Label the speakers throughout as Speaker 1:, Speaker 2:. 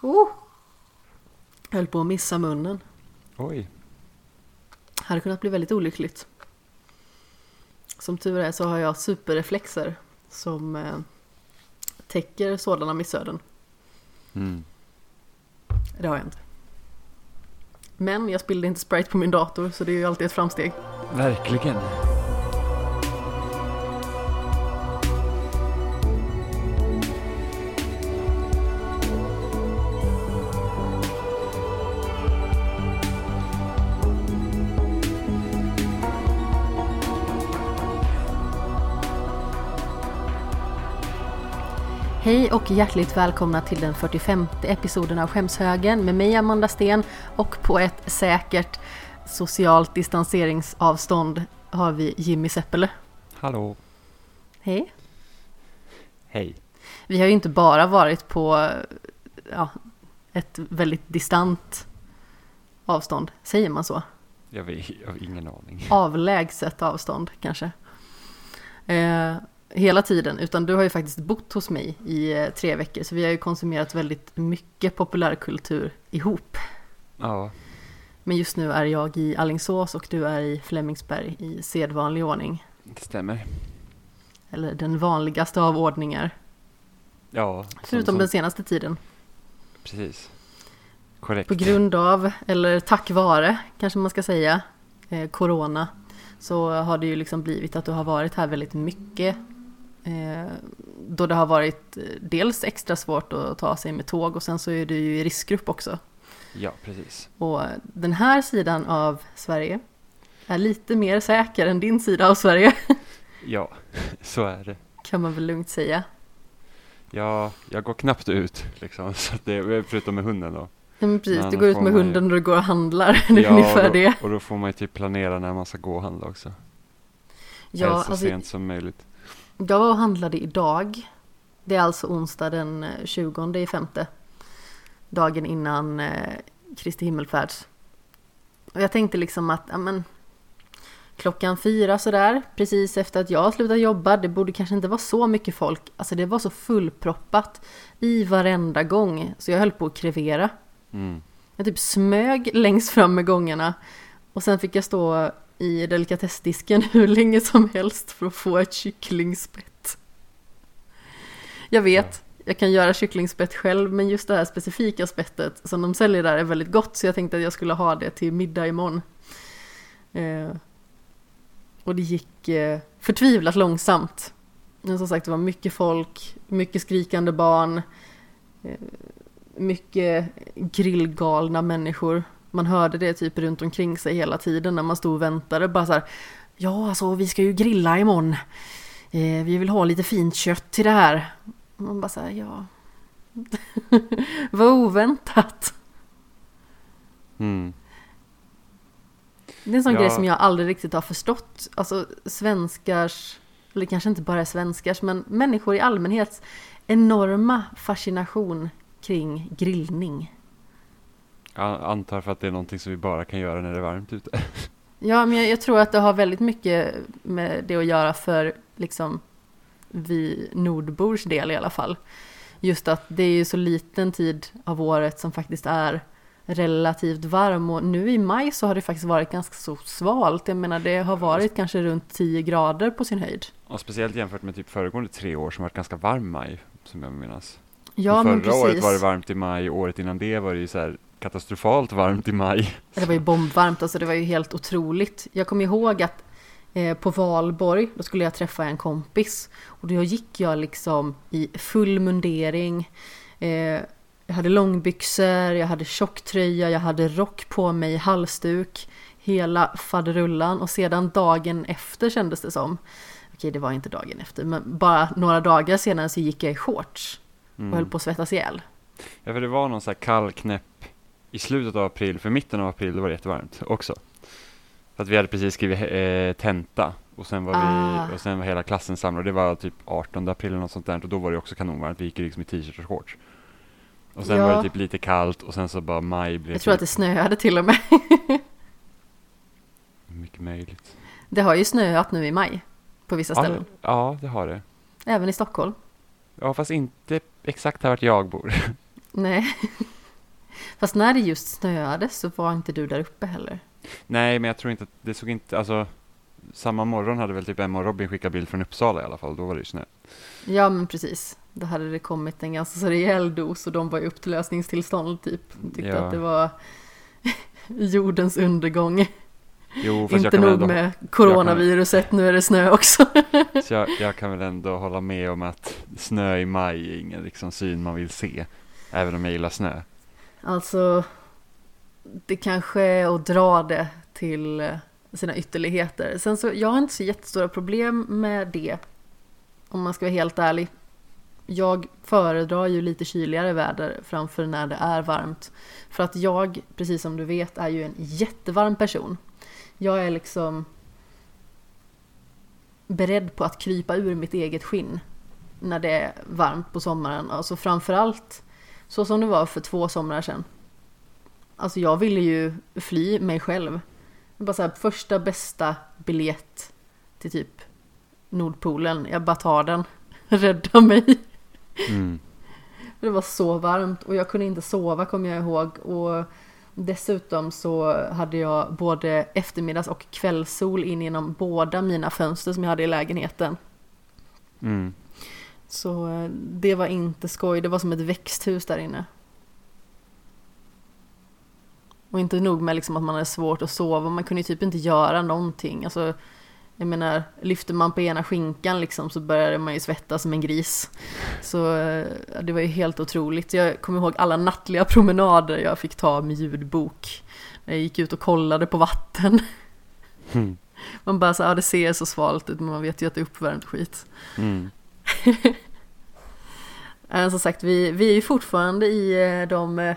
Speaker 1: Oh. Höll på att missa munnen.
Speaker 2: Oj.
Speaker 1: Hade kunnat bli väldigt olyckligt. Som tur är så har jag superreflexer som eh, täcker sådana missöden.
Speaker 2: Mm.
Speaker 1: Det har jag inte. Men jag spillde inte Sprite på min dator så det är ju alltid ett framsteg.
Speaker 2: Verkligen.
Speaker 1: Hej och hjärtligt välkomna till den 45 episoden av Skämshögen med mig Amanda Sten och på ett säkert socialt distanseringsavstånd har vi Jimmy Seppele.
Speaker 2: Hallå.
Speaker 1: Hej.
Speaker 2: Hej.
Speaker 1: Vi har ju inte bara varit på ja, ett väldigt distant avstånd, säger man så?
Speaker 2: Jag, vet, jag har ingen aning.
Speaker 1: Avlägset avstånd kanske. Eh, hela tiden, utan du har ju faktiskt bott hos mig i eh, tre veckor, så vi har ju konsumerat väldigt mycket populärkultur ihop.
Speaker 2: Ja,
Speaker 1: Men just nu är jag i Allingsås och du är i Flemingsberg i sedvanlig ordning.
Speaker 2: det stämmer.
Speaker 1: Eller den vanligaste av ordningar,
Speaker 2: Ja, som-
Speaker 1: förutom
Speaker 2: som,
Speaker 1: den senaste tiden.
Speaker 2: Precis. Korrekt.
Speaker 1: På grund av, eller tack vare kanske man ska säga, eh, Corona, så har det ju liksom blivit att du har varit här väldigt mycket. Eh, då det har varit eh, dels extra svårt att ta sig med tåg och sen så är du ju i riskgrupp också.
Speaker 2: Ja, precis.
Speaker 1: Och den här sidan av Sverige är lite mer säker än din sida av Sverige,
Speaker 2: Ja, så är det.
Speaker 1: kan man väl lugnt säga.
Speaker 2: Ja, jag går knappt ut liksom, så det, förutom med hunden då.
Speaker 1: Men precis,
Speaker 2: Men
Speaker 1: du går ut med
Speaker 2: man ju-
Speaker 1: hunden och du går och handlar, det är
Speaker 2: ja,
Speaker 1: ungefär
Speaker 2: och då,
Speaker 1: det.
Speaker 2: Och då får man ju typ planera när man ska gå och handla också.
Speaker 1: Ja,
Speaker 2: Helst så
Speaker 1: alltså,
Speaker 2: sent som möjligt.
Speaker 1: Jag var och handlade idag. Det är alltså onsdag den eh, 20 i femte. Dagen innan eh, Kristi himmelfärds. Och jag tänkte liksom att, ja men klockan fyra sådär, precis efter att jag slutat jobba, det borde kanske inte vara så mycket folk. Alltså det var så fullproppat i varenda gång, så jag höll på att krevera.
Speaker 2: Mm.
Speaker 1: Jag typ smög längst fram med gångarna och sen fick jag stå i delikatessdisken hur länge som helst för att få ett kycklingspett. Jag vet, jag kan göra kycklingspett själv men just det här specifika spettet som de säljer där är väldigt gott så jag tänkte att jag skulle ha det till middag imorgon. Eh, och det gick eh, förtvivlat långsamt. Men som sagt det var mycket folk, mycket skrikande barn. Eh, mycket grillgalna människor. Man hörde det typ runt omkring sig hela tiden när man stod och väntade. Bara så här, ja alltså vi ska ju grilla imorgon. Eh, vi vill ha lite fint kött till det här. Man bara så här, ja. Vad oväntat.
Speaker 2: Mm.
Speaker 1: Det är en sån
Speaker 2: Ja.
Speaker 1: grej som jag aldrig riktigt har förstått. Alltså svenskars, eller kanske inte bara svenskars, men människor i allmänhet enorma fascination kring grillning.
Speaker 2: Jag antar för att det är någonting som vi bara kan göra när det är varmt ute.
Speaker 1: Ja, men jag, jag tror att det har väldigt mycket med det att göra för liksom vi nordbors del i alla fall. Just att det är ju så liten tid av året som faktiskt är relativt varm och nu i maj så har det faktiskt varit ganska så svalt. Jag menar det har varit kanske runt 10 grader på sin höjd.
Speaker 2: Och speciellt jämfört med typ föregående tre år som varit ganska varm maj, som jag minns.
Speaker 1: Ja, men
Speaker 2: förra året
Speaker 1: precis.
Speaker 2: var det varmt i maj, året innan det var det ju så här katastrofalt varmt i maj.
Speaker 1: Det var ju bombvarmt, alltså det var ju helt otroligt. Jag kommer ihåg att eh, på valborg, då skulle jag träffa en kompis. Och då gick jag liksom i full mundering. Eh, jag hade långbyxor, jag hade tjocktröja, jag hade rock på mig, halsduk. Hela faderullan och sedan dagen efter kändes det som. Okej, det var inte dagen efter, men bara några dagar senare så gick jag i shorts och höll
Speaker 2: Mm.
Speaker 1: på att svettas ihjäl.
Speaker 2: Ja, för det var någon så här kall knäpp i slutet av april, för mitten av april då var det jättevarmt också. För att vi hade precis skrivit eh, tenta och sen var
Speaker 1: Ah.
Speaker 2: vi, och sen var hela klassen samlad. Det var typ 18 april eller något sånt där och då var det också kanonvarmt. Vi gick liksom i t-shirt och shorts. Och sen
Speaker 1: Ja.
Speaker 2: var det typ lite kallt och sen så bara maj blev
Speaker 1: Jag tror att
Speaker 2: typ
Speaker 1: det snöade till och med.
Speaker 2: mycket möjligt.
Speaker 1: Det har ju snöat nu i maj på vissa
Speaker 2: Ja,
Speaker 1: ställen.
Speaker 2: ja, det har det.
Speaker 1: Även i Stockholm.
Speaker 2: Ja, fast inte exakt här vart jag bor.
Speaker 1: Nej. Fast när det just snöade så var inte du där uppe heller.
Speaker 2: Nej, men jag tror inte att det såg inte, alltså samma morgon hade väl typ Emma och Robin skickat bild från Uppsala i alla fall, då var det ju snö.
Speaker 1: Ja men precis. Då hade det kommit en ganska rejäl dos och de var i upplösningstillstånd typ. Tyckte
Speaker 2: Ja.
Speaker 1: att det var jordens undergång.
Speaker 2: Jo,
Speaker 1: Inte
Speaker 2: kan
Speaker 1: nog
Speaker 2: ändå,
Speaker 1: med coronaviruset, nu är det snö också.
Speaker 2: så jag, jag kan väl ändå hålla med om att snö i maj är ingen liksom syn man vill se. Även om jag gillar snö.
Speaker 1: Alltså, det kanske är att dra det till eh, sina ytterligheter. Sen så, jag har inte så jättestora problem med det. Om man ska vara helt ärlig. Jag föredrar ju lite kyligare väder framför när det är varmt. För att jag, precis som du vet, är ju en jättevarm person. Jag är liksom beredd på att krypa ur mitt eget skinn när det är varmt på sommaren. Alltså framförallt så som det var för två somrar sedan. Alltså jag ville ju fly mig själv. Bara så här, första bästa biljett till typ Nordpolen. Jag bara tar den. Rädda mig.
Speaker 2: Mm.
Speaker 1: Det var så varmt och jag kunde inte sova kommer jag ihåg. Och dessutom så hade jag både eftermiddags och kvällssol in genom båda mina fönster som jag hade i lägenheten.
Speaker 2: Mm.
Speaker 1: Så eh, det var inte skoj. Det var som ett växthus där inne. Och inte nog med liksom att man hade svårt att sova. Man kunde ju typ inte göra någonting. Alltså, jag menar, lyfter man på ena skinkan liksom så började man ju svettas som en gris. Så eh, det var ju helt otroligt. Jag kommer ihåg alla nattliga promenader jag fick ta med ljudbok. När jag gick ut och kollade på vatten.
Speaker 2: Mm.
Speaker 1: Man bara så ja det ser så svalt ut men man vet ju att det är uppvärmt skit.
Speaker 2: Mm.
Speaker 1: Eh, som sagt, vi, vi är ju fortfarande i eh, de eh,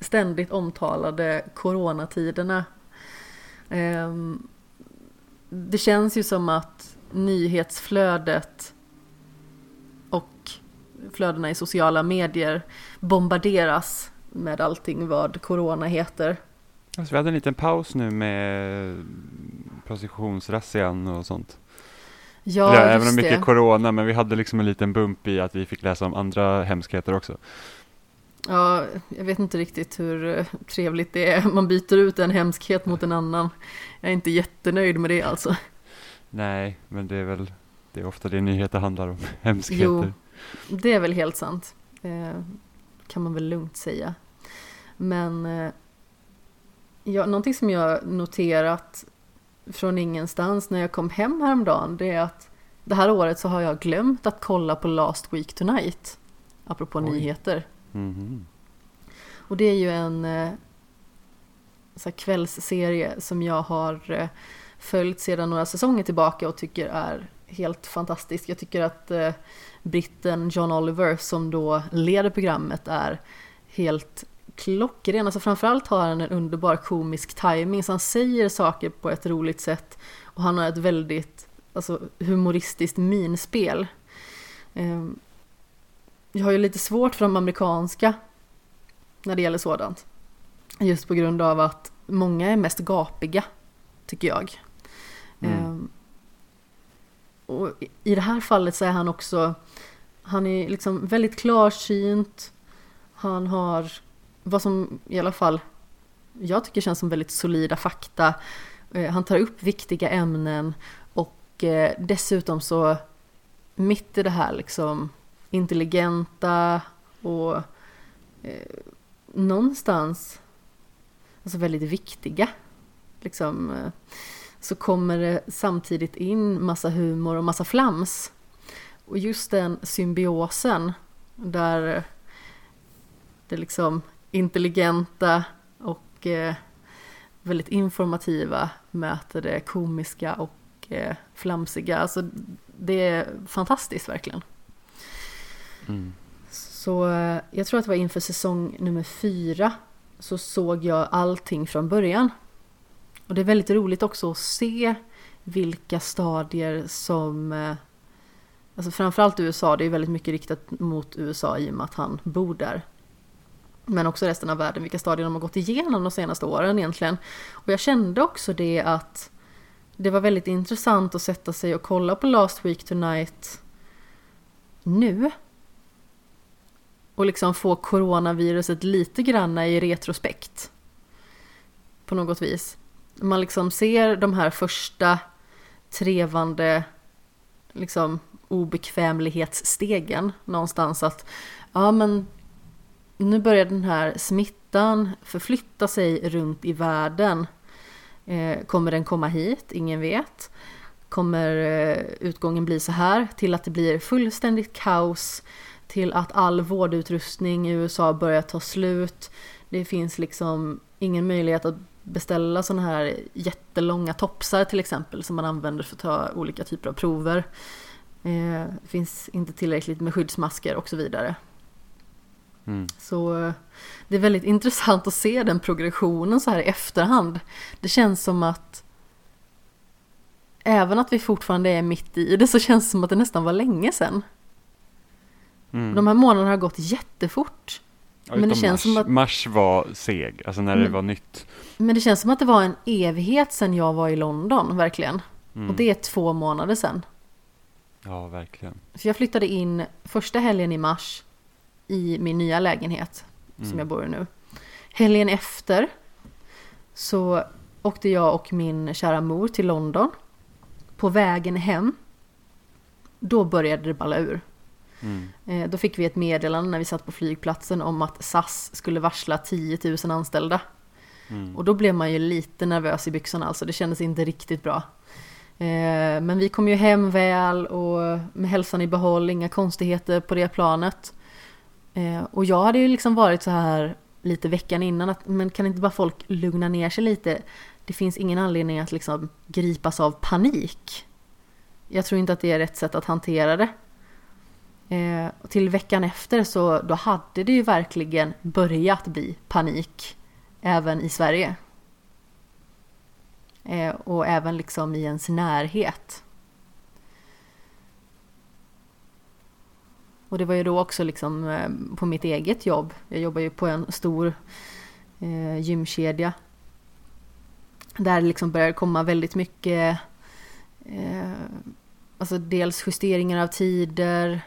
Speaker 1: ständigt omtalade coronatiderna. Ehm, det känns ju som att nyhetsflödet och flödena i sociala medier bombarderas med allting vad corona heter.
Speaker 2: Alltså, vi hade en liten paus nu med prostitutionsrazzian och sånt.
Speaker 1: Ja,
Speaker 2: Eller, även om mycket
Speaker 1: det.
Speaker 2: corona, men vi hade liksom en liten bump i att vi fick läsa om andra hemskheter också.
Speaker 1: Ja, jag vet inte riktigt hur eh, trevligt det är. Man byter ut en hemskhet mot en annan. Jag är inte jättenöjd med det alltså.
Speaker 2: Nej, men det är väl det är ofta det nyheter handlar om, hemskheter.
Speaker 1: Jo. Det är väl helt sant. Eh, kan man väl lugnt säga. Men eh, ja, någonting som jag noterat från ingenstans när jag kom hem häromdagen det är att det här året så har jag glömt att kolla på Last Week Tonight. Apropå
Speaker 2: Oj.
Speaker 1: nyheter.
Speaker 2: Mhm.
Speaker 1: Och det är ju en eh, så här kvällsserie som jag har eh, följt sedan några säsonger tillbaka och tycker är helt fantastisk. Jag tycker att eh, britten John Oliver som då leder programmet är helt klockren. Alltså framförallt har han en underbar komisk timing så han säger saker på ett roligt sätt och han har ett väldigt alltså, humoristiskt minspel. Eh, jag har ju lite svårt för de amerikanska när det gäller sådant. Just på grund av att många är mest gapiga, tycker jag.
Speaker 2: Mm.
Speaker 1: Ehm, och i- i det här fallet så är han också, han är liksom väldigt klarsynt. Han har vad som i alla fall jag tycker känns som väldigt solida fakta. Eh, han tar upp viktiga ämnen och eh, dessutom så mitt i det här liksom intelligenta och eh, någonstans alltså väldigt viktiga liksom eh, så kommer det samtidigt in massa humor och massa flams. Och just den symbiosen där det liksom intelligenta och eh, väldigt informativa möter det komiska och eh, flamsiga. Alltså det är fantastiskt verkligen.
Speaker 2: Mm.
Speaker 1: Så eh, jag tror att det var inför säsong nummer fyra så såg jag allting från början. Och det är väldigt roligt också att se vilka stadier som eh, Alltså framförallt USA, det är väldigt mycket riktat mot USA i och med att han bor där. Men också resten av världen, vilka stadier de har gått igenom de senaste åren egentligen. Och jag kände också det att det var väldigt intressant att sätta sig och kolla på Last Week Tonight nu. och liksom få coronaviruset lite granna i retrospekt. På något vis. Man liksom ser de här första trevande liksom obekvämlighetsstegen någonstans att ja men nu börjar den här smittan förflytta sig runt i världen. Eh, kommer den komma hit? Ingen vet. Kommer eh, utgången bli så här? Till att det blir fullständigt kaos. Till att all vårdutrustning i USA börjar ta slut. Det finns liksom ingen möjlighet att beställa sådana här jättelånga topsar till exempel som man använder för att ta olika typer av prover. Det finns inte tillräckligt med skyddsmasker och så vidare.
Speaker 2: Mm.
Speaker 1: Så eh, det är väldigt intressant att se den progressionen så här i efterhand. Det känns som att även att vi fortfarande är mitt i det så känns det som att det nästan var länge sedan.
Speaker 2: Mm.
Speaker 1: De här månaderna har gått jättefort.
Speaker 2: Ja,
Speaker 1: men det känns
Speaker 2: mars.
Speaker 1: som att-
Speaker 2: Mars var seg, alltså när det
Speaker 1: Mm.
Speaker 2: var nytt.
Speaker 1: Men det känns som att det var en evighet sedan jag var i London, verkligen.
Speaker 2: Mm.
Speaker 1: Och det är två månader sedan.
Speaker 2: Ja, verkligen.
Speaker 1: För jag flyttade in första helgen i mars i min nya lägenhet som
Speaker 2: Mm.
Speaker 1: jag bor i nu. Helgen efter så åkte jag och min kära mor till London. På vägen hem, då började det balla ur.
Speaker 2: Mm.
Speaker 1: Eh, Då fick vi ett meddelande när vi satt på flygplatsen om att SAS skulle varsla 10 000 anställda.
Speaker 2: Mm.
Speaker 1: Och då blev man ju lite nervös i byxorna, alltså det kändes inte riktigt bra. Eh, Men vi kom ju hem väl och med hälsan i behåll, inga konstigheter på det planet. Eh, Och jag hade ju liksom varit så här lite veckan innan att men kan inte bara folk lugna ner sig lite? Det finns ingen anledning att liksom gripas av panik. Jag tror inte att det är rätt sätt att hantera det. Eh, och till veckan efter så då hade det ju verkligen börjat bli panik även i Sverige. Eh, och även liksom i ens närhet. Och det var ju då också liksom eh, på mitt eget jobb. Jag jobbar ju på en stor eh, gymkedja. Där det liksom började komma väldigt mycket eh, Alltså dels justeringar av tider,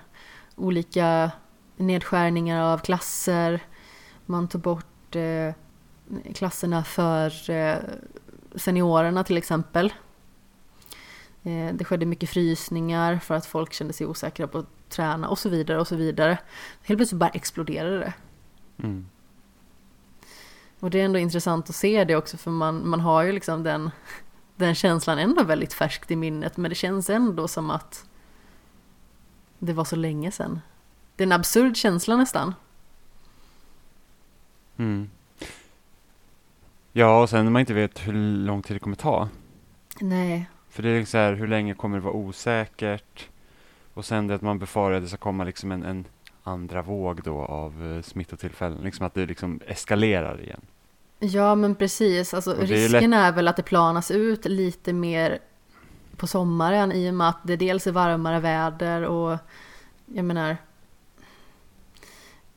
Speaker 1: olika nedskärningar av klasser. Man tog bort eh, klasserna för eh, seniorerna till exempel. Eh, det skedde mycket frysningar för att folk kände sig osäkra på att träna och så vidare och så vidare. Helt plötsligt bara exploderade det.
Speaker 2: Mm.
Speaker 1: Och det är ändå intressant att se det också för man, man har ju liksom den, den känslan ändå väldigt färskt i minnet men det känns ändå som att det var så länge sedan. Det är en absurd känsla nästan.
Speaker 2: Mm. Ja, och sen när man inte vet hur lång tid det kommer ta.
Speaker 1: Nej,
Speaker 2: För det är liksom så här, hur länge kommer det vara osäkert? Och sen det att man befarar att det ska komma liksom en, en andra våg då av uh, smittotillfällen. Liksom att det liksom eskalerar igen.
Speaker 1: Ja men precis, alltså,
Speaker 2: är
Speaker 1: risken är väl att det planas ut lite mer på sommaren i och med att det dels är varmare väder och jag menar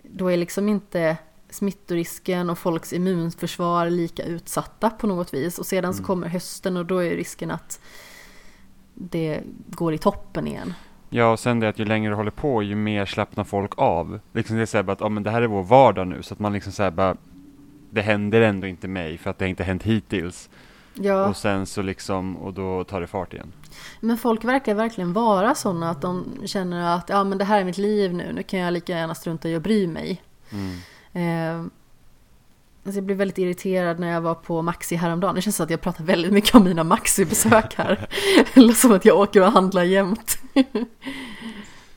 Speaker 1: då är liksom inte smittorisken och folks immunförsvar lika utsatta på något vis och sedan så
Speaker 2: Mm.
Speaker 1: kommer hösten och då är risken att det går i toppen igen.
Speaker 2: Ja, och sen det att ju längre det håller på, ju mer slappnar folk av. Liksom det är så här bara att, ja men det här är vår vardag nu, så att man liksom så här bara, det händer ändå inte mig, för att det inte hänt hittills.
Speaker 1: Ja.
Speaker 2: Och sen så liksom, och då tar det fart igen.
Speaker 1: Men folk verkar verkligen vara sådana att de känner att ja men det här är mitt liv nu, nu kan jag lika gärna strunta i att bry mig.
Speaker 2: Mm.
Speaker 1: Eh, alltså jag blev väldigt irriterad när jag var på Maxi häromdagen. Det känns som att jag pratar väldigt mycket om mina Maxi-besök här. Eller som att jag åker och handlar jämt.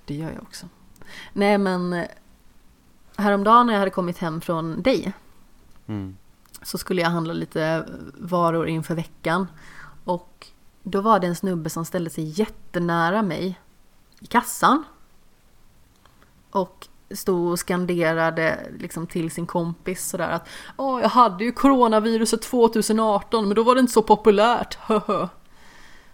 Speaker 1: det gör jag också. Nej men eh, häromdagen när jag hade kommit hem från dig
Speaker 2: Mm.
Speaker 1: så skulle jag handla lite varor inför veckan. Och då var det en snubbe som ställde sig jättenära mig i kassan. Och stod och skanderade liksom till sin kompis sådär att Åh, jag hade ju coronaviruset 2018 men då var det inte så populärt, höhö.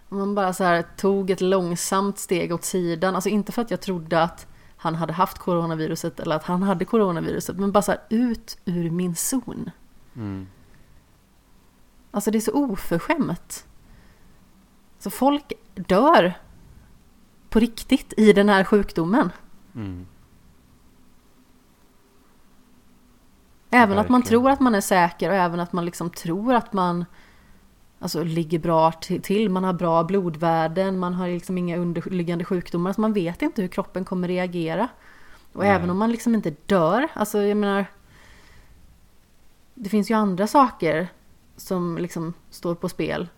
Speaker 1: Man bara så här tog ett långsamt steg åt sidan, alltså inte för att jag trodde att han hade haft coronaviruset eller att han hade coronaviruset, men bara så här ut ur min zon.
Speaker 2: Mm.
Speaker 1: Alltså det är så oförskämt. Så folk dör på riktigt i den här sjukdomen.
Speaker 2: Mm.
Speaker 1: Även att man
Speaker 2: Verkligen.
Speaker 1: tror att man är säker och även att man liksom tror att man alltså, ligger bra ti- till. Man har bra blodvärden, man har liksom inga underliggande sjukdomar. Alltså, man vet inte hur kroppen kommer reagera. Och
Speaker 2: Nej.
Speaker 1: även om man liksom inte dör, alltså jag menar Det finns ju andra saker som liksom står på spel.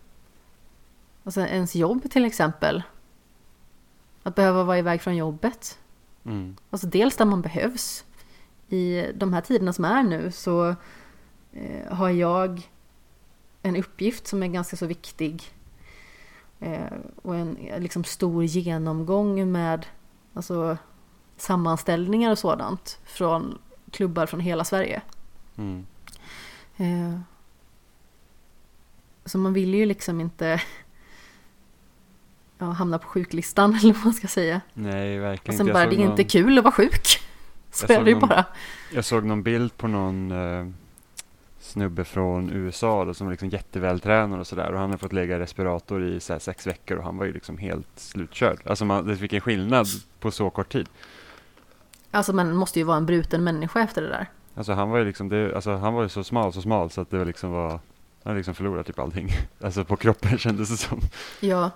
Speaker 1: Alltså ens jobb till exempel. Att behöva vara iväg från jobbet.
Speaker 2: Mm.
Speaker 1: Alltså dels där man behövs. I de här tiderna som är nu så eh, har jag en uppgift som är ganska så viktig. Eh, och en liksom stor genomgång med alltså, sammanställningar och sådant från klubbar från hela Sverige.
Speaker 2: Mm.
Speaker 1: Eh, så man vill ju liksom inte ja, hamna på sjuklistan eller vad man ska säga.
Speaker 2: Nej,
Speaker 1: Och
Speaker 2: verkligen
Speaker 1: sen
Speaker 2: inte.
Speaker 1: bara, det är inte kul att vara sjuk. Så
Speaker 2: Jag
Speaker 1: är
Speaker 2: någon-
Speaker 1: bara.
Speaker 2: Jag såg någon bild på någon eh, snubbe från USA då, som var liksom jättevältränad och sådär. Och han hade fått lägga respirator i så sex veckor och han var ju liksom helt slutkörd. Alltså man, det fick en skillnad på så kort tid.
Speaker 1: Alltså man måste ju vara en bruten människa efter det där.
Speaker 2: Alltså han var ju liksom, det, alltså han var ju så smal, så smal så att det var liksom var, han hade liksom förlorat typ allting. Alltså på kroppen kändes det som.
Speaker 1: Ja.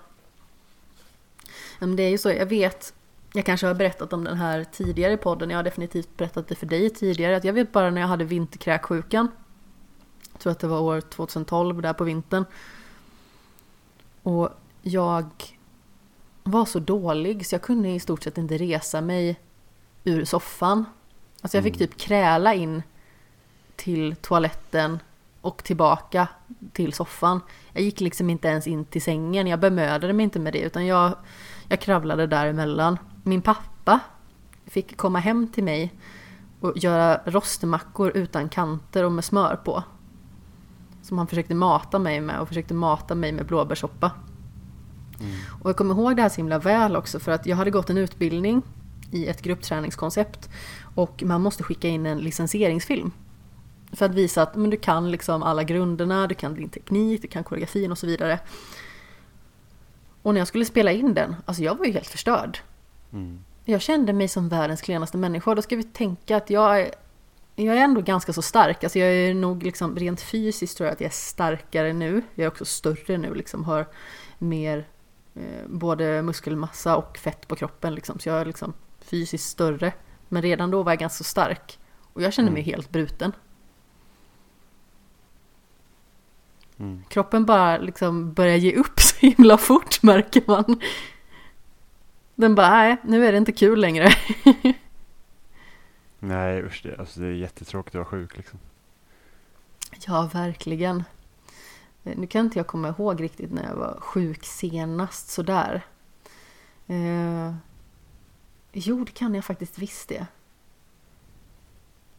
Speaker 1: Men det är ju så, jag vet, jag kanske har berättat om den här tidigare i podden, jag har definitivt berättat det för dig tidigare, att jag vet bara när jag hade vinterkräksjukan, jag tror att det var år 2012 där på vintern, och jag var så dålig så jag kunde i stort sett inte resa mig ur soffan. Alltså jag fick
Speaker 2: Mm.
Speaker 1: typ kräla in till toaletten och tillbaka till soffan. Jag gick liksom inte ens in till sängen, jag bemödade mig inte med det utan jag, jag kravlade däremellan. Min pappa fick komma hem till mig och göra rostmackor utan kanter och med smör på. Som han försökte mata mig med och försökte mata mig med blåbärssoppa.
Speaker 2: Mm.
Speaker 1: Och jag kommer ihåg det här så himla väl också för att jag hade gått en utbildning i ett gruppträningskoncept och man måste skicka in en licensieringsfilm. För att visa att men du kan liksom alla grunderna, du kan din teknik, du kan koreografin och så vidare. Och när jag skulle spela in den, alltså jag var ju helt förstörd.
Speaker 2: Mm.
Speaker 1: Jag kände mig som världens klenaste människa. Då ska vi tänka att jag är, jag är ändå ganska så stark. Alltså jag är nog liksom rent fysiskt tror jag att jag är starkare nu. Jag är också större nu, liksom har mer eh, både muskelmassa och fett på kroppen. Liksom. Så jag är liksom fysiskt större. Men redan då var jag ganska stark. Och jag kände mig
Speaker 2: Mm.
Speaker 1: helt bruten.
Speaker 2: Mm.
Speaker 1: Kroppen bara liksom börjar ge upp så himla fort märker man. Den bara, nej, nu är det inte kul längre.
Speaker 2: Nej usch, det, alltså det är jättetråkigt att vara sjuk liksom.
Speaker 1: Ja, verkligen. Eh, Nu kan inte jag komma ihåg riktigt när jag var sjuk senast sådär. Eh, jo, det kan jag faktiskt visst det.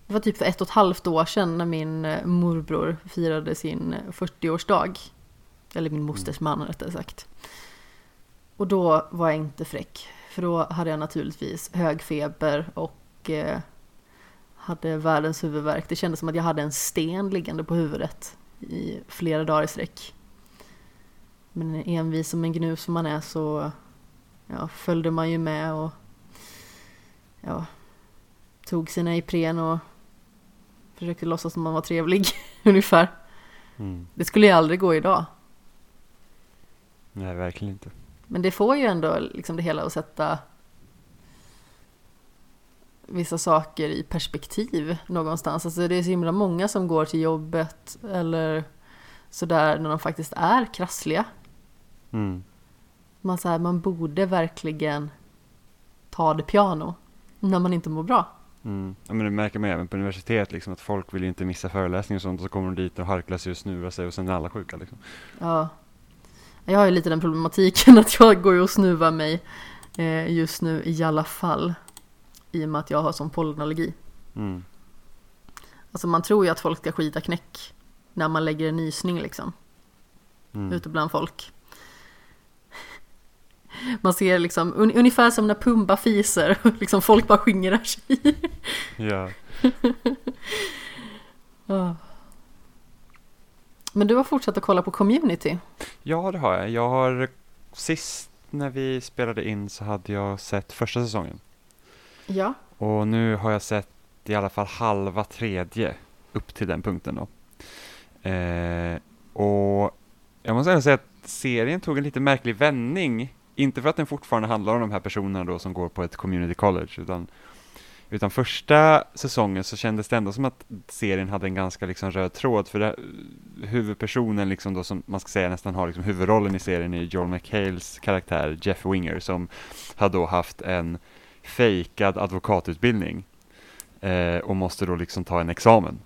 Speaker 1: Det var typ för ett och ett halvt år sedan när min eh, morbror firade sin eh, 40-årsdag. Eller min mosters man rättare sagt. Och då var jag inte fräck. För då hade jag naturligtvis hög feber och eh, hade världens huvudvärk. Det kändes som att jag hade en sten liggande på huvudet i flera dagar i sträck. Men envis som en gnus som man är så ja, följde man ju med och ja, tog sina Ipren och försökte låtsas som man var trevlig ungefär.
Speaker 2: Mm.
Speaker 1: Det skulle ju aldrig gå idag.
Speaker 2: Nej, verkligen inte.
Speaker 1: Men det får ju ändå liksom det hela att sätta vissa saker i perspektiv någonstans. Alltså det är så himla många som går till jobbet eller sådär när de faktiskt är krassliga.
Speaker 2: Mm.
Speaker 1: Man, så här, man borde verkligen ta det piano när man inte mår bra.
Speaker 2: Mm. Ja, men det märker man även på universitet, liksom, att folk vill ju inte missa föreläsningar och sånt och så kommer de dit och harklar sig och snuvar sig och sen är alla sjuka. Liksom.
Speaker 1: Ja. Jag har ju lite den problematiken att jag går och snuvar mig eh, just nu i alla fall. I och med att jag har sån pollenallergi.
Speaker 2: Mm.
Speaker 1: Alltså man tror ju att folk ska skita knäck när man lägger en nysning liksom,
Speaker 2: Mm.
Speaker 1: ute bland folk. Man ser liksom, un ungefär som när Pumba fiser, liksom folk bara skingrar sig.
Speaker 2: Ja.
Speaker 1: Ja. Men du har fortsatt att kolla på community?
Speaker 2: ja, det har jag. Jag har sist när vi spelade in så hade jag sett första säsongen.
Speaker 1: Ja.
Speaker 2: Och nu har jag sett i alla fall halva tredje. upp till den punkten då. Eh, och jag måste ändå säga att serien tog en lite märklig vändning. Inte för att den fortfarande handlar om de här personerna då som går på ett community college, utan, utan första säsongen så kändes det ändå som att serien hade en ganska liksom röd tråd, för det, huvudpersonen liksom då som man ska säga nästan har liksom huvudrollen i serien är Joel McHales karaktär Jeff Winger som har då haft en fejkad advokatutbildning eh, och måste då liksom ta en examen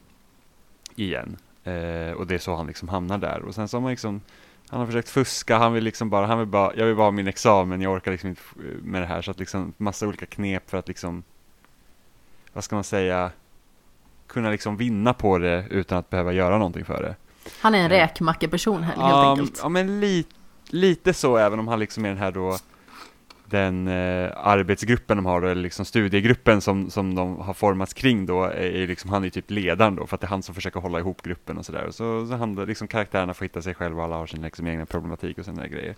Speaker 2: igen. Eh, och det är så han liksom hamnar där. Och sen så har man liksom han har försökt fuska, han vill liksom bara, han vill bara, jag vill bara ha min examen, jag orkar liksom inte med det här. Så att liksom massa olika knep för att liksom, vad ska man säga, kunna liksom vinna på det utan att behöva göra någonting för det.
Speaker 1: Han är en räkmackeperson helt
Speaker 2: ja,
Speaker 1: enkelt.
Speaker 2: Ja, men li, lite så, även om han liksom är den här då den eh, arbetsgruppen de har då, eller liksom studiegruppen som, som de har formats kring då, är, är liksom, han är typ ledaren då, för att det är han som försöker hålla ihop gruppen och sådär. Så, så handlar liksom karaktärerna får hitta sig själva och alla har sin liksom, egna problematik och sådana grejer.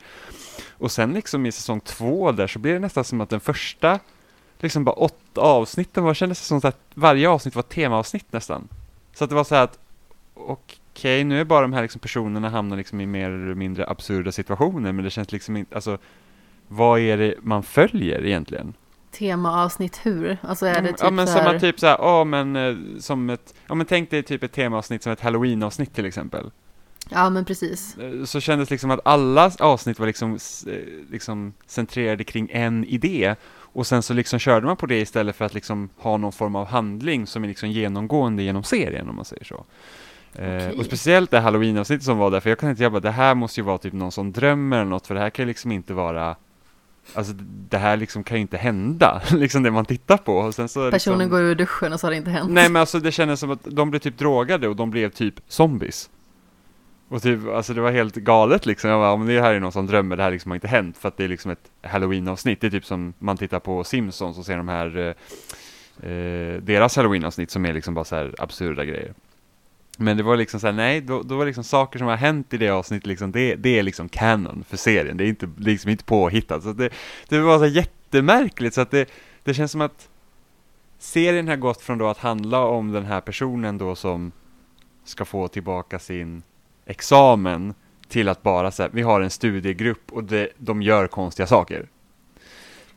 Speaker 2: Och sen liksom i säsong två där så blir det nästan som att den första, liksom bara åtta avsnitten var, kändes det som att varje avsnitt var temaavsnitt nästan. Så att det var så här att, okej, okay, nu är bara de här liksom personerna hamnar liksom i mer eller mindre absurda situationer, men det känns liksom inte, alltså vad är det man följer egentligen?
Speaker 1: Temaavsnitt hur? Alltså är det
Speaker 2: mm,
Speaker 1: typ
Speaker 2: Ja men
Speaker 1: så
Speaker 2: som
Speaker 1: här...
Speaker 2: att typ såhär, ja men eh, som ett, ja men tänk dig typ ett temaavsnitt som ett halloween-avsnitt till exempel.
Speaker 1: Ja men precis.
Speaker 2: Eh, Så kändes liksom att alla avsnitt var liksom, eh, liksom centrerade kring en idé. Och sen så liksom körde man på det istället för att liksom ha någon form av handling som är liksom genomgående genom serien om man säger så. Eh,
Speaker 1: Okej.
Speaker 2: och speciellt det halloween-avsnittet som var där, för jag kan inte jobba, det här måste ju vara typ någon som drömmer eller något, för det här kan ju liksom inte vara Alltså det här liksom kan ju inte hända, liksom det man tittar på. Och sen så
Speaker 1: Personen
Speaker 2: liksom,
Speaker 1: går ur duschen och så har det inte hänt.
Speaker 2: Nej men alltså det kändes som att de blev typ drogade och de blev typ zombies. Och typ, alltså det var helt galet liksom. Jag bara, om det här är någon som drömmer, det här liksom har inte hänt. För att det är liksom ett halloween-avsnitt. Det är typ som man tittar på Simpsons och ser de här, eh, eh, deras halloween-avsnitt som är liksom bara så här absurda grejer. Men det var liksom så här, nej, då, då var liksom saker som har hänt i det avsnittet, liksom, det, det är liksom canon för serien. Det är inte, liksom inte påhittat. Så det, det var så här jättemärkligt, så att det, det känns som att serien har gått från då att handla om den här personen då som ska få tillbaka sin examen till att bara säga, vi har en studiegrupp och det, de gör konstiga saker.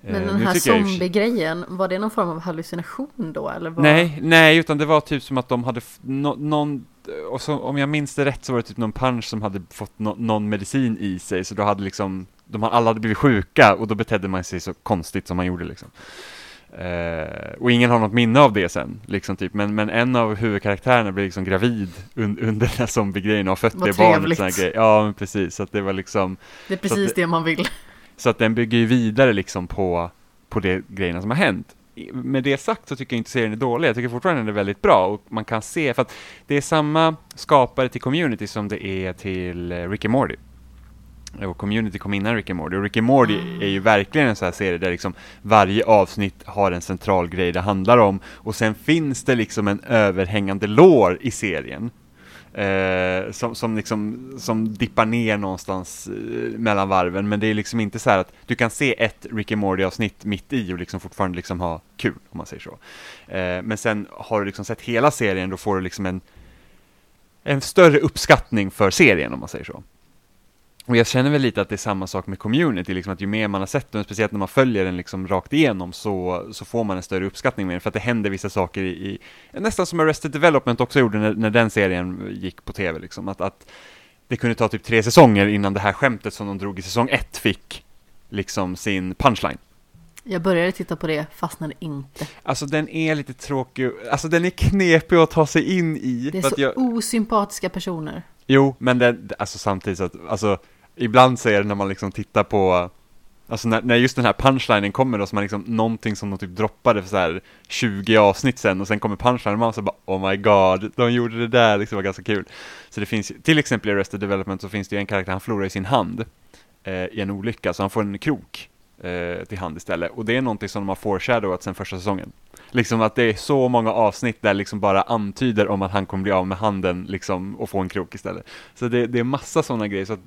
Speaker 1: Men
Speaker 2: Eh,
Speaker 1: den här zombie-grejen, var det någon form av hallucination då eller? Vad?
Speaker 2: Nej, nej, utan det var typ som att de hade nå- någon, och så, om jag minns det rätt så var det typ någon punch som hade fått nå- någon medicin i sig, så då hade liksom, de alla hade blivit sjuka och då betedde man sig så konstigt som man gjorde liksom. Eh, och ingen har något minne av det sen, liksom typ, men, men en av huvudkaraktärerna blev liksom gravid un, under den här zombie-grejen och har fött
Speaker 1: Vad
Speaker 2: det
Speaker 1: trevligt.
Speaker 2: Ja, men precis, så det var liksom,
Speaker 1: Det är precis
Speaker 2: att
Speaker 1: det man vill.
Speaker 2: så att den bygger ju vidare liksom på, på de grejerna som har hänt. Med det sagt så tycker jag inte serien är dålig, jag tycker fortfarande den är väldigt bra och man kan se, för att det är samma skapare till Community som det är till eh, Rick and Morty. Och Community kom innan Rick and Morty, och Rick and Morty är ju verkligen en sån här serie där liksom varje avsnitt har en central grej det handlar om, och sen finns det liksom en överhängande lår i serien. Eh, som, som, liksom, som dippar ner någonstans eh, mellan varven, men det är liksom inte så här att du kan se ett Rick and Morty avsnitt mitt i och liksom fortfarande liksom ha kul, om man säger så. Eh, men sen har du liksom sett hela serien, då får du liksom en, en större uppskattning för serien, om man säger så. Och jag känner väl lite att det är samma sak med community, liksom att ju mer man har sett den, speciellt när man följer den liksom rakt igenom, så, så får man en större uppskattning med den, för att det händer vissa saker i, i nästan som Arrested Development också gjorde när, när den serien gick på tv, liksom, att, att det kunde ta typ tre säsonger innan det här skämtet som de drog i säsong ett fick liksom sin punchline.
Speaker 1: Jag började titta på det, fastnade inte.
Speaker 2: Alltså den är lite tråkig, alltså den är knepig att ta sig in i.
Speaker 1: Det är så
Speaker 2: jag,
Speaker 1: osympatiska personer.
Speaker 2: Jo, men den, alltså samtidigt så att, alltså ibland så är det när man liksom tittar på Alltså när, när just den här punchlinen kommer då, som man liksom, någonting som de typ droppade för så här 20 avsnitt sen och sen kommer punchlinen och man så bara Oh my god, de gjorde det där, liksom var ganska kul. Så det finns, till exempel i Arrested Development så finns det ju en karaktär, han förlorar ju sin hand eh, i en olycka, så han får en krok eh, till hand istället. Och det är någonting som de har foreshadowat sen första säsongen. Liksom att det är så många avsnitt där liksom bara antyder om att han kommer bli av med handen liksom och få en krok istället. Så det, det är massa sådana grejer, så att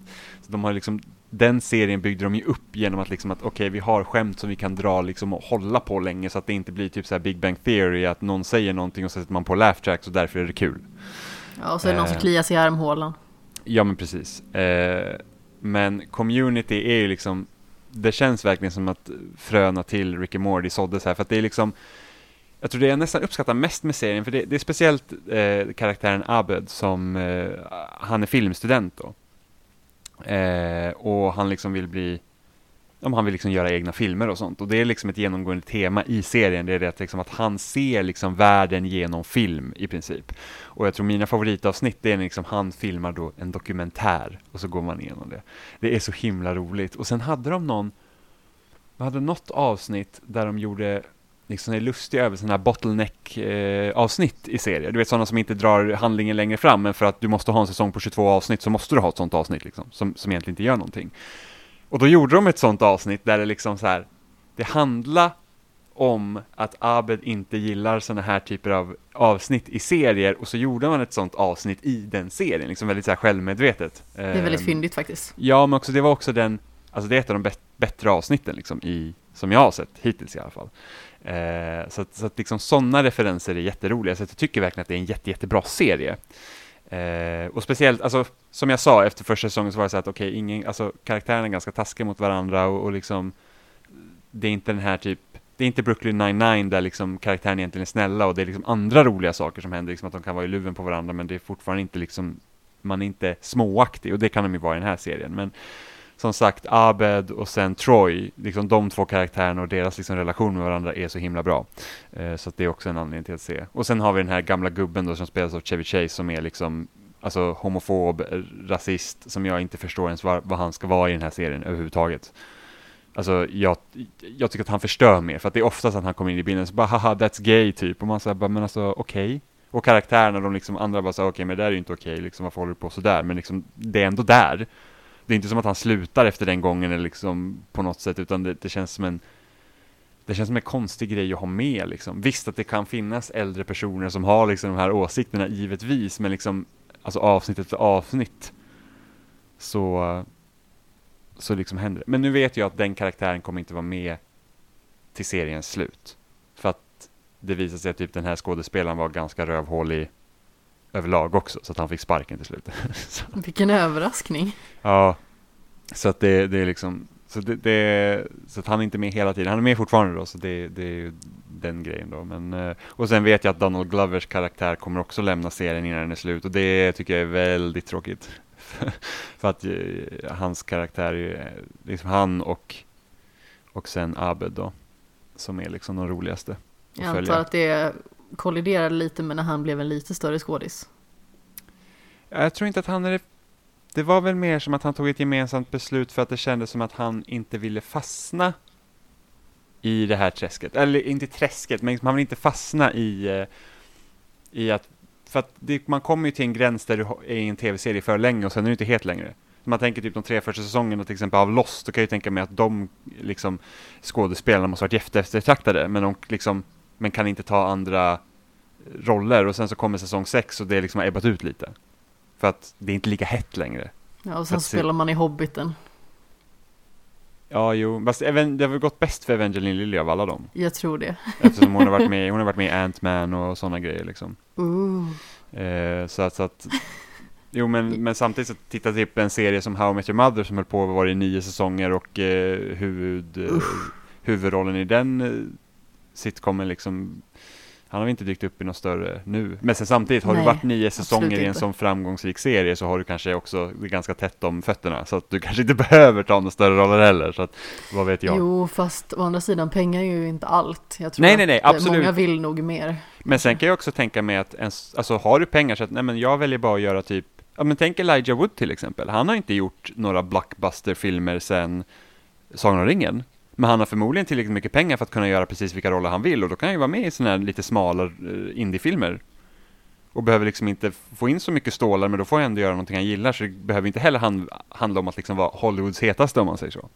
Speaker 2: så de har liksom den serien byggde de ju upp genom att liksom att okej, okay, vi har skämt som vi kan dra liksom och hålla på länge så att det inte blir typ så här Big Bang Theory, att någon säger någonting och så sätter man på laugh tracks och därför är det kul.
Speaker 1: Ja, och så är det någon som eh. kliar sig i armhålan.
Speaker 2: Ja, men precis. Eh, men community är ju liksom, det känns verkligen som att fröna till Ricky Morty såddes här, för att det är liksom, jag tror det jag nästan uppskattar mest med serien, för det, det är speciellt eh, karaktären Abed som, eh, han är filmstudent då. Eh, och han liksom vill bli, om han vill liksom göra egna filmer och sånt. Och det är liksom ett genomgående tema i serien, det är det liksom att han ser liksom världen genom film i princip. Och jag tror mina favoritavsnitt det är när liksom han filmar då en dokumentär och så går man igenom det. Det är så himla roligt. Och sen hade de någon, de hade något avsnitt där de gjorde liksom är lustiga över sådana här bottleneck-avsnitt eh, i serier. Du vet sådana som inte drar handlingen längre fram, men för att du måste ha en säsong på 22 avsnitt så måste du ha ett sådant avsnitt liksom, som, som egentligen inte gör någonting. Och då gjorde de ett sådant avsnitt där det liksom så här, det handlar om att Abed inte gillar sådana här typer av avsnitt i serier och så gjorde man ett sådant avsnitt i den serien, liksom väldigt så här självmedvetet.
Speaker 1: Det är väldigt ehm, fyndigt faktiskt.
Speaker 2: Ja, men också det var också den, alltså det är ett av de bättre avsnitten liksom i, som jag har sett hittills i alla fall. Eh, så att, så att liksom sådana referenser är jätteroliga, så jag tycker verkligen att det är en jätte, jättebra serie. Eh, och speciellt, alltså, som jag sa efter första säsongen så var det så att okej, okay, ingen, alltså karaktärerna är ganska taskiga mot varandra och, och liksom det är inte den här typ det är inte Brooklyn 99 där liksom karaktären egentligen är snälla och det är liksom andra roliga saker som händer, liksom att de kan vara i luven på varandra men det är fortfarande inte liksom, man är inte småaktig och det kan de ju vara i den här serien. Men som sagt, Abed och sen Troy, liksom de två karaktärerna och deras liksom relation med varandra är så himla bra. Eh, så det är också en anledning till att se. Och sen har vi den här gamla gubben då som spelas av Chevy Chase som är liksom alltså homofob, eh, rasist, som jag inte förstår ens vad, vad han ska vara i den här serien överhuvudtaget. Alltså jag, jag tycker att han förstör mer, för att det är oftast att han kommer in i bilden så bara haha that's gay typ, och man säger bara men alltså okej. Okay. Och karaktärerna, de liksom andra bara säger okej okay, men det där är ju inte okej, okay, liksom varför håller du på sådär? Men liksom det är ändå där det är inte som att han slutar efter den gången eller liksom på något sätt, utan det, det känns som en det känns som en konstig grej att ha med liksom. Visst att det kan finnas äldre personer som har liksom de här åsikterna givetvis, men liksom alltså avsnitt efter avsnitt så så liksom händer det. Men nu vet jag att den karaktären kommer inte vara med till seriens slut. För att det visar sig att typ den här skådespelaren var ganska rövhålig överlag också, så att han fick sparken till slut.
Speaker 1: Vilken överraskning.
Speaker 2: Ja, så att det, det är liksom, så, det, det, så att han är inte med hela tiden. Han är med fortfarande då, så det, det är ju den grejen då. Men, eh, och sen vet jag att Donald Glovers karaktär kommer också lämna serien innan den är slut och det tycker jag är väldigt tråkigt. För att eh, hans karaktär är liksom han och, och sen Abed då, som är liksom de roligaste.
Speaker 1: Jag antar att det kolliderade lite med när han blev en lite större skådis.
Speaker 2: Jag tror inte att han är det. Det var väl mer som att han tog ett gemensamt beslut för att det kändes som att han inte ville fastna i det här träsket. Eller inte träsket, men liksom han vill inte fastna i, eh, i att för att det, man kommer ju till en gräns där du är i en tv-serie för länge och sen är du inte helt längre. Om man tänker typ de tre första säsongerna till exempel av Lost, då kan jag ju tänka mig att de liksom skådespelarna måste varit jätteeftertraktade, men de liksom men kan inte ta andra roller och sen så kommer säsong 6 och det liksom har ebbat ut lite. För att det är inte lika hett längre.
Speaker 1: Ja, och sen spelar man i Hobbiten.
Speaker 2: Ja, jo, fast det har väl gått bäst för Evangeline Lilly av alla dem.
Speaker 1: Jag tror det.
Speaker 2: Eftersom hon har varit med, hon har varit med i Ant-Man och sådana grejer liksom.
Speaker 1: Ooh.
Speaker 2: Eh, så att, så att Jo, men, men samtidigt så titta typ en serie som How I Met Your Mother som höll på att vara i nio säsonger och eh, huvud, eh, huvudrollen i den sitcomen liksom han har inte dykt upp i något större nu. Men sen samtidigt, har Nej, du varit nio säsonger i en sån framgångsrik serie så har du kanske också ganska tätt om fötterna. Så att du kanske inte behöver ta några större roller heller. Så att, vad vet jag.
Speaker 1: Jo, fast å andra sidan, pengar är ju inte allt. Jag tror
Speaker 2: nej, nej, nej,
Speaker 1: att
Speaker 2: absolut.
Speaker 1: många vill nog mer.
Speaker 2: Men sen kan jag också tänka mig att, ens, alltså har du pengar så att, nej men jag väljer bara att göra typ, ja men tänk Elijah Wood till exempel. Han har inte gjort några blockbuster-filmer sen Sagan om ringen. Men han har förmodligen tillräckligt mycket pengar för att kunna göra precis vilka roller han vill och då kan han ju vara med i sådana här lite smalare uh, indiefilmer. Och behöver liksom inte få in så mycket stålar men då får han ändå göra någonting han gillar så det behöver inte heller hand, handla om att liksom vara Hollywoods hetaste om man säger så.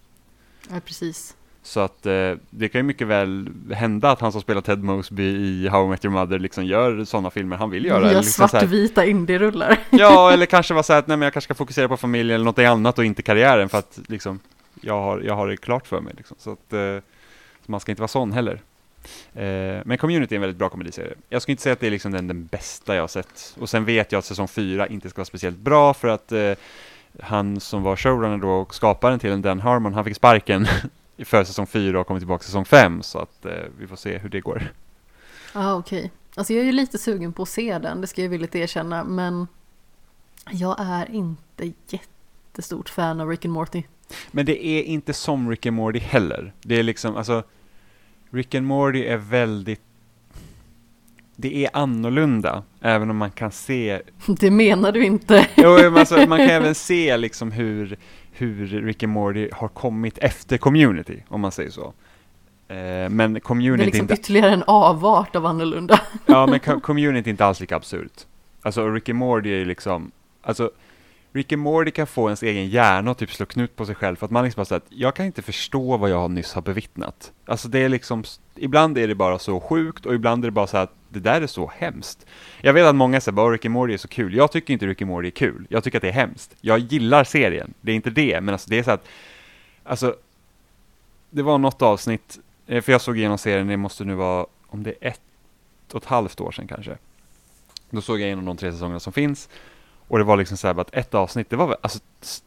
Speaker 1: Ja, precis.
Speaker 2: Så att eh, det kan ju mycket väl hända att han som spelar Ted Mosby i How I Met Your Mother liksom gör sådana filmer han vill göra. Eller liksom här-
Speaker 1: svartvita indie-rullar.
Speaker 2: Ja, eller kanske vara så här att nej, men jag kanske ska fokusera på familjen eller något annat och inte karriären för att liksom, jag, har, jag har det klart för mig. Liksom. Så att eh, så man ska inte vara sån heller. Eh, men Community är en väldigt bra komediserie. Jag skulle inte säga att det är liksom den, den bästa jag har sett. Och sen vet jag att säsong fyra inte ska vara speciellt bra för att eh, han som var showrunner då och skaparen till den, Dan Harmon, han fick sparken för säsong fyra och kommer tillbaka säsong fem. Så att eh, vi får se hur det går.
Speaker 1: Ja, okej. Alltså jag är ju lite sugen på att se den, det ska jag villigt erkänna, men jag är inte jättestort fan av Rick and Morty.
Speaker 2: Men det är inte som Rick and Morty heller. Det är liksom, alltså, Rick and Morty är väldigt, det är annorlunda, även om man kan se,
Speaker 1: Det menar du inte.
Speaker 2: jo, alltså, man kan även se liksom hur, hur Rick and Morty har kommit efter community, om man säger så. Eh, men
Speaker 1: Det är
Speaker 2: community
Speaker 1: liksom
Speaker 2: inte,
Speaker 1: ytterligare en avart av annorlunda.
Speaker 2: ja men co- community är inte alls lika absurt. Alltså Rick and Morty är liksom, alltså Rick and Morty kan få ens egen hjärna att typ slå knut på sig själv för att man liksom bara säger att jag kan inte förstå vad jag nyss har bevittnat. Alltså det är liksom, ibland är det bara så sjukt och ibland är det bara så att det där är så hemskt. Jag vet att många säger bara Rick and Morty är så kul. Jag tycker inte Rick and Morty är kul. Jag tycker att det är hemskt. Jag gillar serien. Det är inte det, men alltså det är så att, alltså, det var något avsnitt, eh, för jag såg igenom serien, det måste nu vara, om det är ett och ett halvt år sedan kanske. Då såg jag igenom de tre säsongerna som finns. Och det var liksom så här bara att ett avsnitt, det var väl- alltså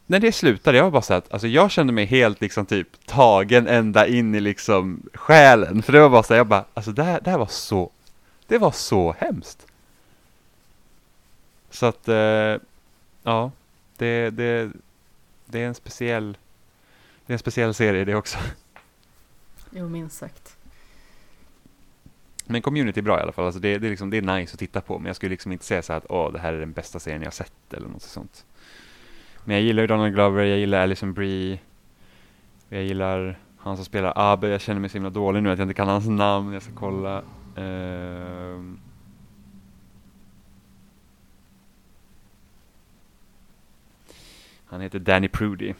Speaker 2: när det slutade, jag var bara så här att, alltså jag kände mig helt liksom typ tagen ända in i liksom själen. För det var bara så här, jag bara, alltså det här, det här var så, det var så hemskt. Så att, eh, ja, det, det, det är en speciell, det är en speciell serie det också.
Speaker 1: Jo, minst sagt.
Speaker 2: Men community är bra i alla fall, alltså det, det, är liksom, det är nice att titta på, men jag skulle liksom inte säga så här att åh, det här är den bästa serien jag har sett eller något sånt. Men jag gillar ju Donald Glover, jag gillar Alison Brie, jag gillar han som spelar Abe, jag känner mig så himla dålig nu att jag inte kan hans namn, jag ska kolla. Ehm. han heter Danny Prudy.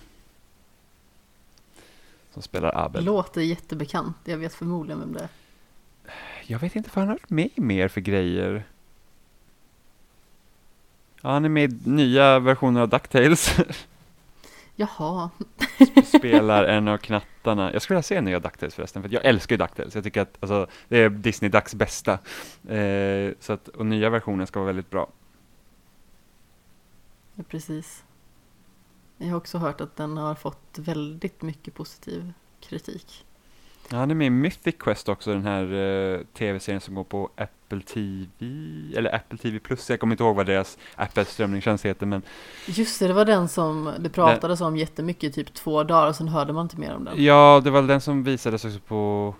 Speaker 2: Som spelar Abel.
Speaker 1: Låter jättebekant, jag vet förmodligen vem det är.
Speaker 2: Jag vet inte vad han har varit med i mer för grejer. Ja, han är med i nya versioner av DuckTales.
Speaker 1: Jaha,
Speaker 2: Spelar en av knattarna. Jag skulle vilja se nya DuckTales förresten, för jag älskar ju DuckTales. Jag tycker att alltså, det är Disney Ducks bästa. Eh, så att, och nya versionen ska vara väldigt bra.
Speaker 1: ja, precis. Jag har också hört att den har fått väldigt mycket positiv kritik.
Speaker 2: Ja, han är med i Mythic Quest också, den här eh, tv-serien som går på Apple TV, eller Apple TV Plus. Jag kommer inte ihåg vad deras Apples strömningstjänst heter, men
Speaker 1: Just det, det var den som det pratades om jättemycket i typ två dagar och sen hörde man inte mer om den.
Speaker 2: Ja, det var den som visades också på,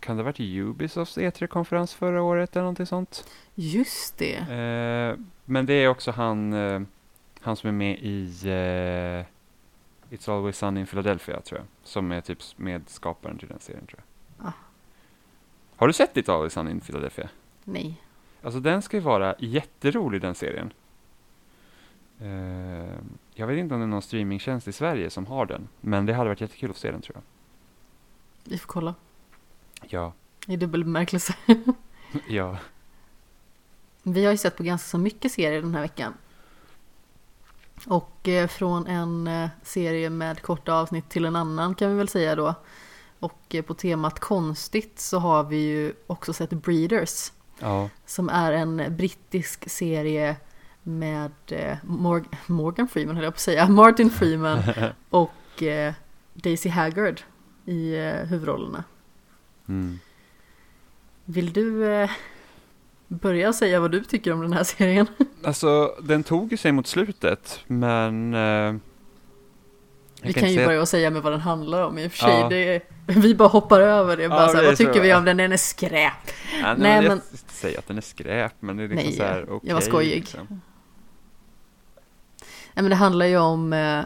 Speaker 2: kan det ha varit Ubisofts E3-konferens förra året eller någonting sånt?
Speaker 1: Just det.
Speaker 2: Eh, men det är också han, eh, han som är med i It's Always Sunny in Philadelphia tror jag, som är typ medskaparen till den serien tror jag.
Speaker 1: Ah.
Speaker 2: Har du sett It's Always Sunny in Philadelphia?
Speaker 1: Nej.
Speaker 2: Alltså den ska ju vara jätterolig den serien. Eh, jag vet inte om det är någon streamingtjänst i Sverige som har den, men det hade varit jättekul att se den tror jag.
Speaker 1: Vi får kolla.
Speaker 2: Ja,
Speaker 1: I dubbel bemärkelse.
Speaker 2: ja.
Speaker 1: Vi har ju sett på ganska så mycket serier den här veckan. Och eh, från en eh, serie med korta avsnitt till en annan kan vi väl säga då. Och eh, på temat konstigt så har vi ju också sett Breeders.
Speaker 2: Ja,
Speaker 1: Som är en brittisk serie med eh, Morg- Morgan Freeman höll jag på att säga. Martin Freeman och Daisy Haggard i huvudrollerna.
Speaker 2: mm.
Speaker 1: Vill du börja säga vad du tycker om den här serien?
Speaker 2: Alltså, den tog ju sig mot slutet, men... Eh,
Speaker 1: Vi kan ju
Speaker 2: säga-
Speaker 1: börja säga med vad den handlar om i och för sig.
Speaker 2: Ja.
Speaker 1: Det vi bara hoppar över det. Bara
Speaker 2: Ja,
Speaker 1: så här,
Speaker 2: det
Speaker 1: vad tycker vi om den? Den är skräp.
Speaker 2: Ja,
Speaker 1: Nej,
Speaker 2: nej, men... Jag säga att den är skräp, men det är liksom
Speaker 1: Nej,
Speaker 2: så här,
Speaker 1: jag var skojig.
Speaker 2: Liksom.
Speaker 1: Nej, men det handlar ju om eh,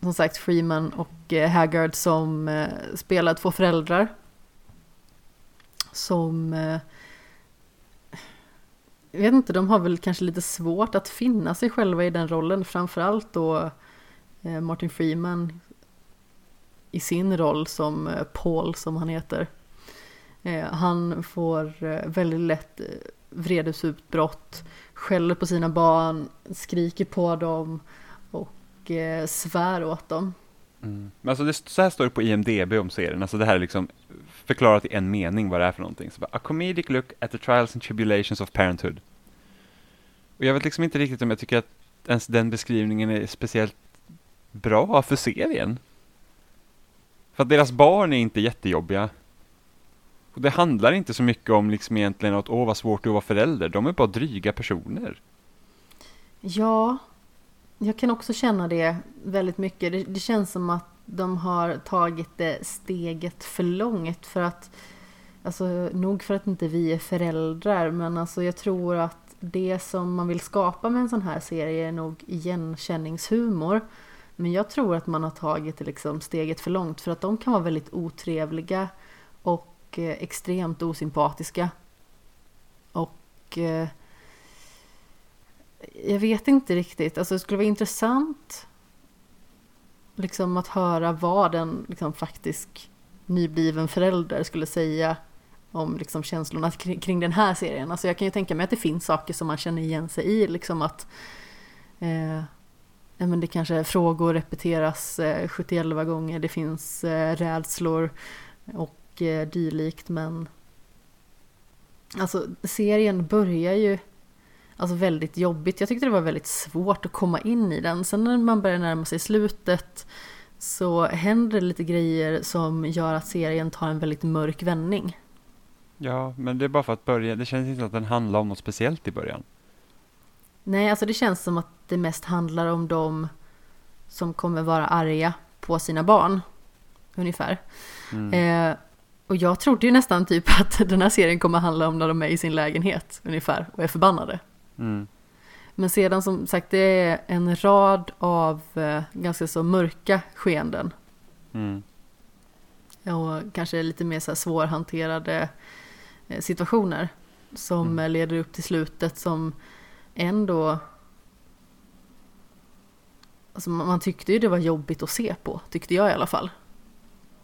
Speaker 1: som sagt Freeman och eh, Haggard som eh, spelar två föräldrar. Som eh, jag vet inte, de har väl kanske lite svårt att finna sig själva i den rollen. Framförallt då eh, Martin Freeman i sin roll som eh, Paul som han heter. Eh, han får väldigt lätt vredesutbrott, skäller på sina barn, skriker på dem och svär åt dem.
Speaker 2: Mm. Men alltså det, så här står det på IMDB om serien, alltså det här är liksom förklarat i en mening vad det är för någonting. Så bara, A comedic look at the trials and tribulations of parenthood. Och jag vet liksom inte riktigt om jag tycker att ens den beskrivningen är speciellt bra för serien. För att deras barn är inte jättejobbiga. Och det handlar inte så mycket om liksom egentligen att åh vad svårt det är att vara förälder. De är bara dryga personer.
Speaker 1: Ja, jag kan också känna det väldigt mycket. Det, det känns som att de har tagit det steget för långt för att Alltså nog för att inte vi är föräldrar men alltså jag tror att det som man vill skapa med en sån här serie är nog igenkänningshumor. Men jag tror att man har tagit liksom steget för långt för att de kan vara väldigt otrevliga och eh, extremt osympatiska. Och eh, jag vet inte riktigt, alltså det skulle vara intressant liksom att höra vad en liksom, faktisk nybliven förälder skulle säga om liksom känslorna kring, kring, den här serien. Alltså jag kan ju tänka mig att det finns saker som man känner igen sig i, liksom att eh, ja, men det kanske frågor repeteras eh, 71 gånger, det finns eh, rädslor och eh, dylikt, men alltså serien börjar ju alltså väldigt jobbigt. Jag tyckte det var väldigt svårt att komma in i den. Sen när man börjar närma sig slutet så händer det lite grejer som gör att serien tar en väldigt mörk vändning.
Speaker 2: Ja, men det är bara för att börja. Det känns inte att den handlar om något speciellt i början.
Speaker 1: Nej, alltså det känns som att det mest handlar om de som kommer vara arga på sina barn. Ungefär. Mm. Eh, och jag trodde ju nästan typ att den här serien kommer handla om när de är i sin lägenhet ungefär och är förbannade. Mm. Men sedan som sagt det är en rad av eh, ganska så mörka skeenden. Mm. Och kanske lite mer så här svårhanterade eh, situationer som mm. leder upp till slutet som ändå Alltså man tyckte ju det var jobbigt att se på, tyckte jag i alla fall.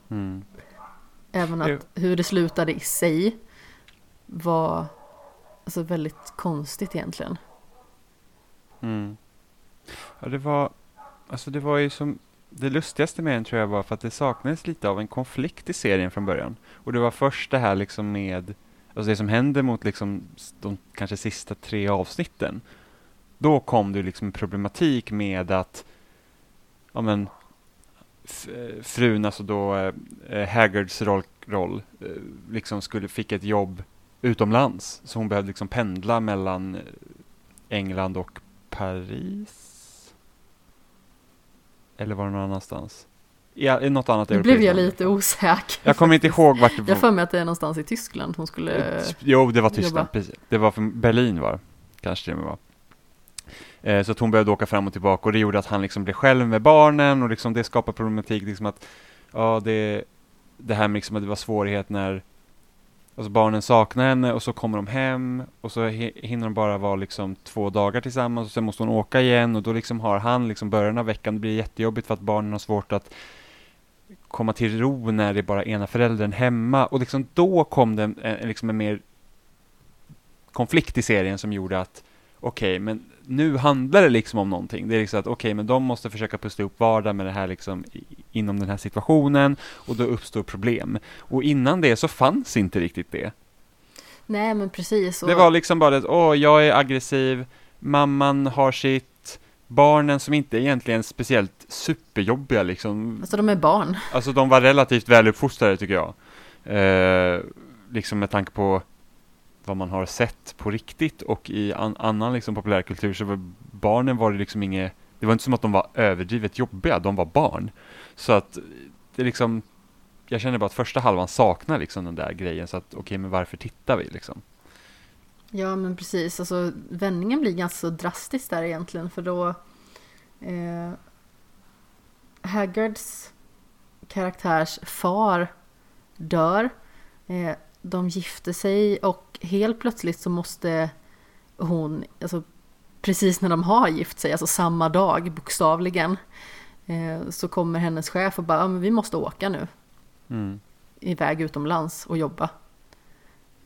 Speaker 1: Mm. Även att hur det slutade i sig var alltså väldigt konstigt egentligen.
Speaker 2: Mm. Ja, det var, alltså det var ju som, det lustigaste med den tror jag var för att det saknades lite av en konflikt i serien från början. Och det var först det här liksom med, alltså det som hände mot liksom de kanske sista tre avsnitten. Då kom det liksom problematik med att, ja men, eh, frun, alltså då eh, eh, Haggards roll, roll eh, liksom skulle, fick ett jobb utomlands. Så hon behövde liksom pendla mellan England och Paris. Eller var det någon annanstans? Ja, i något annat
Speaker 1: Nu blev jag lite osäker.
Speaker 2: Jag kommer inte ihåg vart det var.
Speaker 1: Jag för mig att det är någonstans i Tyskland hon skulle
Speaker 2: Jo, det var Tyskland, precis. Det var från Berlin var kanske det var. Eh, så att hon behövde åka fram och tillbaka och det gjorde att han liksom blev själv med barnen och liksom det skapade problematik liksom att ja, det, det här med liksom att det var svårighet när Alltså barnen saknar henne och så kommer de hem och så hinner de bara vara liksom två dagar tillsammans och sen måste hon åka igen och då liksom har han liksom början av veckan, det blir jättejobbigt för att barnen har svårt att komma till ro när det är bara ena föräldern hemma. Och liksom då kom det en, liksom en mer konflikt i serien som gjorde att okej, okay, men nu handlar det liksom om någonting. Det är liksom att okej, okay, men de måste försöka pussla upp vardag med det här liksom inom den här situationen och då uppstår problem. Och innan det så fanns inte riktigt det.
Speaker 1: Nej, men precis.
Speaker 2: Och... Det var liksom bara att, åh, jag är aggressiv, mamman har sitt, barnen som inte är egentligen speciellt superjobbiga liksom.
Speaker 1: Alltså de är barn.
Speaker 2: Alltså de var relativt väluppfostrade tycker jag. Eh, liksom med tanke på vad man har sett på riktigt och i an annan liksom populärkultur så var barnen var det liksom inget, det var inte som att de var överdrivet jobbiga, de var barn. Så att det liksom, jag känner bara att första halvan saknar liksom den där grejen så att okej okay, men varför tittar vi liksom?
Speaker 1: Ja men precis, alltså vändningen blir ganska så drastisk där egentligen för då eh, Haggards karaktärs far dör. Eh, de gifter sig och helt plötsligt så måste hon, alltså precis när de har gift sig, alltså samma dag bokstavligen, eh, så kommer hennes chef och bara, ja, men vi måste åka nu
Speaker 2: Mm.
Speaker 1: iväg utomlands och jobba.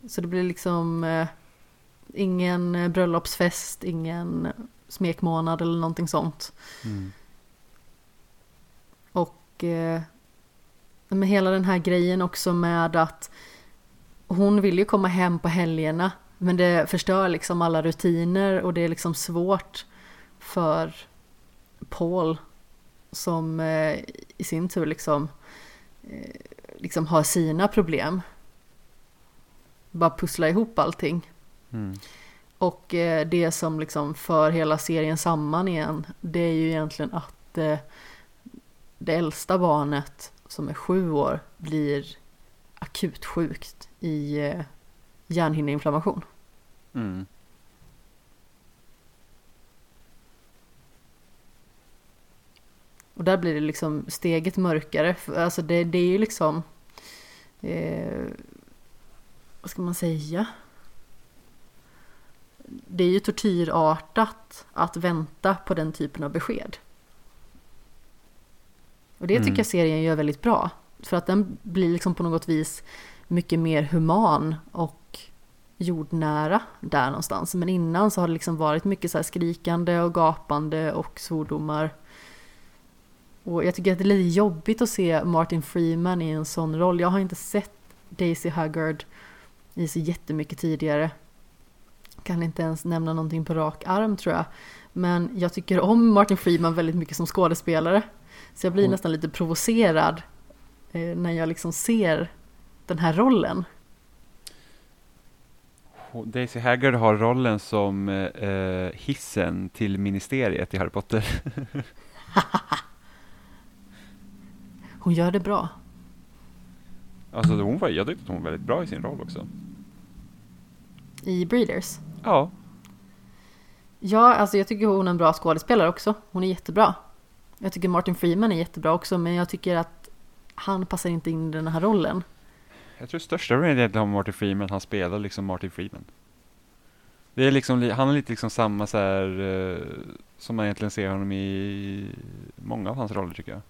Speaker 1: Så det blir liksom eh, ingen eh, bröllopsfest, ingen smekmånad eller någonting sånt.
Speaker 2: Mm.
Speaker 1: Och eh, med hela den här grejen också med att hon vill ju komma hem på helgerna men det förstör liksom alla rutiner och det är liksom svårt för Paul som eh, i sin tur liksom, eh, liksom har sina problem. Bara pussla ihop allting.
Speaker 2: Mm.
Speaker 1: Och eh, det som liksom för hela serien samman igen, det är ju egentligen att det äldsta barnet som är sju år blir akut sjukt i eh, hjärnhinneinflammation.
Speaker 2: Mm.
Speaker 1: Och där blir det liksom steget mörkare. Alltså det, det är ju liksom... Eh, vad ska man säga? Det är ju tortyrartat att vänta på den typen av besked. Och det tycker
Speaker 2: Mm.
Speaker 1: jag serien gör väldigt bra. För att den blir liksom på något vis mycket mer human och jordnära där någonstans. Men innan så har det liksom varit mycket så här skrikande och gapande och svordomar. Och jag tycker att det är lite jobbigt att se Martin Freeman i en sån roll. Jag har inte sett Daisy Haggard i så jättemycket tidigare. Kan inte ens nämna någonting på rak arm tror jag. Men jag tycker om Martin Freeman väldigt mycket som skådespelare. Så jag blir
Speaker 2: Hon-
Speaker 1: nästan lite provocerad eh, när jag liksom ser den här rollen.
Speaker 2: Daisy Haggard har rollen som eh, hissen till ministeriet i Harry Potter.
Speaker 1: Hon gör det bra.
Speaker 2: Alltså hon var, jag tyckte att hon var väldigt bra i sin roll också.
Speaker 1: I Breeders.
Speaker 2: Ja,
Speaker 1: Ja, alltså jag tycker hon är en bra skådespelare också. Hon är jättebra. Jag tycker Martin Freeman är jättebra också, men jag tycker att han passar inte in i den här rollen.
Speaker 2: Jag tror största problemet egentligen har Martin Freeman, han spelar liksom Martin Freeman. Det är liksom, li- han är lite liksom samma så här eh, som man egentligen ser honom i många av hans roller tycker jag.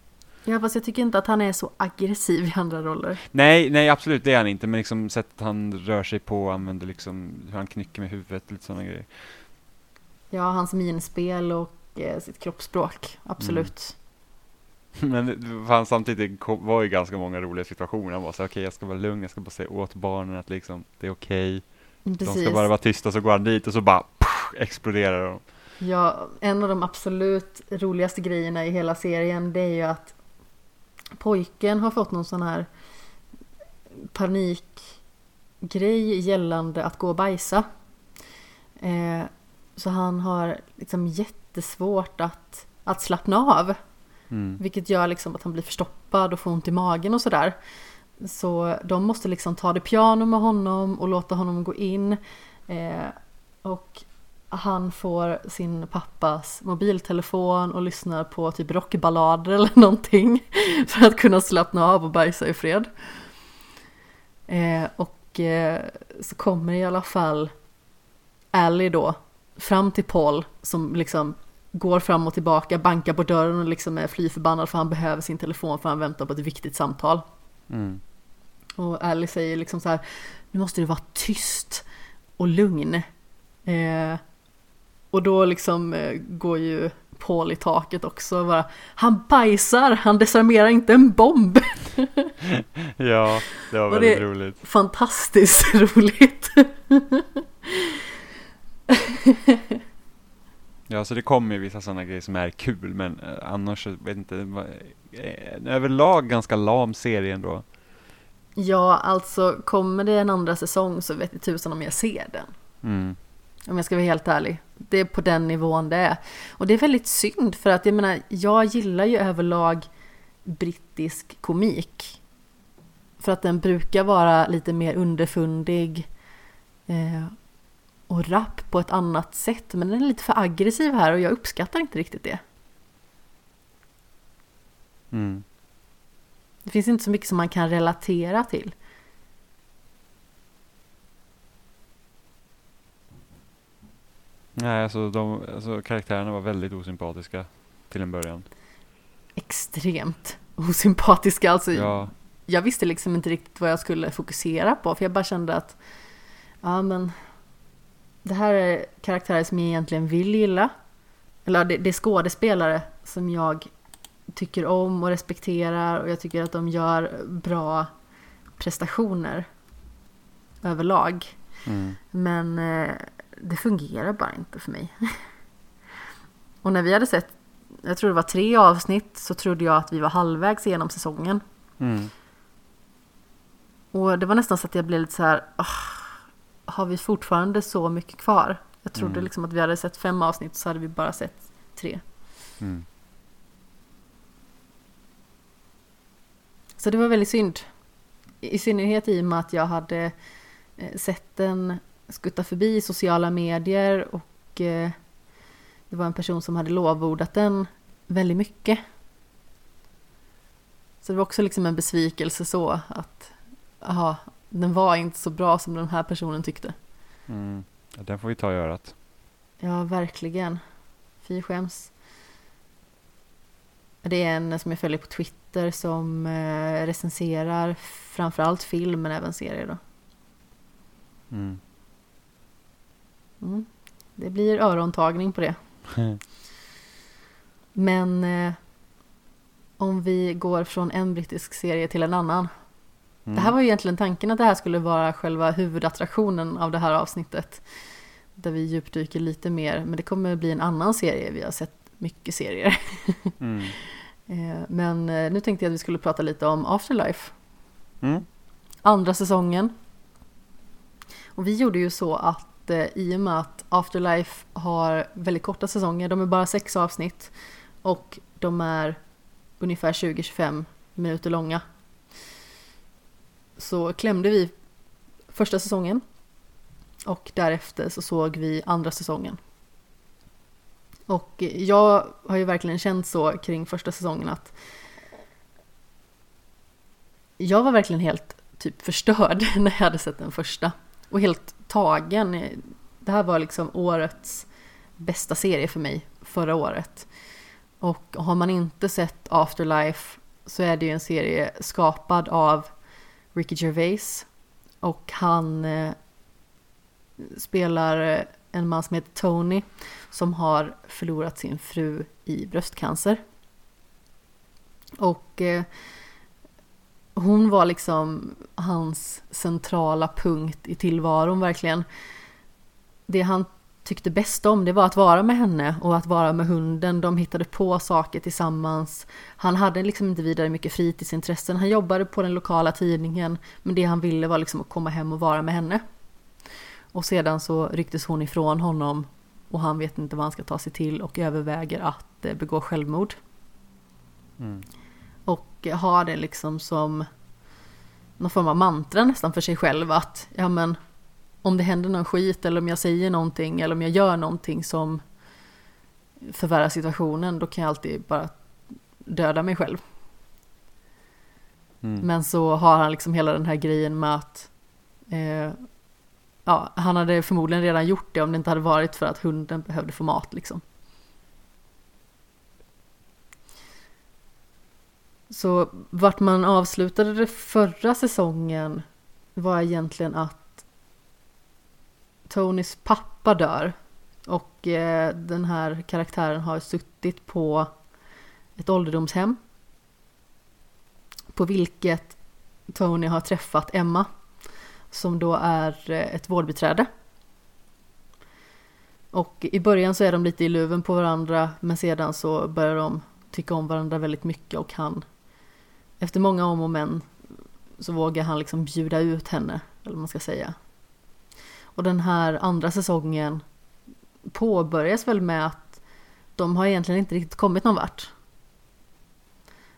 Speaker 1: Ja, fast jag tycker inte att han är så aggressiv i andra roller.
Speaker 2: Nej, nej absolut det är han inte, men liksom sättet han rör sig på, använder liksom hur han knycker med huvudet, lite sådana grejer.
Speaker 1: Ja, hans minspel och eh, sitt kroppsspråk. Absolut.
Speaker 2: Men fanns samtidigt kom- var ju ganska många roliga situationer. Han var så okej jag ska vara lugn, jag ska bara säga åt barnen att liksom det är okej. De
Speaker 1: Precis.
Speaker 2: ska bara vara tysta, så går han dit och så bara pff, exploderar de.
Speaker 1: Ja, en av de absolut roligaste grejerna i hela serien det är ju att pojken har fått någon sån här panikgrej gällande att gå och bajsa. Eh, så han har liksom jättesvårt att, att slappna av.
Speaker 2: Mm.
Speaker 1: Vilket gör liksom att han blir förstoppad och får ont i magen och sådär. Så de måste liksom ta det piano med honom och låta honom gå in. Eh, och han får sin pappas mobiltelefon och lyssnar på typ rockballader eller någonting. För att kunna slappna av och bajsa i fred. Eh, och eh, så kommer i alla fall Ally då fram till Paul som liksom går fram och tillbaka, bankar på dörren och liksom är fly förbannad för han behöver sin telefon för han väntar på ett viktigt samtal.
Speaker 2: Mm.
Speaker 1: Och Ally säger liksom så här, nu måste du vara tyst och lugn. Eh, och då liksom eh, går ju Paul i taket också och bara, han bajsar, han desarmerar inte en bomb.
Speaker 2: Ja, det var väldigt
Speaker 1: det-
Speaker 2: roligt.
Speaker 1: Fantastiskt roligt.
Speaker 2: Ja, så det kommer ju vissa sådana grejer som är kul, men eh, annars vet inte. eh, överlag ganska lam serie ändå.
Speaker 1: ja, alltså kommer det en andra säsong så vet jag tusan om jag ser den.
Speaker 2: Mm.
Speaker 1: Om jag ska vara helt ärlig. Det är på den nivån det är. Och det är väldigt synd för att jag menar, jag gillar ju överlag brittisk komik. För att den brukar vara lite mer underfundig eh, och rapp på ett annat sätt. Men den är lite för aggressiv här och jag uppskattar inte riktigt det.
Speaker 2: Mm.
Speaker 1: Det finns inte så mycket som man kan relatera till.
Speaker 2: Nej, alltså, de, alltså karaktärerna var väldigt osympatiska till en början.
Speaker 1: extremt osympatiska. Alltså,
Speaker 2: Ja,
Speaker 1: Jag visste liksom inte riktigt vad jag skulle fokusera på för jag bara kände att ja men det här är karaktärer som jag egentligen vill gilla. Eller det, det är skådespelare som jag tycker om och respekterar och jag tycker att de gör bra prestationer överlag.
Speaker 2: mm,
Speaker 1: Men eh, det fungerar bara inte för mig. och när vi hade sett, jag tror det var tre avsnitt, så trodde jag att vi var halvvägs igenom säsongen.
Speaker 2: mm,
Speaker 1: Och det var nästan så att jag blev lite så här, "Ah, har vi fortfarande så mycket kvar? Jag trodde
Speaker 2: Mm.
Speaker 1: liksom att vi hade sett fem avsnitt så hade vi bara sett tre.
Speaker 2: mm.
Speaker 1: Så det var väldigt synd. I synnerhet i och med att jag hade eh, sett den skutta förbi i sociala medier och eh, det var en person som hade lovordat den väldigt mycket. Så det var också liksom en besvikelse så att aha, den var inte så bra som den här personen tyckte.
Speaker 2: Mm. Ja, den får vi ta i örat.
Speaker 1: Ja, verkligen. Fy skäms. Det är en som jag följer på Twitter som eh, recenserar framförallt film men även serier då.
Speaker 2: Mm.
Speaker 1: Mm. Det blir örontagning på det. Men eh, om vi går från en brittisk serie till en annan.
Speaker 2: Mm.
Speaker 1: Det här var ju egentligen tanken att det här skulle vara själva huvudattraktionen av det här avsnittet. Där vi djupdyker lite mer, men det kommer bli en annan serie. Vi har sett mycket serier.
Speaker 2: Mm.
Speaker 1: Eh, Men eh, nu tänkte jag att vi skulle prata lite om Afterlife.
Speaker 2: Mm.
Speaker 1: Andra säsongen. Och vi gjorde ju så att eh, i och med att Afterlife har väldigt korta säsonger, de är bara sex avsnitt och de är ungefär 20-25 minuter långa. Så klämde vi första säsongen och därefter så såg vi andra säsongen. Och jag har ju verkligen känt så kring första säsongen att jag var verkligen helt typ förstörd när jag hade sett den första. Och helt tagen. Det här var liksom årets bästa serie för mig förra året. Och har man inte sett Afterlife så är det ju en serie skapad av Ricky Gervais. Och han eh, spelar eh, en man som heter Tony som har förlorat sin fru i bröstcancer. Och eh, hon var liksom hans centrala punkt i tillvaron verkligen. Det han tyckte bäst om det var att vara med henne och att vara med hunden. De hittade på saker tillsammans. Han hade liksom inte vidare mycket fritidsintressen. Han jobbade på den lokala tidningen men det han ville var liksom att komma hem och vara med henne. Och sedan så rycktes hon ifrån honom och han vet inte vad han ska ta sig till och överväger att eh, begå självmord.
Speaker 2: Mm.
Speaker 1: Och har det liksom som någon form av mantra nästan för sig själv att ja men om det händer någon skit eller om jag säger någonting eller om jag gör någonting som förvärrar situationen då kan jag alltid bara döda mig själv.
Speaker 2: Mm.
Speaker 1: Men så har han liksom hela den här grejen med att eh, ja, han hade förmodligen redan gjort det om det inte hade varit för att hunden behövde få mat liksom. Så vart man avslutade det förra säsongen var egentligen att Tonys pappa dör. Och eh, den här karaktären har suttit på ett ålderdomshem. På vilket Tony har träffat Emma. Som då är eh, ett vårdbiträde. Och i början så är de lite i luven på varandra men sedan så börjar de tycka om varandra väldigt mycket och han efter många om och men så vågar han liksom bjuda ut henne, eller vad man ska säga. Och den här andra säsongen påbörjas väl med att de har egentligen inte riktigt kommit någon vart.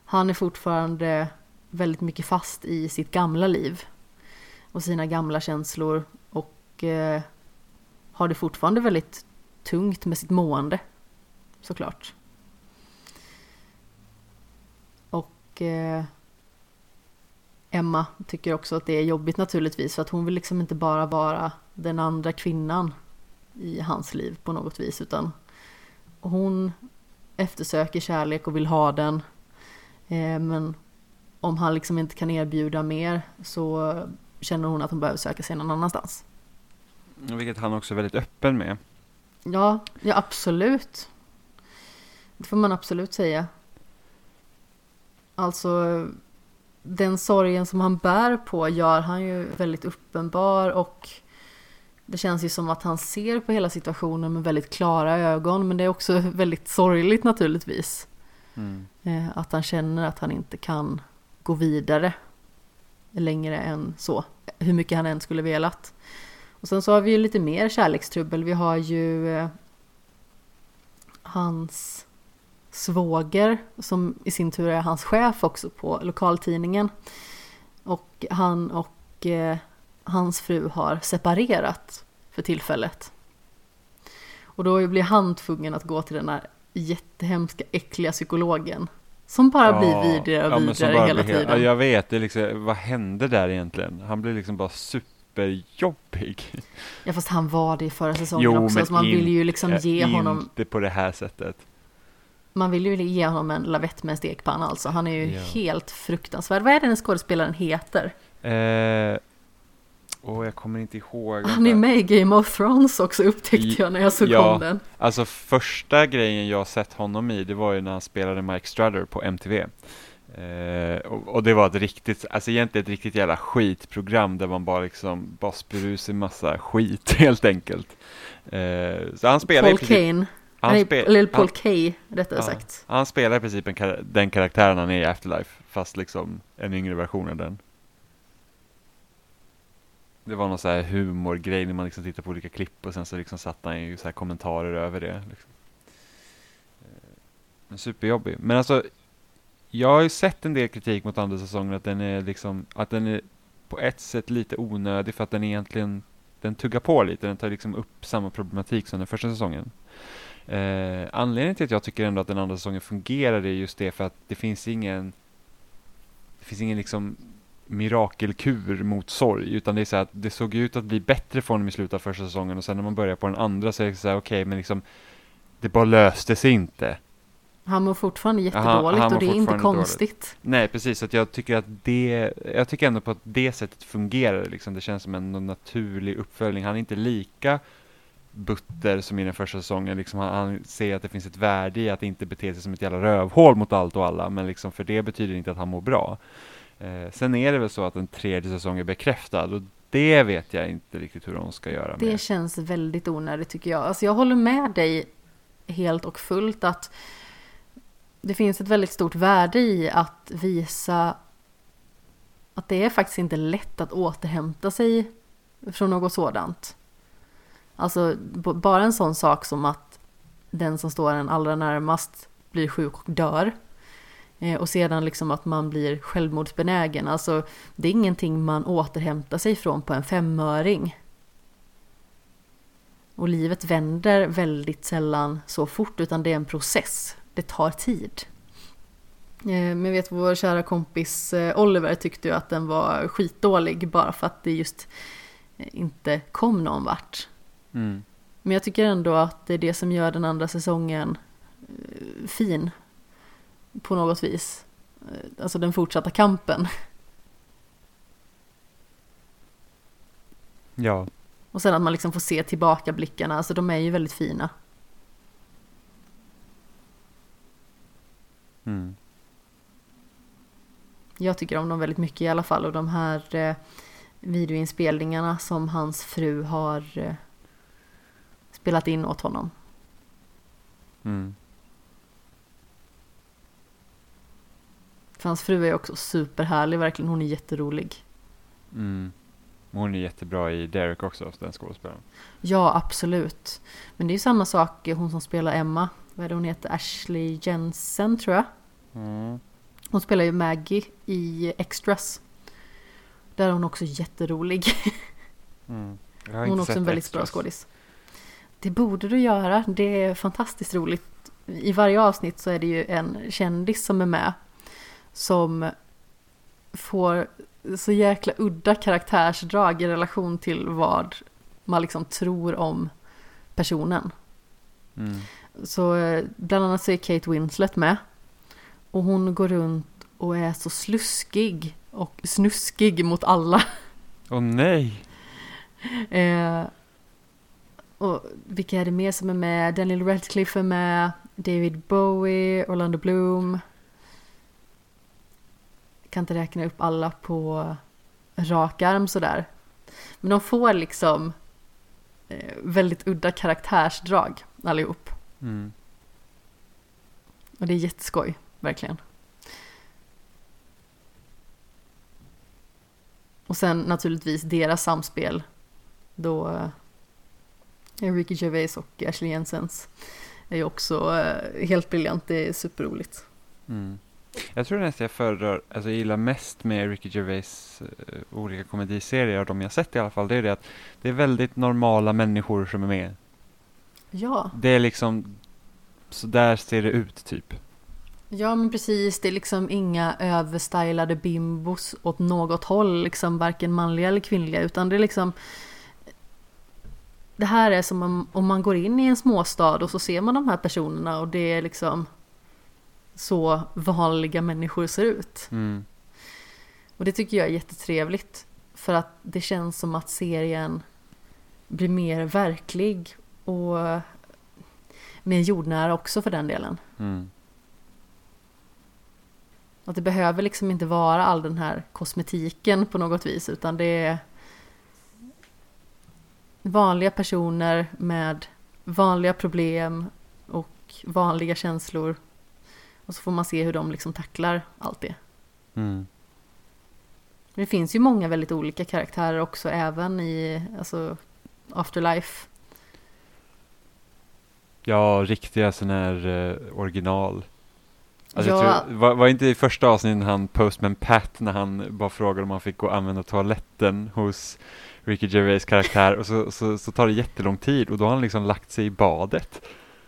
Speaker 1: Han är fortfarande väldigt mycket fast i sitt gamla liv och sina gamla känslor och eh, har det fortfarande väldigt tungt med sitt mående såklart. Och eh, Emma tycker också att det är jobbigt naturligtvis för att hon vill liksom inte bara vara den andra kvinnan i hans liv på något vis utan hon eftersöker kärlek och vill ha den Eh, men om han liksom inte kan erbjuda mer så känner hon att hon behöver söka sig någon annanstans.
Speaker 2: Vilket han också är väldigt öppen med.
Speaker 1: Ja, ja absolut. Det får man absolut säga. Alltså, den sorgen som han bär på gör han ju väldigt uppenbar och det känns ju som att han ser på hela situationen med väldigt klara ögon men det är också väldigt sorgligt naturligtvis.
Speaker 2: Mm.
Speaker 1: Eh, Att han känner att han inte kan gå vidare längre än så. Hur mycket han än skulle velat. Och sen så har vi ju lite mer kärlekstrubbel. Vi har ju eh, hans svåger som i sin tur är hans chef också på lokaltidningen. Och han och eh, hans fru har separerat för tillfället. Och då blir han tvungen att gå till den här jättehemska äckliga psykologen. Som bara blir vidare och
Speaker 2: som bara
Speaker 1: hela tiden.
Speaker 2: Ja, jag vet, det liksom, vad hände där egentligen? Han blir liksom bara superjobbig.
Speaker 1: Ja fast han var det i förra säsongen också, så man vill ju liksom ge honom,
Speaker 2: Inte på det här sättet.
Speaker 1: Man vill ju ge honom en lavett med en stekpanna alltså. Han är ju
Speaker 2: Ja.
Speaker 1: helt fruktansvärd. Vad är det den skådespelaren heter?
Speaker 2: Eh, åh, jag kommer inte ihåg.
Speaker 1: Han är med i Game of Thrones också upptäckte jag när jag såg
Speaker 2: ja.
Speaker 1: om den.
Speaker 2: Alltså första grejen jag sett honom i, det var ju när han spelade Mike Strutter på MTV. Eh, och, och det var ett riktigt, alltså egentligen ett riktigt jävla skitprogram där man bara liksom bara spyr ur sig massa skit helt enkelt. Eh, så han spelar
Speaker 1: Paul Kane.
Speaker 2: Han,
Speaker 1: Nej, eller Paul
Speaker 2: han,
Speaker 1: Kay rättare
Speaker 2: Ja.
Speaker 1: sagt.
Speaker 2: han spelar i princip en, den karaktären han är i Afterlife, fast liksom en yngre version av den. Det var någon så här humorgrej när man liksom tittar på olika klipp och sen så liksom satt han ju så här kommentarer över det. Liksom. Eh, Men superjobbig. Men alltså, jag har ju sett en del kritik mot andra säsongen att den är liksom, att den är på ett sätt lite onödig för att den egentligen, den tuggar på lite, den tar liksom upp samma problematik som den första säsongen. Eh, anledningen till att jag tycker ändå att den andra säsongen fungerar är just det för att det finns ingen det finns ingen liksom mirakelkur mot sorg utan det är så att det såg ut att bli bättre för honom i slutet av första säsongen och sen när man börjar på den andra så är det så här okej men liksom det bara löste sig inte.
Speaker 1: Han mår fortfarande jättedåligt
Speaker 2: mår
Speaker 1: och det är inte
Speaker 2: fortfarande dåligt.
Speaker 1: konstigt.
Speaker 2: Nej precis, att jag tycker att det, jag tycker ändå på att det sättet fungerar liksom. Det känns som en naturlig uppföljning. Han är inte lika butter som i den första säsongen. Liksom han, han ser att det finns ett värde i att inte bete sig som ett jävla rövhål mot allt och alla. Men liksom för det betyder inte att han mår bra. Eh, sen är det väl så att en tredje säsong är bekräftad och det vet jag inte riktigt hur de ska göra
Speaker 1: Det
Speaker 2: med.
Speaker 1: känns väldigt onödigt tycker jag. Alltså jag håller med dig helt och fullt att det finns ett väldigt stort värde i att visa att det är faktiskt inte lätt att återhämta sig från något sådant. Alltså bara en sån sak som att den som står en allra närmast blir sjuk och dör. Eh, Och sedan liksom att man blir självmordsbenägen. Alltså det är ingenting man återhämtar sig från på en femöring. Och livet vänder väldigt sällan så fort utan det är en process. Det tar tid. Eh, men jag vet vår kära kompis eh, Oliver tyckte ju att den var skitdålig bara för att det just eh, inte kom någon vart.
Speaker 2: Mm.
Speaker 1: Men jag tycker ändå att det är det som gör den andra säsongen eh, fin. På något vis. Eh, Alltså den fortsatta kampen.
Speaker 2: Ja,
Speaker 1: Och sen att man liksom får se tillbakablickarna, alltså de är ju väldigt fina.
Speaker 2: mm.
Speaker 1: Jag tycker om dem väldigt mycket i alla fall och de här eh, videoinspelningarna som hans fru har eh, spelat in åt honom.
Speaker 2: Mm.
Speaker 1: För hans fru är också superhärlig, verkligen. Hon är jätterolig.
Speaker 2: Mm. Hon är jättebra i Derek också, den skådespelaren.
Speaker 1: Ja, absolut. Men det är ju samma sak, hon som spelar Emma. Vad är det hon heter? Ashley Jensen tror jag.
Speaker 2: Mm.
Speaker 1: Hon spelar ju Maggie i Extras. Där är hon också jätterolig.
Speaker 2: Mm. Jag har
Speaker 1: Hon är också en väldigt bra
Speaker 2: Extras.
Speaker 1: skådis. Det borde du göra. Det är fantastiskt roligt. I varje avsnitt så är det ju en kändis som är med. Som får så jäkla udda karaktärsdrag i relation till vad man liksom tror om personen.
Speaker 2: Mm.
Speaker 1: Så eh, bland annat så är Kate Winslet med. Och hon går runt och är så sluskig och snuskig mot alla.
Speaker 2: Åh nej!
Speaker 1: Eh, och vilka är det mer som är med? Daniel Radcliffe är med, David Bowie, Orlando Bloom. Jag kan inte räkna upp alla på rak arm sådär. Men de får liksom eh, väldigt udda karaktärsdrag allihop.
Speaker 2: Mm.
Speaker 1: Och det är jätteskoj, verkligen. Och sen naturligtvis deras samspel. Då eh, Ricky Gervais och Ashley Jensens är ju också eh, helt briljant. Det är superroligt.
Speaker 2: Mm. Jag tror nästan jag föredrar, alltså jag gillar mest med Ricky Gervais uh, olika komediserier, av de jag sett i alla fall, det är det att det är väldigt normala människor som är med.
Speaker 1: Ja.
Speaker 2: Det är liksom, så där ser det ut typ.
Speaker 1: Ja men precis, det är liksom inga överstylade bimbos åt något håll, liksom varken manliga eller kvinnliga, utan det är liksom Det här är som om, man går in i en småstad och så ser man de här personerna och det är liksom så vanliga människor ser ut.
Speaker 2: Mm.
Speaker 1: Och det tycker jag är jättetrevligt. För att det känns som att serien blir mer verklig och mer jordnära också för den delen.
Speaker 2: Mm.
Speaker 1: Att det behöver liksom inte vara all den här kosmetiken på något vis utan det är vanliga personer med vanliga problem och vanliga känslor. Och så får man se hur de liksom tacklar allt det.
Speaker 2: Mm.
Speaker 1: Det finns ju många väldigt olika karaktärer också även i alltså, Afterlife.
Speaker 2: Ja, riktiga sådana här uh, original. Alltså
Speaker 1: Ja.
Speaker 2: jag tror, var, var inte i första avsnittet han Postman Pat när han bara frågade om han fick gå och använda toaletten hos Ricky Gervais karaktär och så, så, så tar det jättelång tid och då har han liksom lagt sig i badet.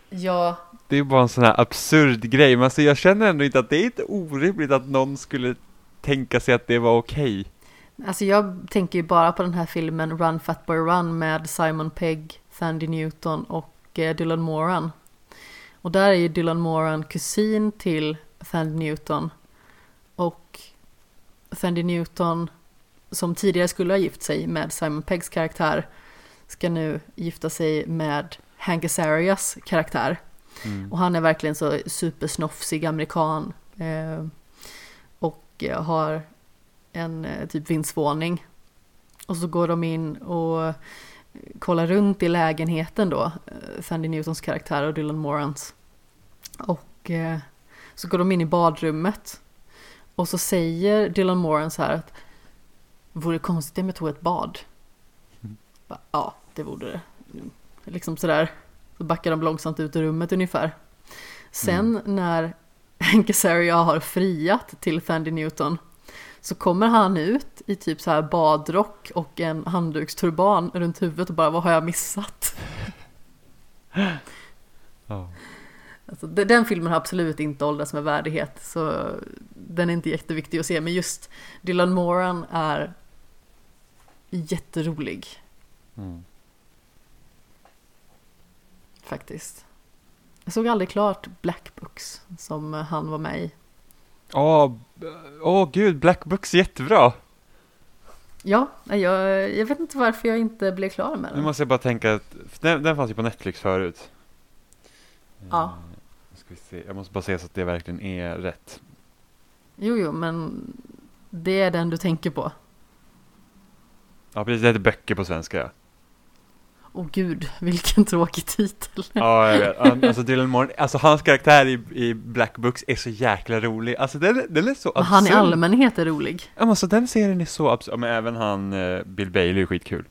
Speaker 1: Ja,
Speaker 2: Det är bara en sån här absurd grej, men alltså jag känner ändå inte att det är inte orimligt att någon skulle tänka sig att det var okej.
Speaker 1: alltså jag tänker ju bara på den här filmen Run Fat Boy Run med Simon Pegg, Thandie Newton och eh, Dylan Moran. Och där är ju Dylan Moran kusin till Thandie Newton. Och Thandie Newton, som tidigare skulle ha gift sig med Simon Peggs karaktär, ska nu gifta sig med Hank Azarias karaktär.
Speaker 2: Mm.
Speaker 1: Och han är verkligen så supersnofsig amerikan. Eh, och eh, har en eh, typ vindsvåning. Och så går de in och kollar runt i lägenheten då. Eh, Sandy Newtons karaktär och Dylan Morans. Och eh, så går de in i badrummet. Och så säger Dylan Moran så här att Vore konstigt om jag tog ett bad?
Speaker 2: Mm.
Speaker 1: Bara, Ja, det vore det. Liksom sådär. Så backar de långsamt ut ur rummet ungefär. Sen när Hank Azaria har friat till Thandie Newton så kommer han ut i typ så här badrock och en handduksturban runt huvudet och bara vad har jag missat?
Speaker 2: Ja.
Speaker 1: Alltså, de- den filmen har absolut inte åldrats med värdighet så den är inte jätteviktig att se men just Dylan Moran är jätterolig
Speaker 2: Mm.
Speaker 1: faktiskt. Jag såg aldrig klart Black Books som han var med i.
Speaker 2: Åh, b- åh gud, Black Books är jättebra!
Speaker 1: Ja, jag, jag vet inte varför jag inte blev klar med
Speaker 2: Nu
Speaker 1: den.
Speaker 2: måste jag bara tänka att, den, den fanns ju på Netflix förut.
Speaker 1: Ja.
Speaker 2: Eh, nu se. Jag måste bara se så att det verkligen är rätt.
Speaker 1: Jo, jo, men det är den du tänker på.
Speaker 2: Ja precis, det heter böcker på svenska ja.
Speaker 1: Åh gud, vilken tråkig titel.
Speaker 2: Ja, jag vet. Alltså Dylan Moran, alltså hans karaktär i, i Black Books är så jäkla rolig. Alltså den, den är så absurd.
Speaker 1: han i allmänhet är rolig.
Speaker 2: Ja men alltså den serien är så absurd. Men även han, eh, Bill Bailey är skitkul.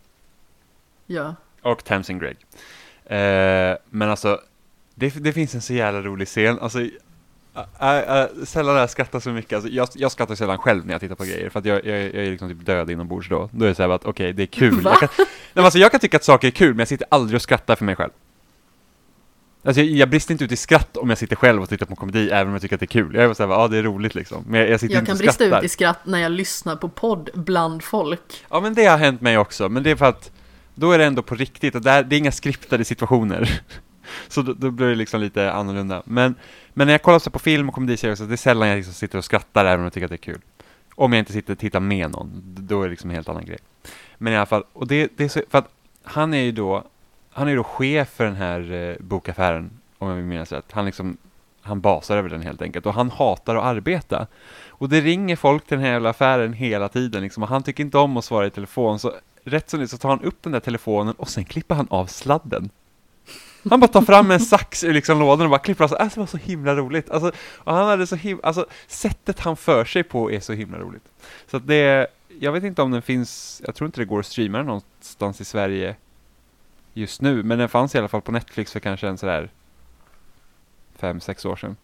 Speaker 1: Ja.
Speaker 2: Och Tamsin Gregg. Eh, men alltså, det, det finns en så jävla rolig scen. Alltså, äh, äh, sällan har jag skrattat så mycket. Alltså, jag, jag skrattar sällan själv när jag tittar på grejer. För att jag, jag, jag är liksom typ död inombords då. Då är det så här att okej, det är kul.
Speaker 1: Va?
Speaker 2: Jag kan, nej, men alltså, jag kan tycka att saker är kul, men jag sitter aldrig och skrattar för mig själv. Alltså jag, jag brister inte ut i skratt om jag sitter själv och tittar på komedi, även om jag tycker att det är kul. Jag är såhär, ja det är roligt liksom. Men jag, jag sitter
Speaker 1: Jag
Speaker 2: inte
Speaker 1: kan
Speaker 2: och
Speaker 1: brista
Speaker 2: skrattar.
Speaker 1: ut i skratt när jag lyssnar på podd bland folk.
Speaker 2: Ja men det har hänt mig också, men det är för att då är det ändå på riktigt och där, det är inga skriptade situationer. Så då, då blir det liksom lite annorlunda. Men, men när jag kollar så på film och komediserier så det är sällan jag liksom sitter och skrattar även om jag tycker att det är kul. Om jag inte sitter och tittar med någon, då är det liksom en helt annan grej. Men i alla fall, och det, det är så, för att han är ju då, han är ju då chef för den här eh, bokaffären, om jag minns rätt. Han liksom, han basar över den helt enkelt och han hatar att arbeta. Och det ringer folk till den här jävla affären hela tiden liksom, och han tycker inte om att svara i telefon, så rätt som det är så tar han upp den där telefonen och sen klipper han av sladden. Han bara tar fram en sax ur liksom lådan och bara klipper av. Alltså, det var så himla roligt. Alltså, och han hade så himla, alltså sättet han för sig på är så himla roligt. Så att det, jag vet inte om den finns, jag tror inte det går att streama den någonstans i Sverige just nu, men den fanns i alla fall på Netflix för kanske en sådär fem, sex år sedan.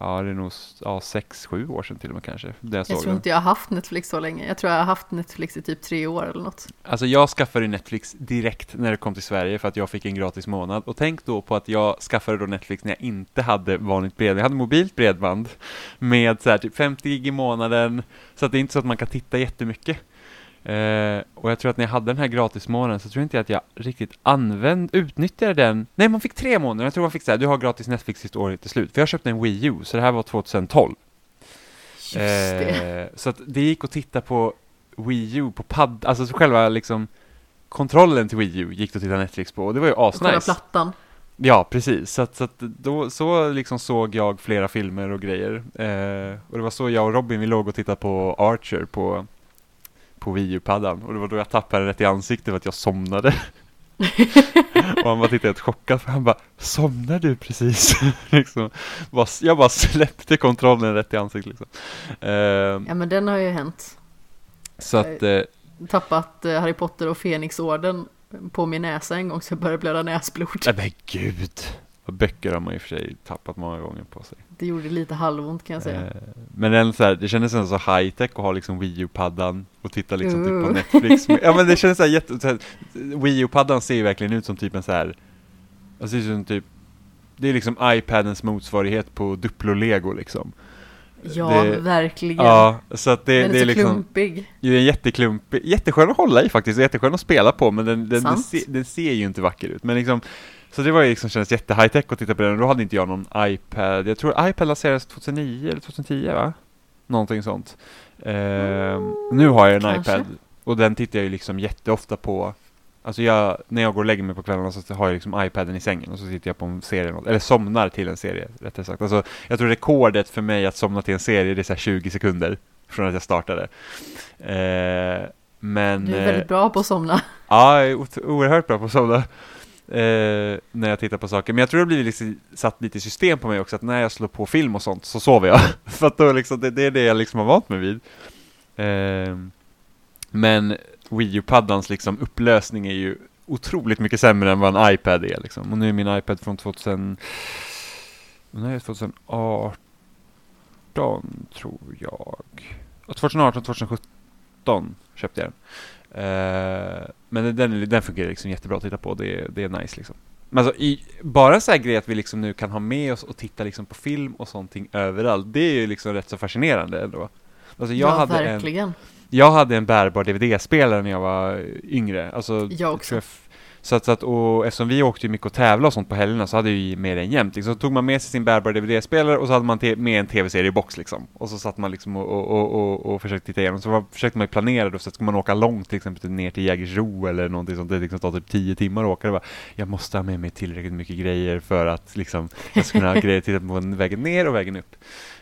Speaker 2: Ja, det är nog ja, sex, sju år sedan till och med kanske. Jag,
Speaker 1: Jag tror
Speaker 2: den.
Speaker 1: inte jag har haft Netflix så länge. Jag tror jag har haft Netflix i typ tre år eller något.
Speaker 2: Alltså jag skaffade Netflix direkt när det kom till Sverige för att jag fick en gratis månad. Och tänk då på att jag skaffade då Netflix när jag inte hade vanligt bredband. Jag hade mobilt bredband med så här typ 50 gig i månaden. Så att det är inte så att man kan titta jättemycket. Eh, och jag tror att när jag hade den här gratismånaden så tror jag inte att jag riktigt använde, utnyttjade den. Nej, man fick tre månader. Jag tror man fick så här, du har gratis Netflix tills året är slut. För jag köpte en Wii U, så det här var 2012.
Speaker 1: Just det.
Speaker 2: Eh, så att det gick att titta på Wii U på padd, alltså så själva liksom kontrollen till Wii U gick det att titta Netflix på och det var ju
Speaker 1: Och
Speaker 2: asnice.
Speaker 1: plattan.
Speaker 2: Ja, precis. Så, att, så, att då, så liksom såg jag flera filmer och grejer. Eh, och det var så jag och Robin vi låg och tittade på Archer på, på Wii U-paddan. Och det var då jag tappade rätt i ansiktet för att jag somnade. och han bara tittade helt chockad för han bara Somnar du precis? liksom, bara, jag bara släppte kontrollen rätt i ansiktet liksom. Eh,
Speaker 1: Ja men den har ju hänt.
Speaker 2: så att, eh,
Speaker 1: Tappat eh, Harry Potter och Fenixorden på min näsa en gång så jag började blöda näsblod.
Speaker 2: nej men gud. Och böcker har man i och för sig tappat många gånger på sig.
Speaker 1: Det gjorde lite halvont kan jag säga.
Speaker 2: Eh, men den så här, det kändes ändå så high tech att ha liksom Wii U-paddan och titta liksom typ på
Speaker 1: Uh.
Speaker 2: Netflix. ja men det kändes så här jätte, så här, Wii U-paddan ser ju verkligen ut som typ en så här, alltså det ser som typ, det är liksom iPadens motsvarighet på Duplo-lego liksom.
Speaker 1: Ja,
Speaker 2: det-
Speaker 1: verkligen.
Speaker 2: Ja, så att det,
Speaker 1: den är,
Speaker 2: det är
Speaker 1: så
Speaker 2: liksom,
Speaker 1: klumpig.
Speaker 2: det är en jätteklumpig, jätteskön att hålla i faktiskt, jätteskön att spela på, men den, den, den,
Speaker 1: Sant.
Speaker 2: se, den ser ju inte vacker ut. Men liksom, så det var ju liksom, kändes jätte high tech att titta på den, då hade inte jag någon iPad, jag tror iPad lanserades 2009 eller 2010 va? Någonting sånt. Ehm, nu har jag en
Speaker 1: kanske.
Speaker 2: iPad, och den tittar jag ju liksom jätteofta på. Alltså jag, när jag går och lägger mig på kvällarna så har jag liksom iPaden i sängen och så tittar jag på en serie, eller somnar till en serie rättare sagt. Alltså, jag tror rekordet för mig att somna till en serie det är så här 20 sekunder från att jag startade. Eh, men...
Speaker 1: Du är
Speaker 2: eh,
Speaker 1: väldigt bra på att somna.
Speaker 2: Ja, jag är oerhört bra på att somna. Eh, när jag tittar på saker. Men jag tror det blir liksom satt lite i system på mig också, att när jag slår på film och sånt så sover jag. För att då liksom, det, det är det jag liksom har vant mig vid. Eh, men Wii U-paddans liksom upplösning är ju otroligt mycket sämre än vad en iPad är liksom. Och nu är min iPad från 2000... Nej, 2018 tror jag. Och 2018, 2017 köpte jag den. Eh, men den- den, fungerar liksom jättebra att titta på, det, det är nice liksom. Men alltså, i, bara så här grej att vi liksom nu kan ha med oss och titta liksom på film och sånt överallt, det är ju liksom rätt så fascinerande ändå. Alltså jag,
Speaker 1: ja,
Speaker 2: hade en,
Speaker 1: verkligen.
Speaker 2: jag hade en bärbar DVD-spelare när jag var yngre. Alltså,
Speaker 1: Jag också.
Speaker 2: f- Så att, så att, och eftersom vi åkte ju mycket och tävlade och sånt på helgerna så hade vi med den jämt. Liksom, så tog man med sig sin bärbara DVD-spelare och så hade man med en tv-serie i box liksom. Och så satt man liksom och, och, och, och, försökte titta igenom. Så var, försökte man ju planera då, så att ska man åka långt till exempel till- ner till Jägersro eller någonting sånt. Det liksom tar typ 10 timmar att åka. Det var, jag måste ha med mig tillräckligt mycket grejer för att liksom, jag ska kunna ha grejer att titta på vägen ner och vägen upp.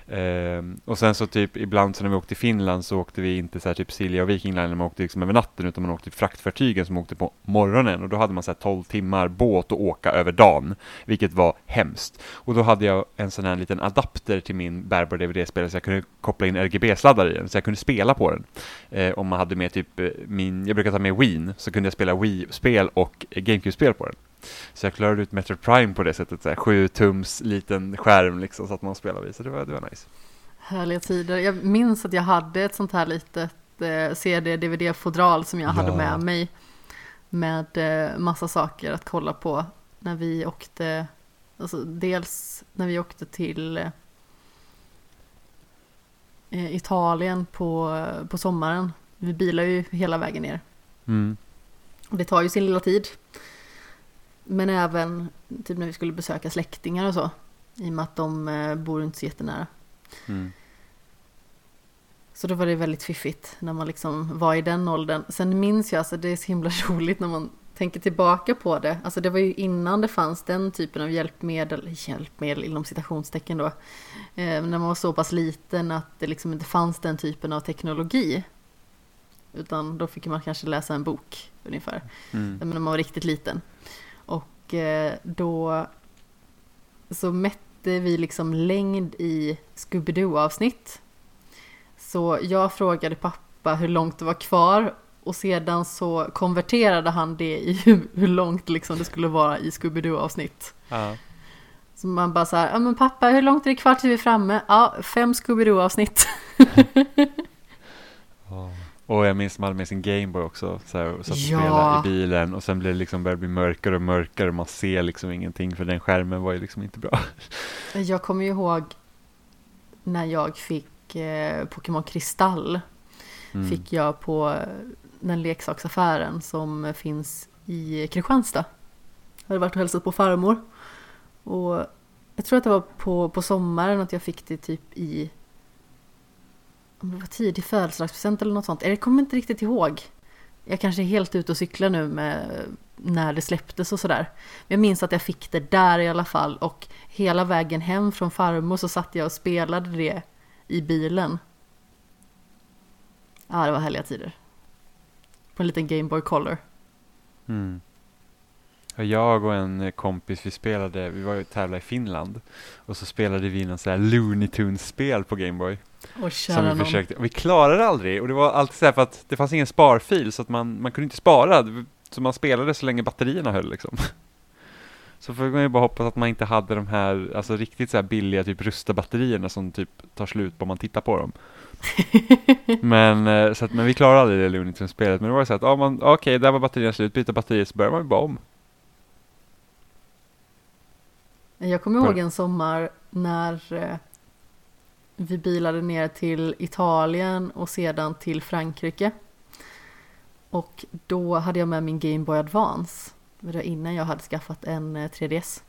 Speaker 2: Ehm, och sen så typ ibland så när vi åkte till Finland så åkte vi inte så här typ Silja och Viking Line, man åkte liksom över natten utan man åkte fraktfartygen som åkte på morgonen och då hade man så här 12 timmar båt att åka över dagen, vilket var hemskt. Och då hade jag en sån här liten adapter till min bärbara DVD-spelare så jag kunde koppla in RGB-sladdar i den så jag kunde spela på den. Eh, om man hade med typ eh, min, jag brukar ta med Wien, så kunde jag spela Wii-spel och GameCube-spel på den. Så jag klarade ut Metro Prime på det sättet, så här, 7 tums liten skärm liksom så att man spelar vid, så det var, det var nice.
Speaker 1: Härliga tider. Jag minns att jag hade ett sånt här litet eh, CD-DVD-fodral som jag hade
Speaker 2: Ja.
Speaker 1: med mig. Med eh, massa saker att kolla på när vi åkte. Alltså dels när vi åkte till eh, Italien på, på sommaren. Vi bilar ju hela vägen ner.
Speaker 2: Mm.
Speaker 1: Och det tar ju sin lilla tid. Men även typ när vi skulle besöka släktingar och så. I och med att de eh, bor inte så jättenära.
Speaker 2: Mm.
Speaker 1: Så då var det väldigt fiffigt när man liksom var i den åldern. Sen minns jag, alltså det är så himla roligt när man tänker tillbaka på det. Alltså det var ju innan det fanns den typen av hjälpmedel, hjälpmedel inom citationstecken då. Eh, när man var så pass liten att det liksom inte fanns den typen av teknologi. Utan då fick man kanske läsa en bok ungefär.
Speaker 2: Mm.
Speaker 1: när man var riktigt liten. Och eh, då så mätte vi liksom längd i Scooby-Doo-avsnitt. Så jag frågade pappa hur långt det var kvar och sedan så konverterade han det i hur, hur långt liksom det skulle vara i Scooby-Doo-avsnitt.
Speaker 2: Ja.
Speaker 1: Så man bara så här, ja men pappa hur långt är det kvar till vi är framme? Ja, fem Scooby-Doo-avsnitt.
Speaker 2: Och jag minns man hade med sin Gameboy också, så här, och satt och
Speaker 1: Ja.
Speaker 2: spelade i bilen och sen blev det liksom, började bli mörkare och mörkare och man ser liksom ingenting för den skärmen var ju liksom inte bra.
Speaker 1: Jag kommer ju ihåg när jag fick eh, Pokémon Kristall.
Speaker 2: Mm.
Speaker 1: Fick jag på den leksaksaffären som finns i Kristianstad. Jag hade varit och hälsat på farmor. Och jag tror att det var på, på sommaren att jag fick det typ i det var tidig födelsedagspresent eller något sånt. Jag kommer inte riktigt ihåg. Jag kanske är helt ute och cyklar nu med när det släpptes och sådär. Men jag minns att jag fick det där i alla fall och hela vägen hem från farmor så satt jag och spelade det i bilen. Ja, det var härliga tider. På en liten Game Boy Color.
Speaker 2: Mm. Jag och en kompis, vi spelade, vi var ju och tävlade i Finland och så spelade vi någon sån här Looney Tunes-spel på Gameboy.
Speaker 1: Och
Speaker 2: Som vi försökte, och vi klarade aldrig och det var alltid så här för att det fanns ingen sparfil så att man, man kunde inte spara, så man spelade så länge batterierna höll liksom. Så får man ju bara hoppas att man inte hade de här, alltså riktigt så här billiga typ rusta batterierna som typ tar slut bara man tittar på dem. men, eh, så att, men vi klarade aldrig det Looney Tunes-spelet, men det var så att, ja man, okej, där var batterierna slut, byta batterier så börjar man ju bara om.
Speaker 1: Jag kommer ihåg en sommar när eh, vi bilade ner till Italien och sedan till Frankrike. Och då hade jag med min Game Boy Advance. Det var innan jag hade skaffat en eh, 3DS.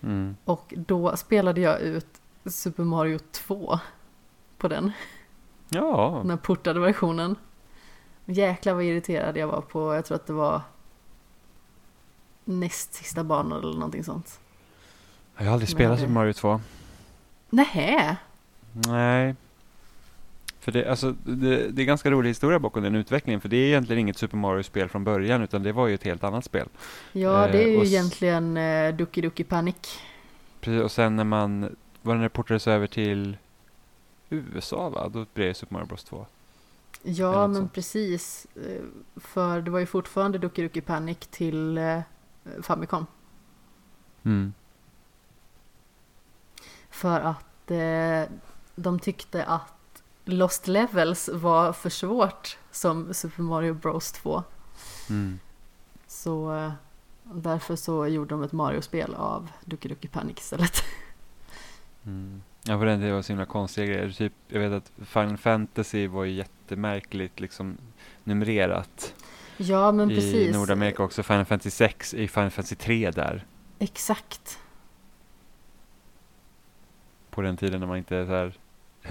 Speaker 2: Mm.
Speaker 1: Och då spelade jag ut Super Mario 2 på den,
Speaker 2: Ja,
Speaker 1: den portade versionen. Jäklar vad irriterad jag var på, jag tror att det var näst sista banan eller någonting sånt.
Speaker 2: Jag har aldrig spelat Super Mario 2.
Speaker 1: Nähä?
Speaker 2: Nej. För det, alltså, det, det är ganska rolig historia bakom den utvecklingen, för det är egentligen inget Super Mario-spel från början, utan det var ju ett helt annat spel.
Speaker 1: Ja, det är
Speaker 2: Eh,
Speaker 1: ju
Speaker 2: s-
Speaker 1: egentligen eh, Duki Duki Panic.
Speaker 2: Precis, och sen när man, var det när det portades över till USA va? Då blev det Super Mario Bros 2. Eller
Speaker 1: Ja, men
Speaker 2: sånt.
Speaker 1: precis. Eh, För det var ju fortfarande Duki Duki Panic till eh, Famicom.
Speaker 2: Mm.
Speaker 1: För att eh, de tyckte att Lost Levels var för svårt som Super Mario Bros 2.
Speaker 2: Mm.
Speaker 1: Så eh, därför så gjorde de ett Mario-spel av Duki Duki Panic istället.
Speaker 2: Mm. Ja, på den tiden var det så himla konstiga grejer. Typ, jag vet att Final Fantasy var ju jättemärkligt liksom numrerat.
Speaker 1: Ja, men
Speaker 2: I
Speaker 1: precis.
Speaker 2: Nordamerika också. Final Fantasy 6 är Final Fantasy 3 där.
Speaker 1: Exakt.
Speaker 2: På den tiden när man inte så här,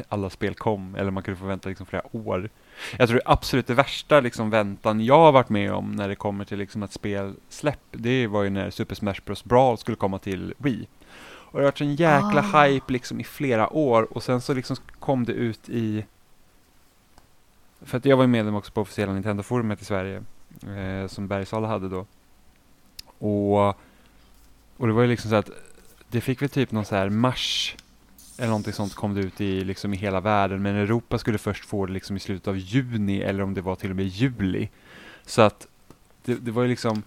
Speaker 2: alla spel kom eller man kunde få vänta liksom flera år. Jag tror det absolut det värsta liksom väntan jag har varit med om när det kommer till liksom ett spelsläpp, det var ju när Super Smash Bros Brawl skulle komma till Wii. Och det har varit en jäkla
Speaker 1: Ah.
Speaker 2: hype liksom i flera år och sen så liksom kom det ut i för att jag var ju medlem också på officiella Nintendo-forumet i Sverige eh, som Bergsala hade då. Och, och det var ju liksom så att det fick väl typ någon så här mars eller någonting sånt kom det ut i, liksom i hela världen. Men Europa skulle först få det liksom i slutet av juni eller om det var till och med juli. Så att det, det var ju liksom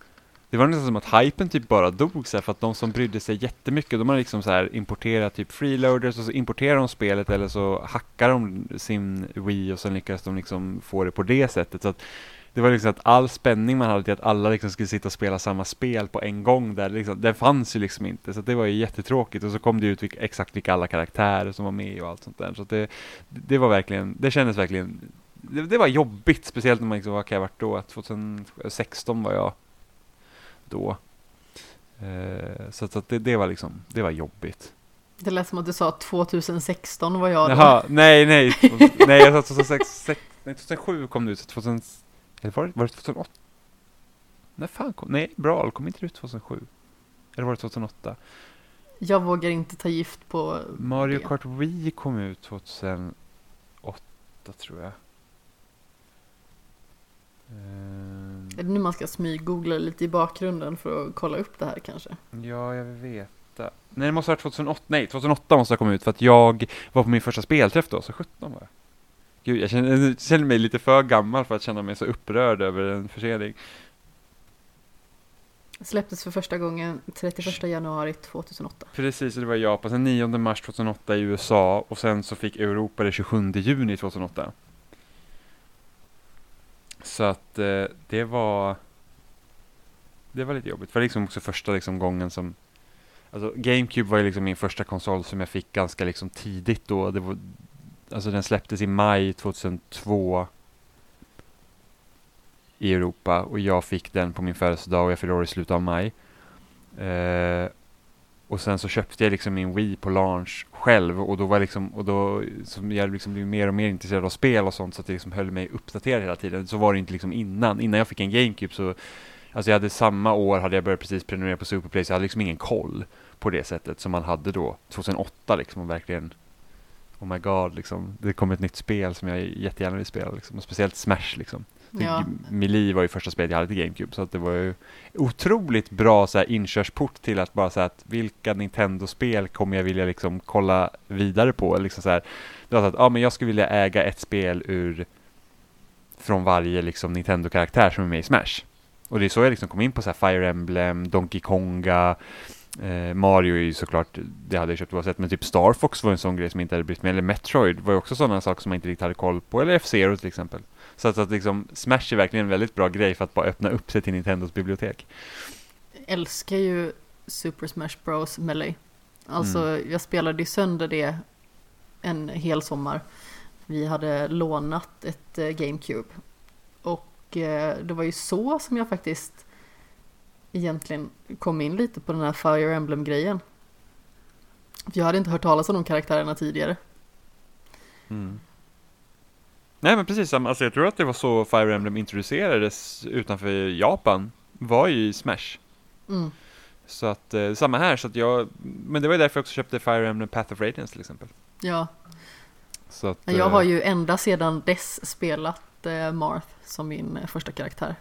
Speaker 2: det var nästan som att hypen typ bara dog så här, för att de som brydde sig jättemycket de har liksom så här importerat typ freeloaders och så importerar de spelet eller så hackar de sin Wii och så lyckas de liksom få det på det sättet. Så att det var liksom att all spänning man hade till att alla liksom skulle sitta och spela samma spel på en gång där, liksom, den fanns ju liksom inte. Så det var ju jättetråkigt och så kom det ut vilka, exakt vilka alla karaktärer som var med och allt sånt där. Så det, det var verkligen, det kändes verkligen, det, det var jobbigt, speciellt när man liksom, vad kan jag varit då? 2016 var jag då. Eh, så att det, det var liksom, det var jobbigt.
Speaker 1: Det lät som att du sa 2016 var jag då.
Speaker 2: Jaha, nej, nej, nej, jag sa 2006, sex- nej, 2007 kom det ut, 2000, eller var det, var det 2008? När fan kom, nej, Brawl kom inte ut 2007? Eller var det 2008?
Speaker 1: Jag vågar inte ta gift på
Speaker 2: Mario
Speaker 1: det.
Speaker 2: Kart Wii kom ut 2008 tror jag. Ehm,
Speaker 1: Är det nu man ska smyggoogla lite i bakgrunden för att kolla upp det här kanske?
Speaker 2: Ja, jag vill veta. Nej, det måste ha varit 2008. Nej, 2008 måste ha kommit ut för att jag var på min första spelträff då, så 17 var jag. Gud, jag känner, jag känner mig lite för gammal för att känna mig så upprörd över en försening.
Speaker 1: Släpptes för första gången 31 januari 2008.
Speaker 2: Precis, det var i Japan. Sen 9 mars 2008 i USA och sen så fick Europa det 27 juni 2008. Så att eh, det var det var lite jobbigt. För det var liksom också första liksom gången som Alltså GameCube var ju liksom min första konsol som jag fick ganska liksom tidigt då. Det var, alltså den släpptes i maj 2002 i Europa och jag fick den på min födelsedag och jag fyllde år i slutet av maj. Eh, och sen så köpte jag liksom min Wii på launch själv och då var liksom, och då, som jag liksom blev mer och mer intresserad av spel och sånt så att det liksom höll mig uppdaterad hela tiden. Så var det inte liksom innan. Innan jag fick en GameCube så, alltså jag hade samma år hade jag börjat precis prenumerera på Superplay så jag hade liksom ingen koll på det sättet som man hade då, 2008 liksom och verkligen Oh my god, liksom. Det kom ett nytt spel som jag jättegärna vill spela liksom. Och speciellt Smash liksom.
Speaker 1: Ja,
Speaker 2: Melee var ju första spelet jag hade till GameCube så att det var ju otroligt bra så här, inkörsport till att bara säga att vilka Nintendo-spel kommer jag vilja liksom kolla vidare på? Liksom så här, det var så att ja, men jag skulle vilja äga ett spel ur från varje liksom Nintendo-karaktär som är med i Smash. Och det är så jag liksom kom in på så här Fire Emblem, Donkey Konga, eh, Mario är ju såklart, det hade jag köpt oavsett, men typ Star Fox var en sån grej som jag inte hade brytt mig, eller Metroid var ju också sådana saker som man inte riktigt hade koll på, eller F-Zero till exempel. Så att, att liksom, Smash är verkligen en väldigt bra grej för att bara öppna upp sig till Nintendos bibliotek.
Speaker 1: älskar ju Super Smash Bros Melee. Alltså
Speaker 2: Mm.
Speaker 1: jag spelade ju sönder det en hel sommar. Vi hade lånat ett eh, GameCube. Och eh, det var ju så som jag faktiskt egentligen kom in lite på den här Fire Emblem-grejen. Jag hade inte hört talas om de karaktärerna tidigare.
Speaker 2: Mm. Nej men precis, alltså jag tror att det var så Fire Emblem introducerades utanför Japan, var ju i Smash.
Speaker 1: Mm.
Speaker 2: Så att, eh, samma här, så att jag, men det var ju därför jag också köpte Fire Emblem Path of Radiance till exempel.
Speaker 1: Ja,
Speaker 2: Så att,
Speaker 1: jag har
Speaker 2: eh,
Speaker 1: ju ända sedan dess spelat eh, Marth som min eh, första karaktär.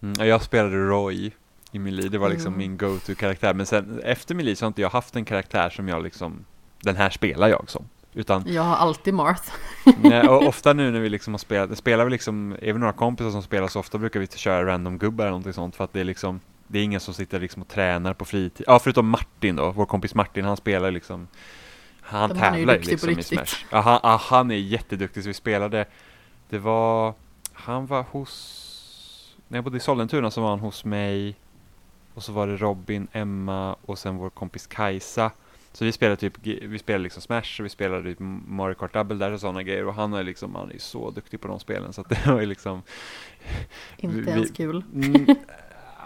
Speaker 2: Mm, ja, jag spelade Roy i Melee, det var liksom
Speaker 1: Mm.
Speaker 2: min go-to-karaktär. Men sen efter Melee så har inte jag haft en karaktär som jag liksom, den här spelar jag som. Utan,
Speaker 1: Jag har alltid Marth.
Speaker 2: nej, och ofta nu när vi liksom har spelat, spelar vi liksom, är vi några kompisar som spelar så ofta brukar vi köra random gubbar eller någonting sånt för att det är liksom, det är ingen som sitter liksom och tränar på fritid. Ja, förutom Martin då, vår kompis Martin, han spelar liksom, han
Speaker 1: Men han är ju
Speaker 2: tävlar ju
Speaker 1: på
Speaker 2: liksom i. Smash. Ja, han, ja, han är jätteduktig så vi spelade, det var, han var hos, när jag bodde i Sollentuna så var han hos mig och så var det Robin, Emma och sen vår kompis Kajsa. Så vi spelade typ, vi spelade liksom Smash och vi spelade typ Mario Kart Double där och sådana grejer och han är liksom, han är så duktig på de spelen så att det var ju liksom
Speaker 1: Inte
Speaker 2: Vi-
Speaker 1: ens kul.
Speaker 2: mm,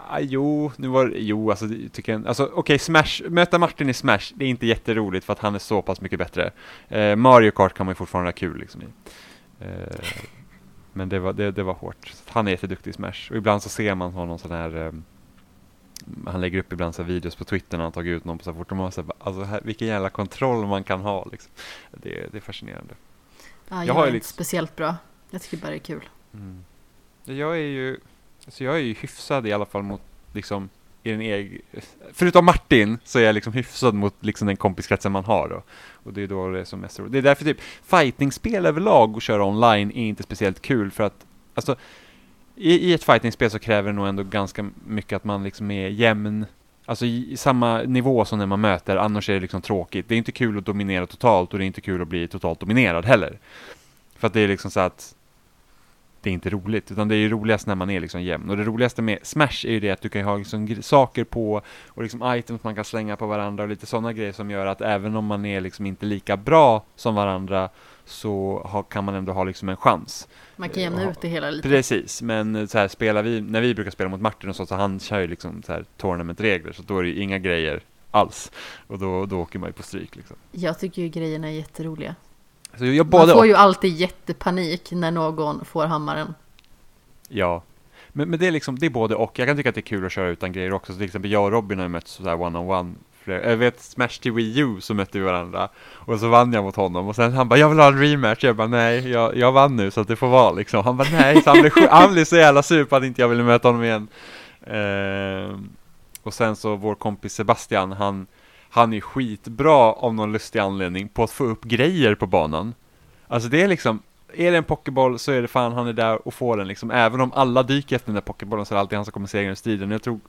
Speaker 2: ah, Jo, nu var jo alltså tycker jag, alltså okej Smash, möta Martin i Smash, det är inte jätteroligt för att han är så pass mycket bättre. Eh, Mario Kart kan man ju fortfarande ha kul liksom i. Eh, men det var, det, det var hårt. Han är jätteduktig i Smash och ibland så ser man honom sån här eh, han lägger upp ibland så videos på Twitter när han tagit ut någon på så här fort man så här, alltså här, vilken jävla kontroll man kan ha liksom. Det, det är fascinerande.
Speaker 1: Ja,
Speaker 2: Jag
Speaker 1: jag,
Speaker 2: har
Speaker 1: är
Speaker 2: ju
Speaker 1: inte speciellt bra. Jag tycker bara det är kul.
Speaker 2: Mm. Jag är ju, alltså jag är ju hyfsad i alla fall mot liksom i den egen, förutom Martin så är jag liksom hyfsad mot liksom den kompiskretsen man har då. Och det är då det är som mest roligt. Det är därför typ fightingspel överlag och köra online är inte speciellt kul för att alltså i, i ett fightingspel så kräver det nog ändå ganska mycket att man liksom är jämn Alltså i, i samma nivå som när man möter, annars är det liksom tråkigt. Det är inte kul att dominera totalt och det är inte kul att bli totalt dominerad heller. För att det är liksom så att det är inte roligt, utan det är ju roligast när man är liksom jämn. Och det roligaste med Smash är ju det att du kan ha liksom saker på och liksom items man kan slänga på varandra och lite sådana grejer som gör att även om man är liksom inte lika bra som varandra så ha, kan man ändå ha liksom en chans.
Speaker 1: Man kan jämna ut det hela lite.
Speaker 2: Precis, men så här spelar vi, när vi brukar spela mot Martin och så, så han kör ju liksom så här tournamentregler, så då är det ju inga grejer alls. Och då, då åker man ju på stryk liksom.
Speaker 1: Jag tycker ju grejerna är jätteroliga.
Speaker 2: Så jag
Speaker 1: Man får
Speaker 2: och.
Speaker 1: ju alltid jättepanik när någon får hammaren.
Speaker 2: Ja. Men, men det är liksom, det är både och. Jag kan tycka att det är kul att köra utan grejer också. Så till exempel jag och Robin har ju mötts sådär one-on-one flera- eh, Jag vet Smash till Wii U så mötte vi varandra. Och så vann jag mot honom. Och sen han bara, jag vill ha en rematch. Jag bara, nej, jag, jag vann nu så att det får vara liksom. Han bara, nej. Så han blev, han blev så jävla sur på att inte jag ville möta honom igen. Eh, och sen så vår kompis Sebastian, han, han är skitbra av någon lustig anledning på att få upp grejer på banan. Alltså det är liksom, är det en pokéboll så är det fan han är där och får den liksom. Även om alla dyker efter den där pokébollen så är det alltid han som kommer segra i striden. Jag tror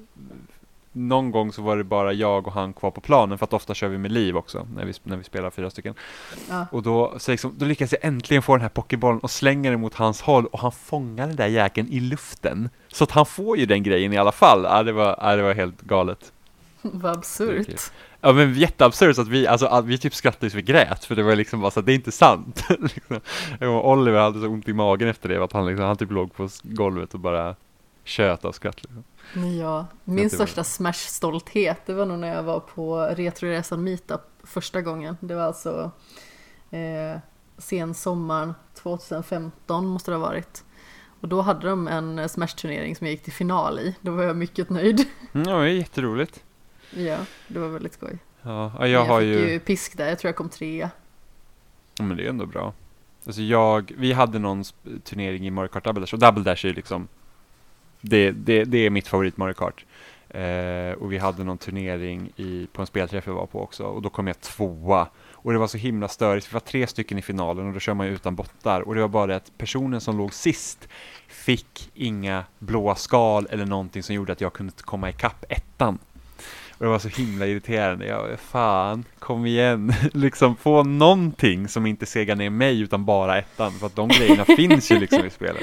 Speaker 2: någon gång så var det bara jag och han kvar på planen för att ofta kör vi med liv också när vi, när vi spelar fyra stycken.
Speaker 1: Ja.
Speaker 2: Och då, så liksom, då lyckas jag äntligen få den här pokébollen och slänga den mot hans håll och han fångar den där jäkeln i luften. Så att han får ju den grejen i alla fall. Ja, det var, ja, det var helt galet.
Speaker 1: Vad absurt.
Speaker 2: Ja men jätteabsurt att vi, alltså att vi typ skrattade så vi grät för det var liksom bara så att det är inte sant. liksom. Oliver hade så ont i magen efter det att han liksom, han typ låg på golvet och bara tjöt av skratt liksom.
Speaker 1: Ja, min
Speaker 2: var-
Speaker 1: största Smash-stolthet, det var nog när jag var på Retroresan Meetup första gången. Det var alltså eh, sen sommaren 2015 måste det ha varit. Och då hade de en Smash-turnering som jag gick till final i. Då var jag mycket nöjd.
Speaker 2: Mm, ja, det är jätteroligt.
Speaker 1: Ja, det var väldigt skoj.
Speaker 2: Ja, ja, jag har
Speaker 1: fick
Speaker 2: ju,
Speaker 1: ju pisk där, jag tror jag kom trea.
Speaker 2: ja, men det är ändå bra. Alltså jag, vi hade någon turnering i Mario Kart Double Dash och Double Dash är ju liksom det, det, det är mitt favorit Mario Kart. Eh, och vi hade någon turnering i, på en spelträff jag var på också och då kom jag tvåa. Och det var så himla störigt, vi var tre stycken i finalen och då kör man ju utan bottar. Och det var bara det att personen som låg sist fick inga blåa skal eller någonting som gjorde att jag kunde komma ikapp ettan. Och det var så himla irriterande. Jag, fan, kom igen. liksom få någonting som inte segar ner mig utan bara ettan. För att de grejerna finns ju liksom i spelet.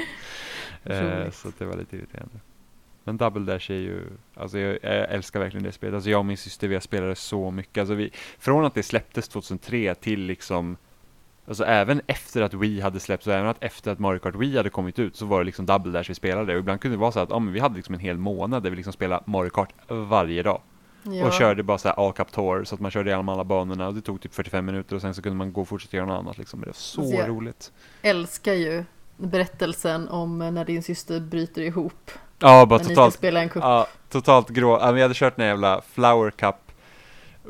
Speaker 2: Eh, så det var lite irriterande. Men Double Dash är ju, alltså jag, jag älskar verkligen det spelet. Alltså jag och min syster vi har spelat det så mycket. Alltså vi, från att det släpptes 2003 till liksom Alltså även efter att Wii hade släppts och även att efter att Mario Kart Wii hade kommit ut så var det liksom Double Dash vi spelade och ibland kunde det vara så att men vi hade liksom en hel månad där vi liksom spelade Mario Kart varje dag
Speaker 1: Ja,
Speaker 2: och körde bara så här all-cup tour så att man körde igenom alla banorna och det tog typ 45 minuter och sen så kunde man gå och fortsätta göra något annat liksom. Det var så
Speaker 1: Alltså,
Speaker 2: roligt.
Speaker 1: älskar ju berättelsen om när din syster bryter ihop.
Speaker 2: Ja, bara
Speaker 1: när ni ska
Speaker 2: totalt,
Speaker 1: spela en cup.
Speaker 2: ja, totalt grå. Ja, jag hade kört en jävla flower cup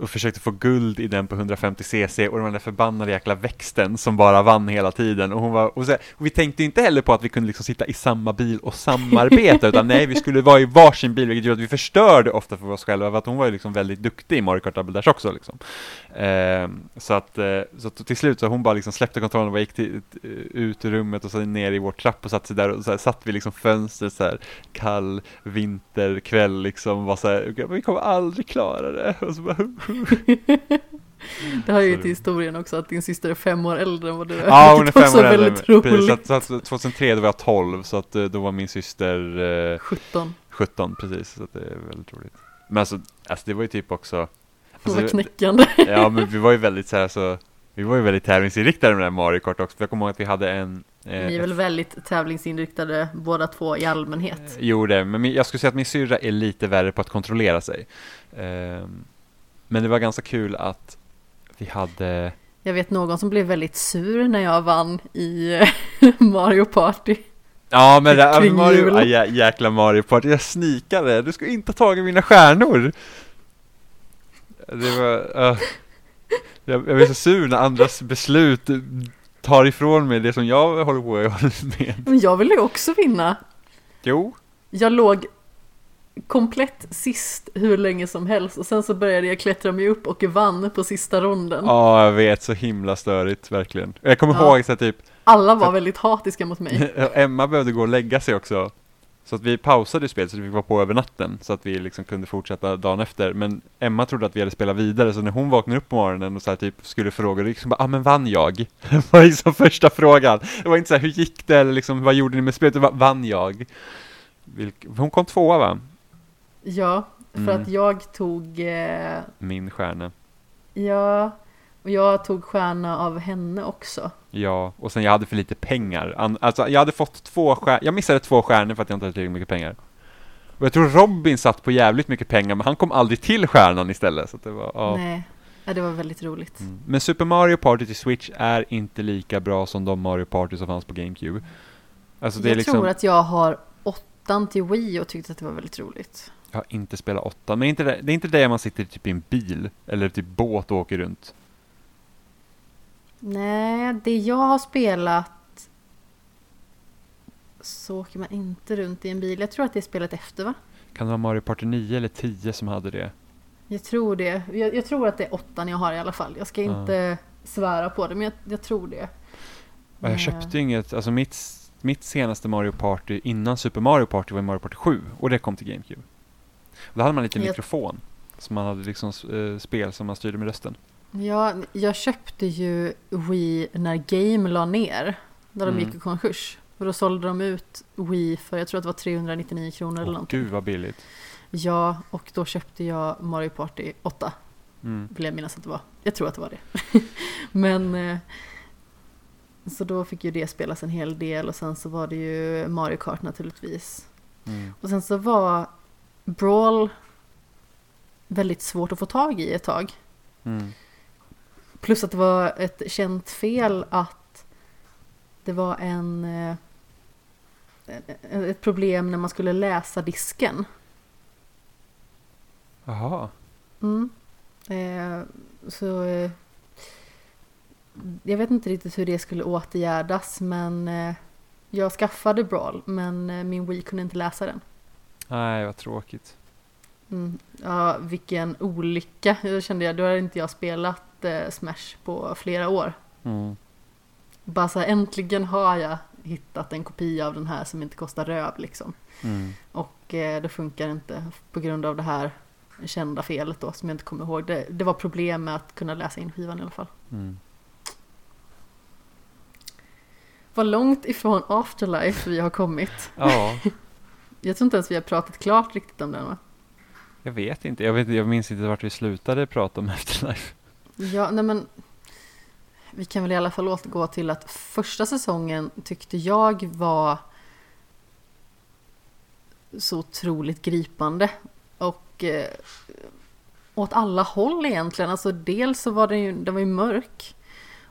Speaker 2: och försökte få guld i den på 150cc och den där förbannade jäkla växten som bara vann hela tiden och hon var, och, så, och vi tänkte inte heller på att vi kunde liksom sitta i samma bil och samarbeta utan nej, vi skulle vara i varsin bil vilket gjorde att vi förstörde ofta för oss själva för att hon var ju liksom väldigt duktig i Mario Kart Double Dash också liksom. Eh, så att, eh, så att till slut så hon bara liksom släppte kontrollen och gick till, eh, ut ur rummet och sen ner i vår trapp och satte sig där och så här, satt vid liksom fönstret så här kall vinterkväll liksom var så här, vi kommer aldrig klara det och så bara,
Speaker 1: Det har ju till historien också att din syster är fem år äldre än vad du är.
Speaker 2: Ja, hon är fem år äldre. Precis, så att, så att 2003 då var jag 12, så att eh, då var min syster eh,
Speaker 1: 17.
Speaker 2: 17, precis. Så att det är väldigt roligt. Men alltså, alltså det var ju typ också...
Speaker 1: Det
Speaker 2: Alltså,
Speaker 1: var knäckande.
Speaker 2: ja, men vi var ju väldigt så här så... Vi var ju väldigt tävlingsinriktade med det här Mario Kart också, för jag kommer ihåg att vi hade en... eh,
Speaker 1: Ni är väl väldigt tävlingsinriktade båda två i allmänhet.
Speaker 2: Jo, det, men jag skulle säga att min syrra är lite värre på att kontrollera sig. Ehm, men det var ganska kul att vi hade...
Speaker 1: Jag vet någon som blev väldigt sur när jag vann i Mario Party.
Speaker 2: Ja, men det,
Speaker 1: Kring
Speaker 2: Mario, ja, jä, jäkla Mario Party, jag snikade, du ska inte ha tagit mina stjärnor! Det var, uh, jag, jag blir så sur när andras beslut tar ifrån mig det som jag håller på med.
Speaker 1: Men jag ville ju också vinna.
Speaker 2: Jo,
Speaker 1: Jag låg komplett sist hur länge som helst och sen så började jag klättra mig upp och vann på sista ronden.
Speaker 2: ja jag vet, så himla störigt verkligen. Jag kommer
Speaker 1: Ja.
Speaker 2: ihåg så här, typ,
Speaker 1: Alla var väldigt hatiska mot mig.
Speaker 2: Emma behövde gå och lägga sig också. Så att vi pausade spelet så att vi var på över natten så att vi liksom kunde fortsätta dagen efter. Men Emma trodde att vi hade spelat vidare så när hon vaknade upp på morgonen och så här typ skulle fråga, då liksom bara, ah men vann jag? Det var liksom första frågan. Det var inte så här, hur gick det eller liksom, vad gjorde ni med spelet? Det var, vann jag? Vilk, hon kom tvåa va?
Speaker 1: Ja, för
Speaker 2: Mm.
Speaker 1: att jag tog, eh,
Speaker 2: Min stjärna.
Speaker 1: ja, och jag tog stjärna av henne också.
Speaker 2: Ja, och sen jag hade för lite pengar. Alltså jag hade fått två stjärnor, jag missade två stjärnor för att jag inte hade tillräckligt mycket pengar. Och jag tror Robin satt på jävligt mycket pengar, men han kom aldrig till stjärnan istället. Så att det var, ja.
Speaker 1: Nej, ja, det var väldigt roligt.
Speaker 2: Mm. Men Super Mario Party till Switch är inte lika bra som de Mario Party som fanns på GameCube. Alltså det
Speaker 1: jag
Speaker 2: är liksom,
Speaker 1: tror att jag har åttan till Wii och tyckte att det var väldigt roligt.
Speaker 2: Jag har inte spelat åtta, men inte det, det är inte det man sitter typ i en bil, eller typ båt och åker runt.
Speaker 1: Nej, det jag har spelat så åker man inte runt i en bil. Jag tror att det är spelet efter va?
Speaker 2: Kan det vara Mario Party 9 eller 10 som hade det?
Speaker 1: Jag tror det. Jag, jag tror att det är åttan jag har i alla fall. Jag ska
Speaker 2: Ja.
Speaker 1: inte svära på det, men jag, jag tror det.
Speaker 2: Jag
Speaker 1: Eh,
Speaker 2: köpte inget, alltså mitt, mitt senaste Mario Party innan Super Mario Party var Mario Party 7 och det kom till GameCube. Då hade man lite
Speaker 1: Jag-
Speaker 2: mikrofon, så man hade liksom eh, spel som man styrde med rösten.
Speaker 1: Ja, jag köpte ju Wii när Game la ner. När de
Speaker 2: Mm.
Speaker 1: gick i konkurs. Och då sålde de ut Wii för, jag tror att det var 399 kronor eller
Speaker 2: Åh
Speaker 1: någonting.
Speaker 2: gud vad billigt.
Speaker 1: Ja, och då köpte jag Mario Party 8.
Speaker 2: Mm.
Speaker 1: Vill jag minnas att det var. Jag tror att det var det. Men eh, så då fick ju det spelas en hel del och sen så var det ju Mario Kart naturligtvis.
Speaker 2: Mm.
Speaker 1: Och sen så var Brawl väldigt svårt att få tag i ett tag.
Speaker 2: Mm.
Speaker 1: Plus att det var ett känt fel att det var en eh, ett problem när man skulle läsa disken.
Speaker 2: Jaha.
Speaker 1: Mm. Eh, så eh, jag vet inte riktigt hur det skulle åtgärdas men eh, jag skaffade Brawl men min Wii kunde inte läsa den.
Speaker 2: Nej, vad tråkigt.
Speaker 1: Mm. Ja, vilken olycka. Jag kände jag, då har inte jag spelat eh, Smash på flera år.
Speaker 2: Mm.
Speaker 1: Bara så här, äntligen har jag hittat en kopia av den här som inte kostar röv liksom.
Speaker 2: Mm.
Speaker 1: Och eh, det funkar inte på grund av det här kända felet då som jag inte kommer ihåg. Det, det var problem med att kunna läsa in skivan i alla fall.
Speaker 2: Mm.
Speaker 1: Vad långt ifrån Afterlife vi har kommit.
Speaker 2: Ja,
Speaker 1: Jag tror inte ens vi har pratat klart riktigt om den va?
Speaker 2: jag vet inte. Jag, vet, jag minns inte vart vi slutade prata om Afterlife.
Speaker 1: Ja, nej men vi kan väl i alla fall återgå till att första säsongen tyckte jag var så otroligt gripande. Och eh, åt alla håll egentligen. Alltså dels så var den ju, den var ju mörk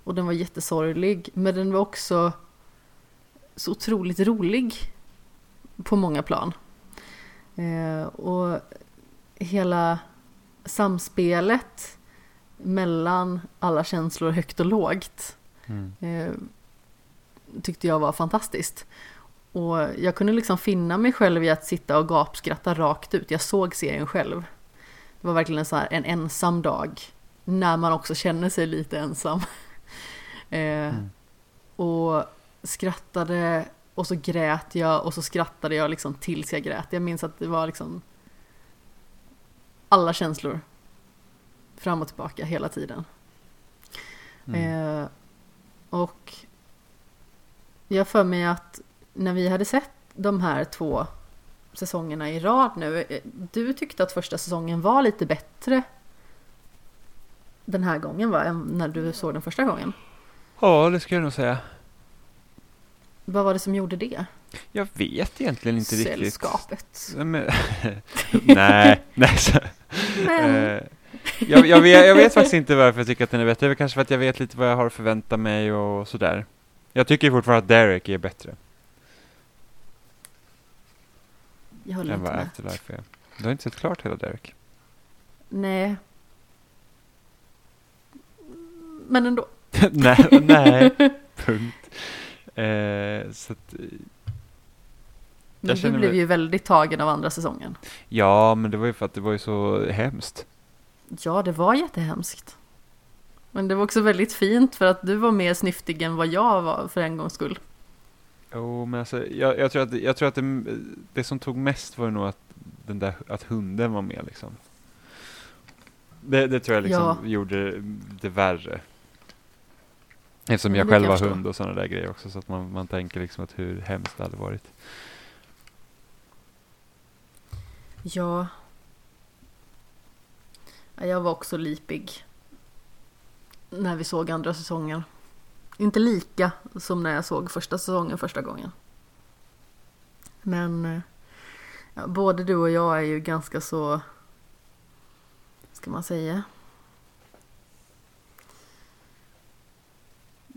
Speaker 1: och den var jättesorglig. Men den var också så otroligt rolig på många plan. Eh, och hela samspelet mellan alla känslor högt och lågt
Speaker 2: Mm.
Speaker 1: eh, tyckte jag var fantastiskt. Och jag kunde liksom finna mig själv i att sitta och gapskratta rakt ut. Jag såg serien själv. Det var verkligen så här en ensam dag. När man också känner sig lite ensam. eh,
Speaker 2: Mm.
Speaker 1: Och skrattade och så grät jag och så skrattade jag liksom tills jag grät. Jag minns att det var liksom alla känslor fram och tillbaka hela tiden.
Speaker 2: Mm.
Speaker 1: Eh, och jag för mig att när vi hade sett de här två säsongerna i rad nu. eh, Du tyckte att första säsongen var lite bättre den här gången va? Än när du såg den första gången.
Speaker 2: Ja, det ska jag nog säga.
Speaker 1: Vad var det som gjorde det?
Speaker 2: Jag vet egentligen inte riktigt.
Speaker 1: Sällskapet.
Speaker 2: Nej, nej, nej. Så,
Speaker 1: Men,
Speaker 2: eh, jag, jag, vet, jag vet faktiskt inte varför jag tycker att den är bättre. Det är kanske för att jag vet lite vad jag har att förvänta mig och sådär. Jag tycker fortfarande att Derek är bättre
Speaker 1: jag håller
Speaker 2: än
Speaker 1: inte
Speaker 2: vad
Speaker 1: med.
Speaker 2: Afterlife är. Du har inte sett klart hela Derek?
Speaker 1: Nej. Men ändå.
Speaker 2: nej, nej, punkt. Eh, så att, eh,
Speaker 1: Men du blev
Speaker 2: mig-
Speaker 1: ju väldigt tagen av andra säsongen.
Speaker 2: ja, men det var ju för att det var ju så hemskt.
Speaker 1: Ja, det var jättehemskt. Men det var också väldigt fint för att du var mer snyftig än vad jag var för en gångs skull.
Speaker 2: Jo, men alltså, jag, jag tror att, jag tror att det, det som tog mest var nog att, den där, att hunden var med liksom. Det, det tror jag liksom
Speaker 1: Ja.
Speaker 2: gjorde det värre. Eftersom jag
Speaker 1: det
Speaker 2: själv har hund och sådana där grejer också. Så att man, man tänker liksom att hur hemskt det hade varit.
Speaker 1: Ja. Ja, Jag var också lipig. När vi såg andra säsongen. Inte lika som när jag såg första säsongen första gången. Men eh, ja, både du och jag är ju ganska så, ska man säga?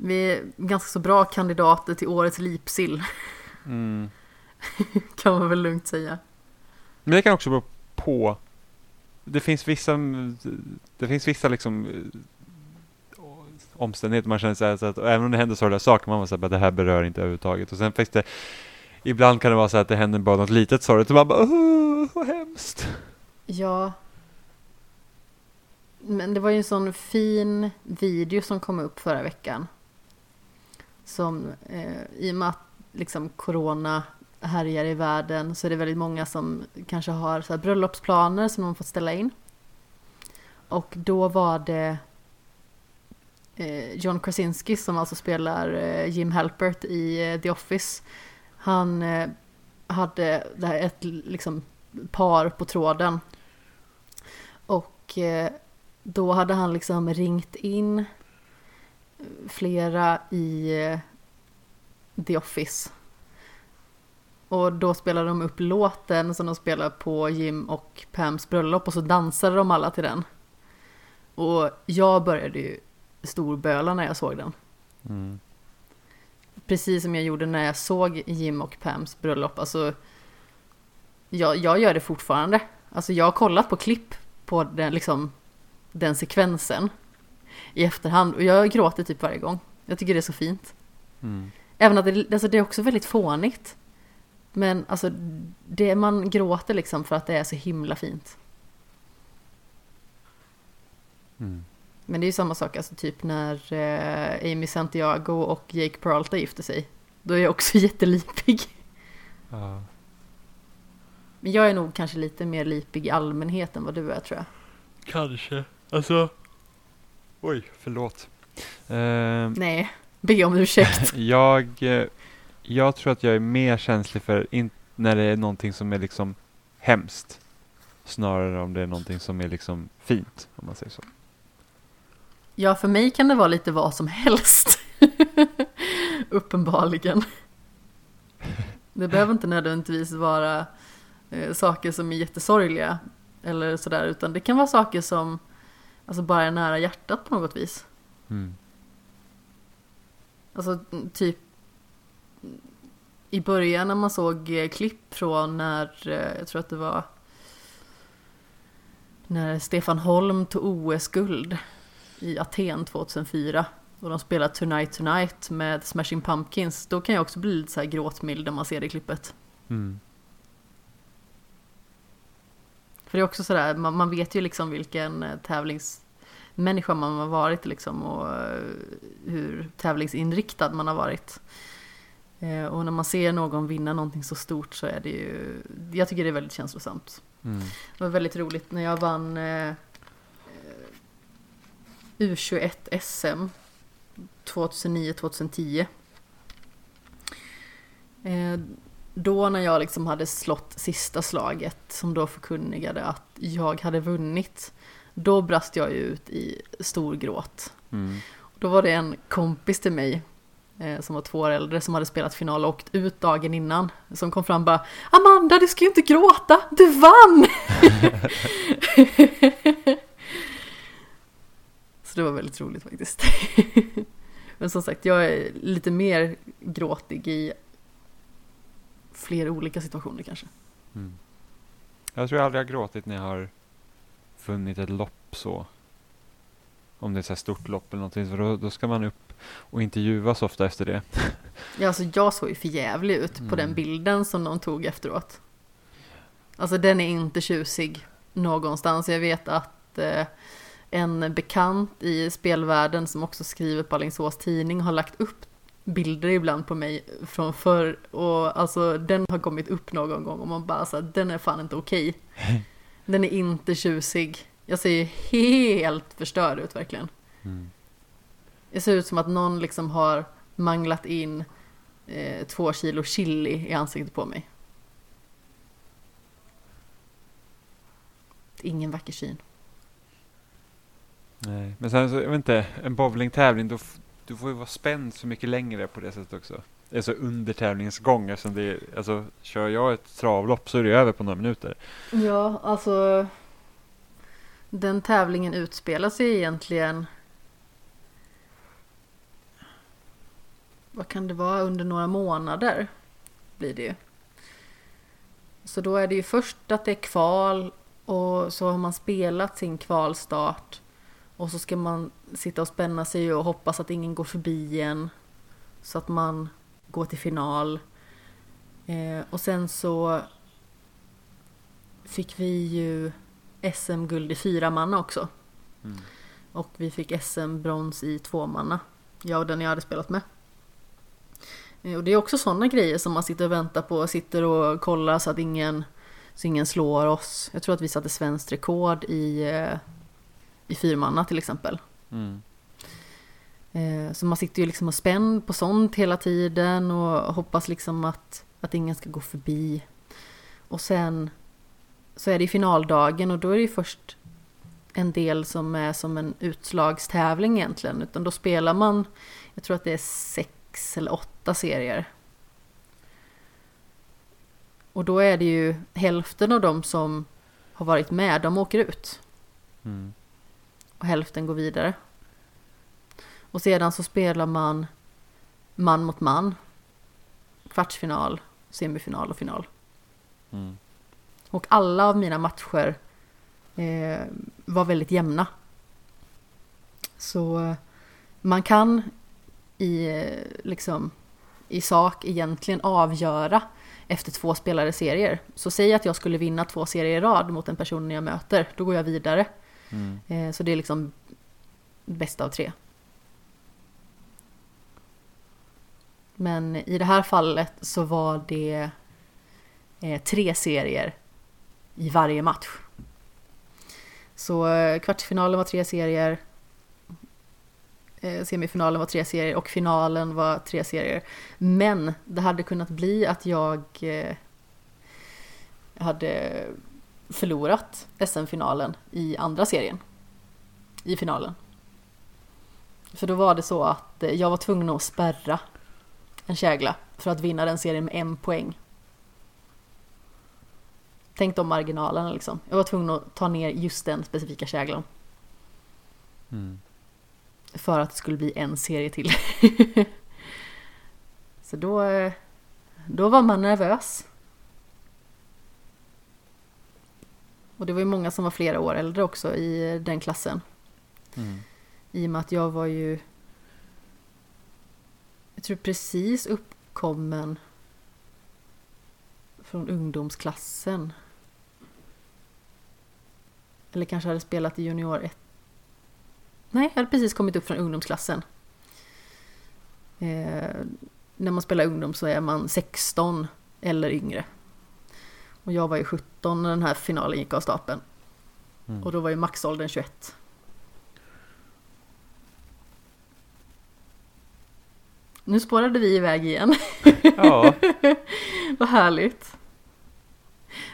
Speaker 1: Vi är ganska så bra kandidater till årets lipsill,
Speaker 2: Mm.
Speaker 1: kan man väl lugnt säga.
Speaker 2: Men det kan också bero på. Det finns vissa, det finns vissa liksom eh, omständigheter man känner så här, så att även om det händer sorgliga saker, man var så här, det här berör inte överhuvudtaget. Och sen finns det, ibland kan det vara så att det händer bara något litet sorgligt och man bara, åh, vad hemskt.
Speaker 1: Ja. Men det var ju en sån fin video som kom upp förra veckan. Som eh, i och med att liksom corona härjar i världen så är det väldigt många som kanske har så här bröllopsplaner som de fått ställa in. Och då var det eh, John Krasinski som alltså spelar eh, Jim Halpert i eh, The Office. Han eh, hade det här ett liksom par på tråden. Och eh, då hade han liksom ringt in flera i eh, The Office. Och då spelade de upp låten som de spelar på Jim och Pams bröllop och så dansade de alla till den. Och jag började ju storböla när jag såg den.
Speaker 2: Mm.
Speaker 1: Precis som jag gjorde när jag såg Jim och Pams bröllop. Alltså, jag, jag gör det fortfarande. Alltså jag har kollat på klipp på den, liksom, den sekvensen i efterhand och jag gråter typ varje gång. Jag tycker det är så fint.
Speaker 2: Mm.
Speaker 1: Även att det, alltså det är också väldigt fånigt. Men alltså, det, man gråter liksom för att det är så himla fint.
Speaker 2: Mm.
Speaker 1: Men det är ju samma sak, alltså typ när eh, Amy Santiago och Jake Peralta gifter sig. Då är jag också jättelipig.
Speaker 2: Ja.
Speaker 1: Men jag är nog kanske lite mer lipig i allmänhet än vad du är tror jag.
Speaker 2: Kanske. Alltså. Oj, förlåt. Ehm,
Speaker 1: Nej, be om ursäkt.
Speaker 2: jag, eh, jag tror att jag är mer känslig för in, när det är någonting som är liksom hemskt. Snarare om det är någonting som är liksom fint, om man säger så.
Speaker 1: Ja, för mig kan det vara lite vad som helst. Uppenbarligen. Det behöver inte nödvändigtvis vara eh, saker som är jättesorgliga eller sådär, utan det kan vara saker som alltså bara är nära hjärtat på något vis.
Speaker 2: Mm.
Speaker 1: Alltså typ i början när man såg eh, klipp från när, eh, jag tror att det var när Stefan Holm tog OS-guld i Aten 2004 och de spelade Tonight Tonight med Smashing Pumpkins. Då kan jag också bli lite så här gråtmild när man ser det klippet.
Speaker 2: Mm.
Speaker 1: För det är också sådär, man, man vet ju liksom vilken eh, tävlingsmänniska man har varit liksom och eh, hur tävlingsinriktad man har varit. Eh, Och när man ser någon vinna någonting så stort så är det ju, jag tycker det är väldigt känslosamt.
Speaker 2: Mm.
Speaker 1: Det var väldigt roligt när jag vann eh, eh, U21 SM 2009-2010. Eh, då när jag liksom hade slått sista slaget som då förkunnigade att jag hade vunnit. Då brast jag ut i stor gråt.
Speaker 2: Mm.
Speaker 1: Då var det en kompis till mig eh, som var två år äldre som hade spelat final och åkt ut dagen innan. Som kom fram och bara Amanda du ska ju inte gråta, du vann! Så det var väldigt roligt faktiskt. Men som sagt, jag är lite mer gråtig i fler olika situationer kanske.
Speaker 2: Mm. Jag tror jag aldrig har gråtit när jag har funnit ett lopp så. Om det är så här stort lopp eller någonting, för då, då ska man upp och intervjuas ofta efter det.
Speaker 1: Ja, alltså jag såg ju för jävlig ut på
Speaker 2: Mm.
Speaker 1: den bilden som de tog efteråt. Alltså den är inte tjusig någonstans. Jag vet att eh, en bekant i spelvärlden som också skriver på Alingsås tidning har lagt upp bilder ibland på mig från förr och alltså den har kommit upp någon gång och man bara så här, den är fan inte okej. Den är inte tjusig. Jag ser helt förstörd ut verkligen.
Speaker 2: Mm.
Speaker 1: Det ser ut som att någon liksom har manglat in eh, två kilo chili i ansiktet på mig. Ingen vacker syn.
Speaker 2: Nej. Men sen så, jag vet inte, en bowlingtävling, då, du får ju vara spänd så mycket längre på det sättet också. Alltså under tävlingens gång, Alltså, det alltså kör jag ett travlopp så är det över på några minuter.
Speaker 1: Ja, alltså den tävlingen utspelar sig egentligen vad kan det vara under några månader blir det ju. Så då är det ju först att det är kval och så har man spelat sin kvalstart och så ska man sitta och spänna sig och hoppas att ingen går förbi en så att man går till final. Eh, och sen så fick vi ju SM-guld i fyra manna också.
Speaker 2: Mm.
Speaker 1: Och vi fick SM-brons i två manna. Jag och den jag hade spelat med. Eh, Och det är också sådana grejer som man sitter och väntar på. Sitter och kollar så att ingen, så ingen slår oss. Jag tror att vi satte svenskt rekord i, eh, i fyrmanna till exempel.
Speaker 2: Mm.
Speaker 1: Eh, Så man sitter ju liksom och spänd på sånt hela tiden och hoppas liksom att, att ingen ska gå förbi. Och sen så är det finaldagen och då är det ju först en del som är som en utslagstävling egentligen. Utan då spelar man, jag tror att det är sex eller åtta serier. Och då är det ju hälften av dem som har varit med, de åker ut.
Speaker 2: Mm.
Speaker 1: Och hälften går vidare. Och sedan så spelar man man mot man. Kvartsfinal, semifinal och final.
Speaker 2: Mm.
Speaker 1: Och alla av mina matcher eh, var väldigt jämna. Så eh, man kan i, eh, liksom, i sak egentligen avgöra efter två spelade serier. Så säg att jag skulle vinna två serier i rad mot en person jag möter, då går jag vidare.
Speaker 2: Mm.
Speaker 1: Eh, så det är liksom bästa av tre. Men i det här fallet så var det eh, tre serier i varje match. Så eh, kvartsfinalen var tre serier, semifinalen var tre serier och finalen var tre serier. Men det hade kunnat bli att jag hade förlorat SM-finalen i andra serien. I finalen. För då var det så att eh, jag var tvungen att spärra en kägla för att vinna den serien med en poäng. Tänk de marginalerna liksom. Jag var tvungen att ta ner just den specifika käglan.
Speaker 2: Mm.
Speaker 1: För att det skulle bli en serie till. Så då, eh, då var man nervös. Och det var ju många som var flera år äldre också i den klassen.
Speaker 2: Mm.
Speaker 1: I och med att jag var ju... Jag tror precis uppkommen från ungdomsklassen. Eller kanske hade spelat i junior 1. Nej, jag hade precis kommit upp från ungdomsklassen. Eh, när man spelar ungdom så är man 16 eller yngre. Och jag var ju 17 när den här finalen gick av stapeln.
Speaker 2: Mm.
Speaker 1: Och då var ju maxåldern 21. Nu spårade vi iväg igen.
Speaker 2: Ja,
Speaker 1: Vad härligt.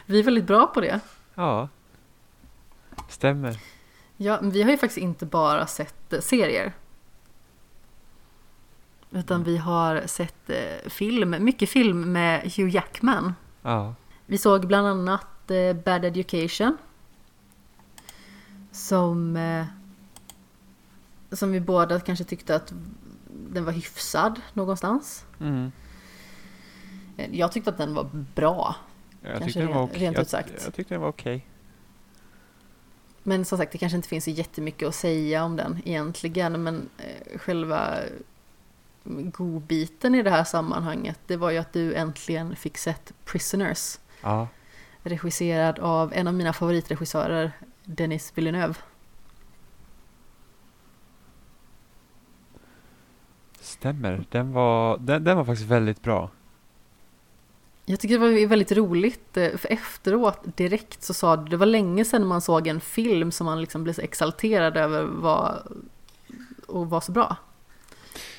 Speaker 1: Vi är väldigt bra på det.
Speaker 2: ja. Stämmer.
Speaker 1: Ja, men vi har ju faktiskt inte bara sett eh, serier. Utan vi har sett eh, film, mycket film med Hugh Jackman.
Speaker 2: Ja.
Speaker 1: Vi såg bland annat eh, Bad Education. Som, eh, som vi båda kanske tyckte att den var hyfsad någonstans.
Speaker 2: Mm.
Speaker 1: Eh, Jag tyckte att den var bra.
Speaker 2: Jag
Speaker 1: Kanske
Speaker 2: tyckte den var okej.
Speaker 1: rent
Speaker 2: Jag,
Speaker 1: ut sagt.
Speaker 2: jag tyckte den var okej.
Speaker 1: Men som sagt, det kanske inte finns så jättemycket att säga om den egentligen. Men själva godbiten i det här sammanhanget, det var ju att du äntligen fick sett Prisoners.
Speaker 2: Ja.
Speaker 1: Regisserad av en av mina favoritregissörer, Denis Villeneuve.
Speaker 2: stämmer. Den var, den, den var faktiskt väldigt bra.
Speaker 1: Jag tycker det var väldigt roligt, eh, för efteråt direkt så sa du, det var länge sedan man såg en film som man liksom blev så exalterad över var, och var så bra.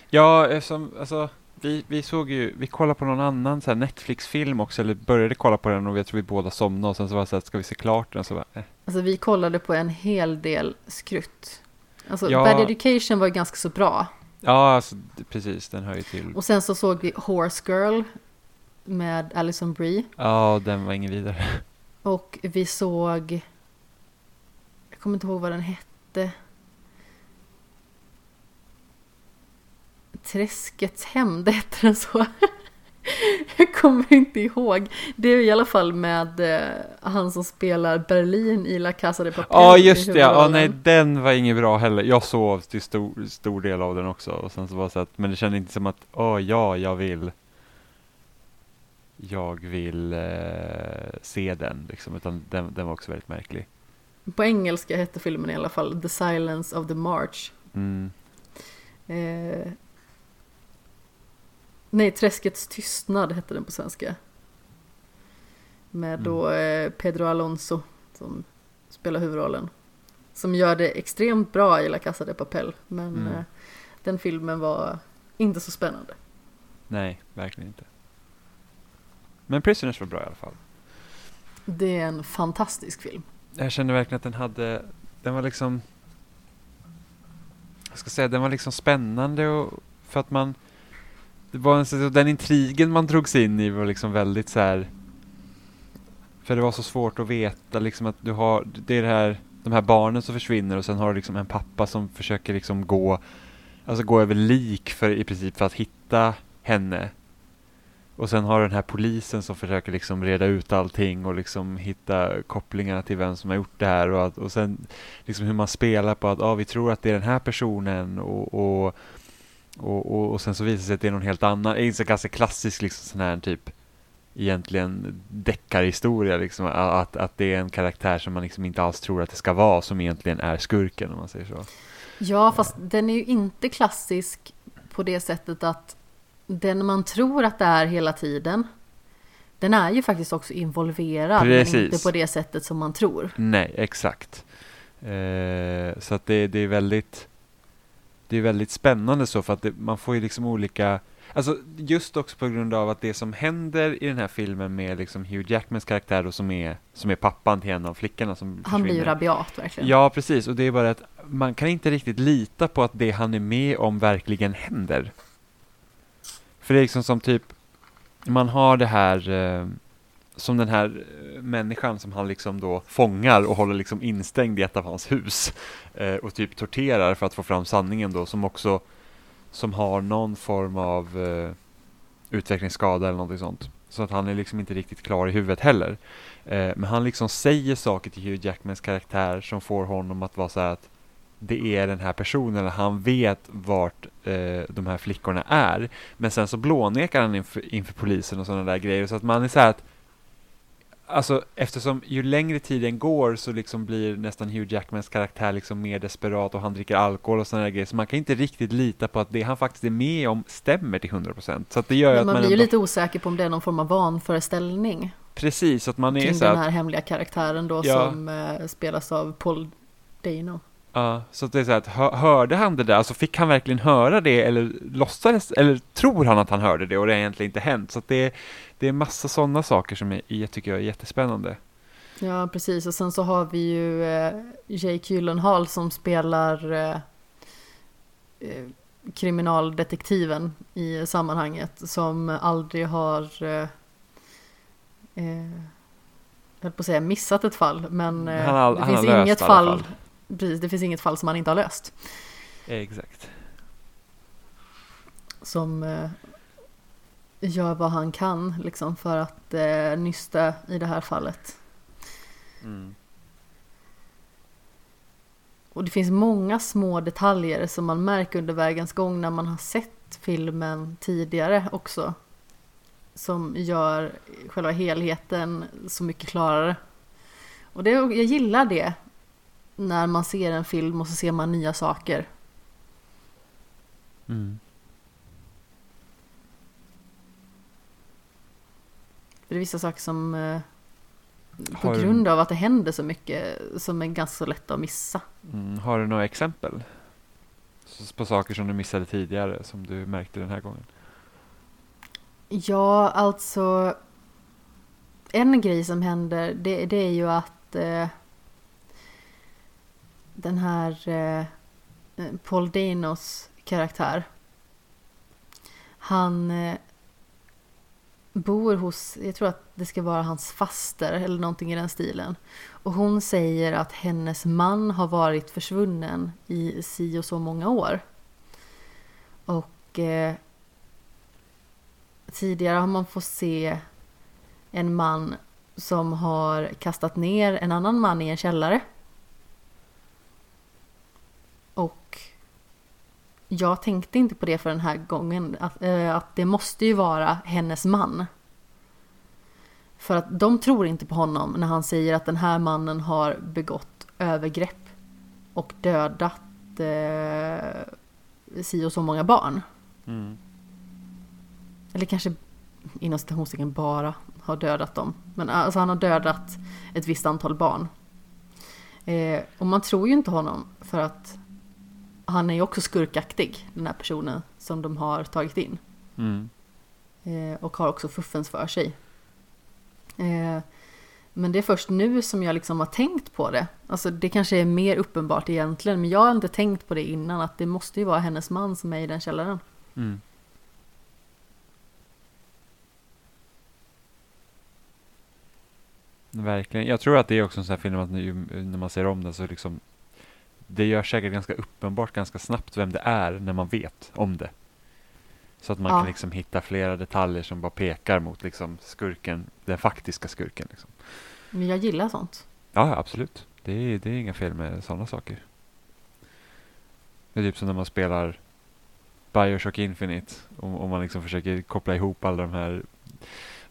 Speaker 2: Ja, eftersom, alltså, vi, vi såg ju, vi kollade på någon annan så Netflix-film också, eller började kolla på den och jag tror vi båda somnade och sen så var det så här, ska vi se klart den? Så bara, eh.
Speaker 1: Alltså vi kollade på en hel del skrutt. Alltså
Speaker 2: Ja.
Speaker 1: Bad Education var ju ganska så bra.
Speaker 2: Ja, alltså, precis, den hör ju till.
Speaker 1: Och sen så såg vi Horse Girl med Alison Brie.
Speaker 2: Ja, den var ingen vidare.
Speaker 1: Och vi såg... Jag kommer inte ihåg vad den hette. Träskets hämnd hette den så. Jag kommer inte ihåg. Det är i alla fall med eh, han som spelar Berlin i La Casa de Papel.
Speaker 2: Ja, just det. Ja, nej, den var ingen bra heller. Jag sov till stor, stor del av den också. Och sen så var så att, men det kändes inte som att, åh ja, jag vill jag vill eh, se den liksom, utan den, den var också väldigt märklig.
Speaker 1: På engelska hette filmen i alla fall The Silence of the March.
Speaker 2: Mm.
Speaker 1: Eh, nej, Träskets tystnad hette den på svenska. Med
Speaker 2: Mm.
Speaker 1: då eh, Pedro Alonso som spelar huvudrollen. Som gör det extremt bra i La Casa de Papel. Men
Speaker 2: Mm.
Speaker 1: eh, den filmen var inte så spännande.
Speaker 2: Nej, verkligen inte. Men Prisoners var bra i alla fall.
Speaker 1: Det är en fantastisk film.
Speaker 2: Jag kände verkligen att den hade, den var liksom, jag ska säga, den var liksom spännande och för att man, det var en, så- den intrigen man drogs in i var liksom väldigt så här. För det var så svårt att veta liksom att du har, det är det här, de här barnen som försvinner och sen har du liksom en pappa som försöker liksom gå, alltså gå över lik för i princip för att hitta henne. Och sen har du den här polisen som försöker liksom reda ut allting och liksom hitta kopplingarna till vem som har gjort det här och, att, och sen liksom hur man spelar på att ah, vi tror att det är den här personen och, och, och, och, och sen så visar det sig att det är någon helt annan. En så ganska klassisk liksom sån här typ egentligen deckarhistoria liksom att, att det är en karaktär som man liksom inte alls tror att det ska vara som egentligen är skurken om man säger så.
Speaker 1: Ja, fast den är ju inte klassisk på det sättet att den man tror att det är hela tiden, den är ju faktiskt också involverad, men
Speaker 2: Precis.
Speaker 1: inte på det sättet som man tror.
Speaker 2: Nej, exakt. Eh, så att det, det är väldigt det är väldigt spännande så för att det, man får ju liksom olika Alltså just också på grund av att det som händer i den här filmen med liksom Hugh Jackmans karaktär då som är, som är pappan till en av flickorna som
Speaker 1: Han blir ju rabiat verkligen.
Speaker 2: Ja, precis. Och det är bara att man kan inte riktigt lita på att det han är med om verkligen händer. För det är liksom som typ, man har det här, eh, som den här eh, människan som han liksom då fångar och håller liksom instängd i ett av hans hus. Eh, och typ torterar för att få fram sanningen då, som också, som har någon form av eh, utvecklingsskada eller någonting sånt. Så att han är liksom inte riktigt klar i huvudet heller. Eh, men han liksom säger saker till Hugh Jackmans karaktär som får honom att vara så här att det är den här personen, han vet vart eh, de här flickorna är. Men sen så blånekar han inför, inför polisen och sådana där grejer. Så att man är så här att Alltså eftersom ju längre tiden går så liksom blir nästan Hugh Jackmans karaktär liksom mer desperat och han dricker alkohol och sådana grejer. Så man kan inte riktigt lita på att det han faktiskt är med om stämmer till 100%. Så att det gör
Speaker 1: Men
Speaker 2: att
Speaker 1: man
Speaker 2: man
Speaker 1: blir
Speaker 2: ändå,
Speaker 1: lite osäker på om det är någon form av vanföreställning
Speaker 2: Precis, att man är
Speaker 1: kring
Speaker 2: så
Speaker 1: den
Speaker 2: här,
Speaker 1: här hemliga karaktären då
Speaker 2: Ja.
Speaker 1: som eh, spelas av Paul Dano.
Speaker 2: Ja, så att det är så att hö- hörde han det där, alltså fick han verkligen höra det eller låtsades, eller tror han att han hörde det och det har egentligen inte hänt. Så att det, är- det är massa sådana saker som är, jag tycker jag är jättespännande.
Speaker 1: Ja, precis. Och sen så har vi ju eh, Jake Gyllenhaal som spelar eh, eh, kriminaldetektiven i sammanhanget som aldrig har eh, eh, jag höll på att säga missat ett fall, men eh,
Speaker 2: Han har-
Speaker 1: det
Speaker 2: han
Speaker 1: finns inget fall,
Speaker 2: fall.
Speaker 1: Precis, det finns inget fall som han inte har löst.
Speaker 2: Exakt.
Speaker 1: Som eh, gör vad han kan liksom för att eh, nysta i det här fallet.
Speaker 2: Mm.
Speaker 1: Och det finns många små detaljer som man märker under vägens gång när man har sett filmen tidigare också. Som gör själva helheten så mycket klarare. Och det, jag gillar det. När man ser en film och så ser man nya saker.
Speaker 2: Mm.
Speaker 1: Det är vissa saker som eh, på
Speaker 2: Har
Speaker 1: grund av att det händer så mycket som är ganska lätt att missa.
Speaker 2: Mm, har du några exempel? På saker som du missade tidigare som du märkte den här gången?
Speaker 1: Ja, alltså en grej som händer det, det är ju att eh, den här eh, Paul Danos karaktär han eh, bor hos, jag tror att det ska vara hans faster eller någonting i den stilen. Och hon säger att hennes man har varit försvunnen i si och så många år. Och eh, tidigare har man fått se en man som har kastat ner en annan man i en källare. Och jag tänkte inte på det för den här gången, att, eh, att det måste ju vara hennes man. För att de tror inte på honom när han säger att den här mannen har begått övergrepp och dödat eh, si och så många barn.
Speaker 2: Mm.
Speaker 1: Eller kanske inom citationstecken bara har dödat dem. Men alltså han har dödat ett visst antal barn. Eh, och man tror ju inte honom för att han är ju också skurkaktig, den här personen som de har tagit in.
Speaker 2: Mm.
Speaker 1: Eh, och har också fuffens för sig. Eh, men det är först nu som jag liksom har tänkt på det. Alltså det kanske är mer uppenbart egentligen, men jag har inte tänkt på det innan att det måste ju vara hennes man som är i den källaren.
Speaker 2: Mm. Verkligen. Jag tror att det är också en sån här film att nu, när man ser om den så liksom det gör säkert ganska uppenbart ganska snabbt vem det är när man vet om det. Så att man
Speaker 1: Ja.
Speaker 2: kan liksom hitta flera detaljer som bara pekar mot liksom skurken, den faktiska skurken. Liksom.
Speaker 1: Men jag gillar sånt.
Speaker 2: Ja, absolut. Det är, det är inga fel med sådana saker. Det är typ som när man spelar Bioshock Infinite. Om, om man liksom försöker koppla ihop alla de här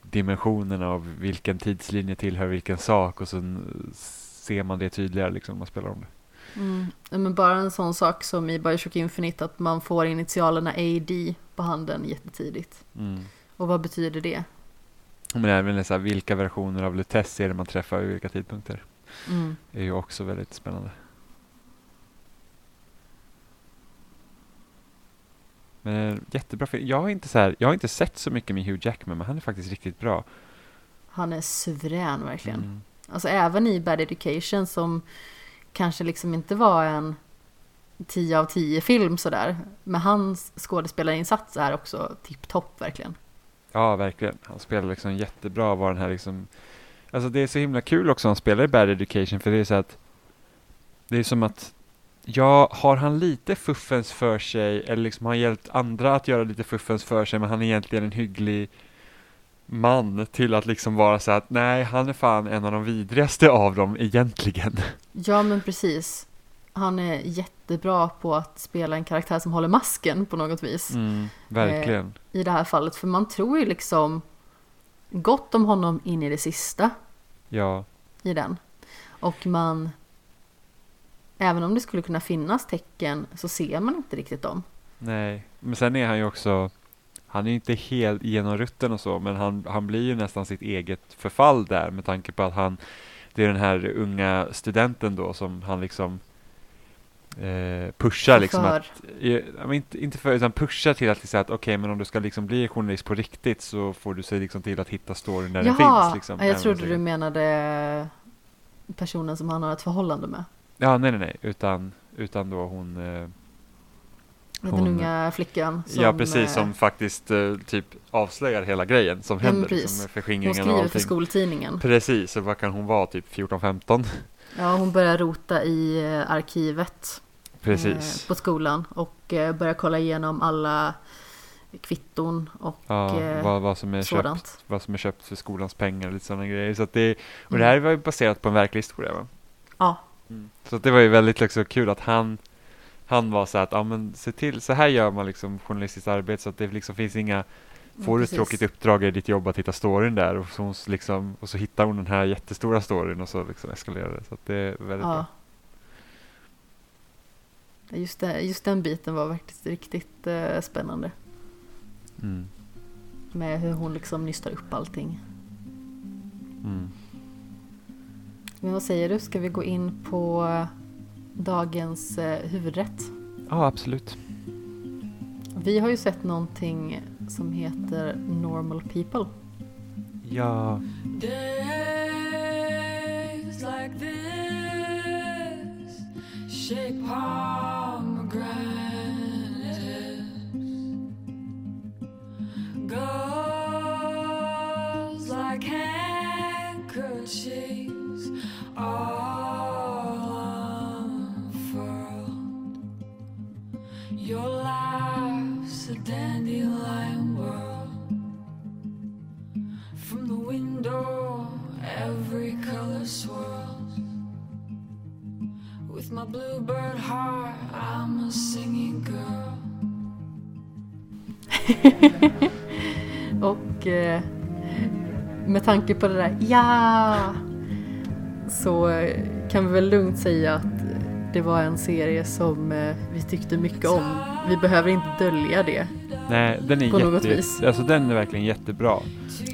Speaker 2: dimensionerna av vilken tidslinje tillhör vilken sak och sen ser man det tydligare liksom när man spelar om det.
Speaker 1: Mm. Men bara en sån sak som i Bioshock Infinite att man får initialerna AD på handen jättetidigt.
Speaker 2: Mm.
Speaker 1: Och vad betyder det?
Speaker 2: Men även så här, vilka versioner av Lutess är det man träffar vid vilka tidpunkter.
Speaker 1: Mm.
Speaker 2: är ju också väldigt spännande. Men jättebra film. Jag har, inte så här, jag har inte sett så mycket med Hugh Jackman men han är faktiskt riktigt bra.
Speaker 1: Han är suverän verkligen.
Speaker 2: Mm.
Speaker 1: Alltså även i Bad Education som kanske liksom inte var en 10 av 10 film sådär. Men hans skådespelarinsats är också tipptopp verkligen.
Speaker 2: Ja, verkligen. Han spelar liksom jättebra. Var den här liksom... Alltså det är så himla kul också han spelar i Bad Education för det är så att det är som att Ja, har han lite fuffens för sig eller liksom har han hjälpt andra att göra lite fuffens för sig men han är egentligen en hygglig man till att liksom vara så att nej, han är fan en av de vidrigaste av dem egentligen.
Speaker 1: Ja men precis. Han är jättebra på att spela en karaktär som håller masken på något vis.
Speaker 2: Mm, verkligen.
Speaker 1: I det här fallet. För man tror ju liksom gott om honom in i det sista
Speaker 2: Ja,
Speaker 1: i den. Och man... Även om det skulle kunna finnas tecken så ser man inte riktigt dem.
Speaker 2: nej. Men sen är han ju också han är ju inte helt genom rutten och så, men han, han blir ju nästan sitt eget förfall där med tanke på att han, det är den här unga studenten då som han liksom eh, pushar liksom
Speaker 1: För.
Speaker 2: att, eh, inte, inte för, utan pushar till att säga att okej, men om du ska liksom bli journalist på riktigt så får du se liksom till att hitta storyn den
Speaker 1: Jaha,
Speaker 2: finns. Liksom,
Speaker 1: ja, jag trodde du menade personen som han har ett förhållande med.
Speaker 2: Ja, nej, nej, nej, utan, utan då hon eh,
Speaker 1: Den
Speaker 2: Hon-
Speaker 1: unga flickan som...
Speaker 2: ja, precis,
Speaker 1: eh,
Speaker 2: som faktiskt eh, typ avslöjar hela grejen som händer. Liksom,
Speaker 1: Hon skriver för skoltidningen.
Speaker 2: Precis, så vad kan hon vara? Typ 14-15?
Speaker 1: Ja, hon börjar rota i eh, arkivet
Speaker 2: Precis.
Speaker 1: eh, på skolan och eh, börjar kolla igenom alla kvitton och
Speaker 2: ja,
Speaker 1: eh,
Speaker 2: vad, vad, som är köpt,
Speaker 1: sådant.
Speaker 2: vad som är köpt för skolans pengar och lite sådana grejer. Så det, och
Speaker 1: Mm.
Speaker 2: det här var ju baserat på en verklig historia va?
Speaker 1: Ja,
Speaker 2: Så att det var ju väldigt liksom, kul att han Han var så att, ja men se till, så här gör man liksom journalistiskt arbete så att det liksom finns inga Får du ett tråkigt uppdrag i ditt jobb att hitta storyn där och så, liksom, och så hittar hon den här jättestora storyn och så liksom eskalerar det. Så det är väldigt
Speaker 1: Ja.
Speaker 2: bra.
Speaker 1: Just, det, just den biten var faktiskt riktigt eh, spännande.
Speaker 2: Mm.
Speaker 1: Med hur hon liksom nystar upp allting.
Speaker 2: Mm.
Speaker 1: Men vad säger du, ska vi gå in på dagens eh, huvudrätt?
Speaker 2: Ja, absolut.
Speaker 1: Vi har ju sett någonting som heter Normal People.
Speaker 2: Ja,
Speaker 3: Days like this shake pomegranates. Girls like handkerchiefs all dandelion world. From the window, every color swirls. With my bluebird heart, I'm a singing girl.
Speaker 1: Och eh, med tanke på det där ja så eh, kan vi väl lugnt säga att det var en serie som eh, vi tyckte mycket om. Vi behöver inte dölja det.
Speaker 2: nej, den är
Speaker 1: På något
Speaker 2: jätte,
Speaker 1: vis.
Speaker 2: alltså den är verkligen jättebra.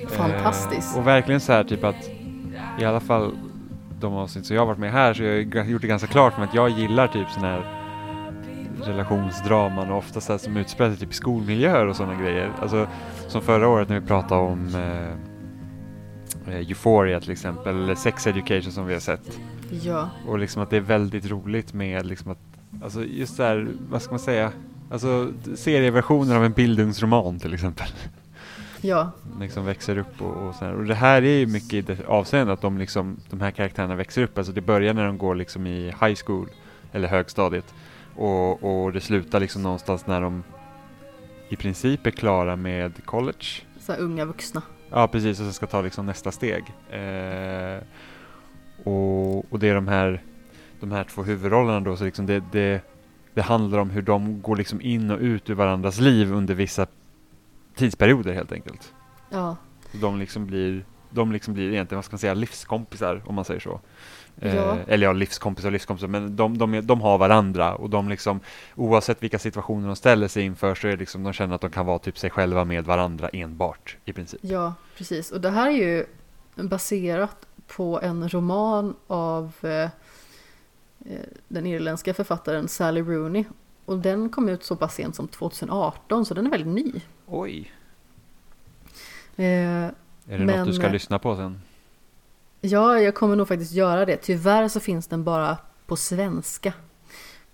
Speaker 1: Fantastisk.
Speaker 2: Eh, och verkligen så här typ att i alla fall de avsnitt som jag har varit med här så har jag ju gjort det ganska klart med att jag gillar typ sån här relationsdraman och ofta så här som utspelar sig typ i skolmiljöer och sådana grejer. Alltså som förra året när vi pratade om eh, eh, Euphoria till exempel, eller Sex Education som vi har sett.
Speaker 1: Ja,
Speaker 2: Och liksom att det är väldigt roligt med liksom att, alltså just där, vad ska man säga, alltså serieversioner av en bildungsroman till exempel.
Speaker 1: ja,
Speaker 2: liksom växer upp och, och så här. Och det här är ju mycket i det avseendet att de liksom, de här karaktärerna växer upp, alltså det börjar när de går liksom i high school, eller högstadiet. Och, och det slutar liksom någonstans när de i princip är klara med college.
Speaker 1: så här unga vuxna.
Speaker 2: Ja, precis, och så ska ta liksom nästa steg. Eh, och, och det är de här, de här två huvudrollerna då, så liksom det, det, det handlar om hur de går liksom in och ut ur varandras liv under vissa tidsperioder helt enkelt.
Speaker 1: Ja,
Speaker 2: De liksom blir, de liksom blir egentligen, vad ska man säga, livskompisar om man säger så.
Speaker 1: Ja.
Speaker 2: Eh, eller ja, livskompisar och livskompisar, men de, de, är, de har varandra och de liksom, oavsett vilka situationer de ställer sig inför så är det liksom, de känner att de kan vara typ sig själva med varandra enbart i princip.
Speaker 1: ja, precis. Och det här är ju baserat på en roman av eh, eh, den irländska författaren Sally Rooney. Och den kom ut så pass sent som 2018, så den är väldigt ny.
Speaker 2: Oj!
Speaker 1: Eh,
Speaker 2: Är det
Speaker 1: Men-
Speaker 2: något du ska lyssna på sen?
Speaker 1: Ja, jag kommer nog faktiskt göra det. Tyvärr så finns den bara på svenska.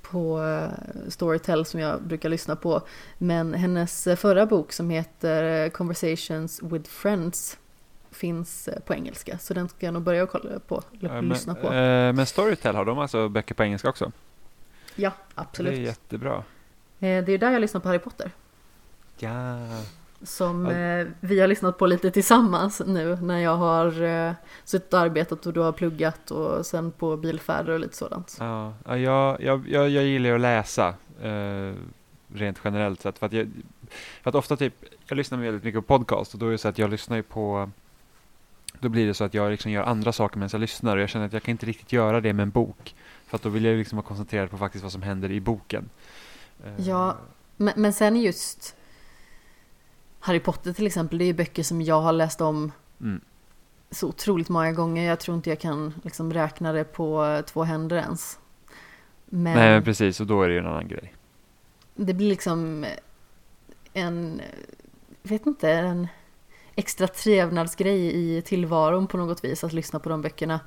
Speaker 1: På eh, Storytel som jag brukar lyssna på. Men hennes eh, förra bok som heter eh, Conversations with Friends finns eh, på engelska. Så den ska jag nog börja kolla på,
Speaker 2: Ja,
Speaker 1: lyssna
Speaker 2: men,
Speaker 1: på.
Speaker 2: eh, men Storytel, har de alltså böcker på engelska också?
Speaker 1: ja,
Speaker 2: Det är
Speaker 1: absolut.
Speaker 2: jättebra.
Speaker 1: Eh, det är där jag lyssnar på Harry Potter.
Speaker 2: Ja.
Speaker 1: Som
Speaker 2: Ja.
Speaker 1: vi har lyssnat på lite tillsammans nu när jag har eh, suttit och arbetat och du har pluggat och sen på bilfärder och lite sådant.
Speaker 2: Ja, ja jag, jag, jag, jag gillar att läsa rent generellt sett. För att, jag, för att ofta typ, jag lyssnar väldigt mycket på podcast och då är det så att jag lyssnar ju på då blir det så att jag liksom gör andra saker medan jag lyssnar och jag känner att jag kan inte riktigt göra det med en bok. För att då vill jag liksom vara koncentrerad på faktiskt vad som händer i boken. Eh,
Speaker 1: Ja. Men, men sen just Harry Potter till exempel, det är ju böcker som jag har läst om
Speaker 2: Mm.
Speaker 1: så otroligt många gånger. Jag tror inte jag kan liksom räkna det på två händer ens. Men
Speaker 2: Nej men precis, och då är det ju en annan grej.
Speaker 1: det blir liksom en, vet inte, en extra trevnadsgrej i tillvaron på något vis att lyssna på de böckerna.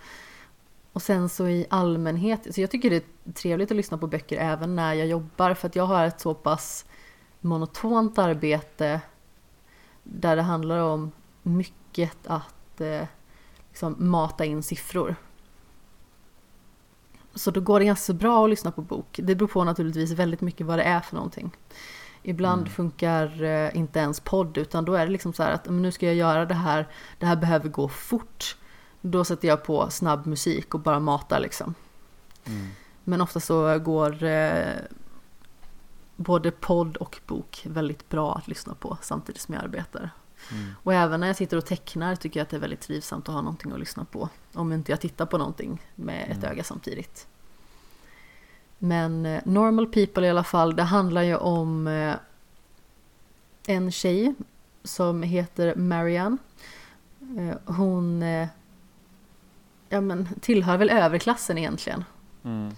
Speaker 1: Och sen så i allmänhet, så jag tycker det är trevligt att lyssna på böcker även när jag jobbar för att jag har ett så pass monotont arbete där det handlar om mycket att eh, liksom mata in siffror. Så då går det ganska bra att lyssna på bok. Det beror på naturligtvis väldigt mycket vad det är för någonting. Ibland
Speaker 2: Mm.
Speaker 1: funkar eh, inte ens podd utan då är det liksom så här att nu ska jag göra det här, det här behöver gå fort. Då sätter jag på snabb musik och bara matar liksom.
Speaker 2: Mm.
Speaker 1: Men ofta så går eh, både podd och bok väldigt bra att lyssna på samtidigt som jag arbetar.
Speaker 2: Mm.
Speaker 1: Och även när jag sitter och tecknar tycker jag att det är väldigt trivsamt att ha någonting att lyssna på. Om inte jag tittar på någonting med ett
Speaker 2: Mm.
Speaker 1: öga samtidigt. Men eh, Normal People i alla fall, det handlar ju om eh, en tjej som heter Marianne. Eh, hon ja men tillhör väl överklassen egentligen.
Speaker 2: Mm.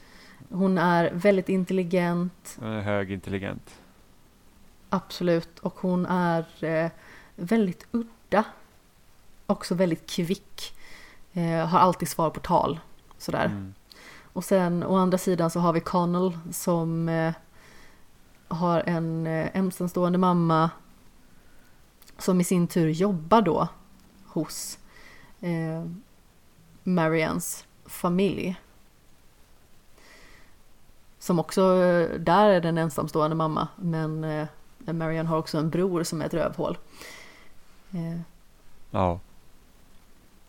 Speaker 1: Hon är väldigt intelligent,
Speaker 2: Hon är högintelligent.
Speaker 1: absolut, och hon är väldigt udda. Också väldigt kvick. Har alltid svar på tal. Sådär.
Speaker 2: Mm.
Speaker 1: Och sen å andra sidan så har vi Connell som eh, har en eh, ensamstående mamma som i sin tur jobbar då hos eh, Marians familj. Som också, eh, där är den ensamstående mamma men eh, Marian har också en bror som är ett rövhål. Eh,
Speaker 2: Ja.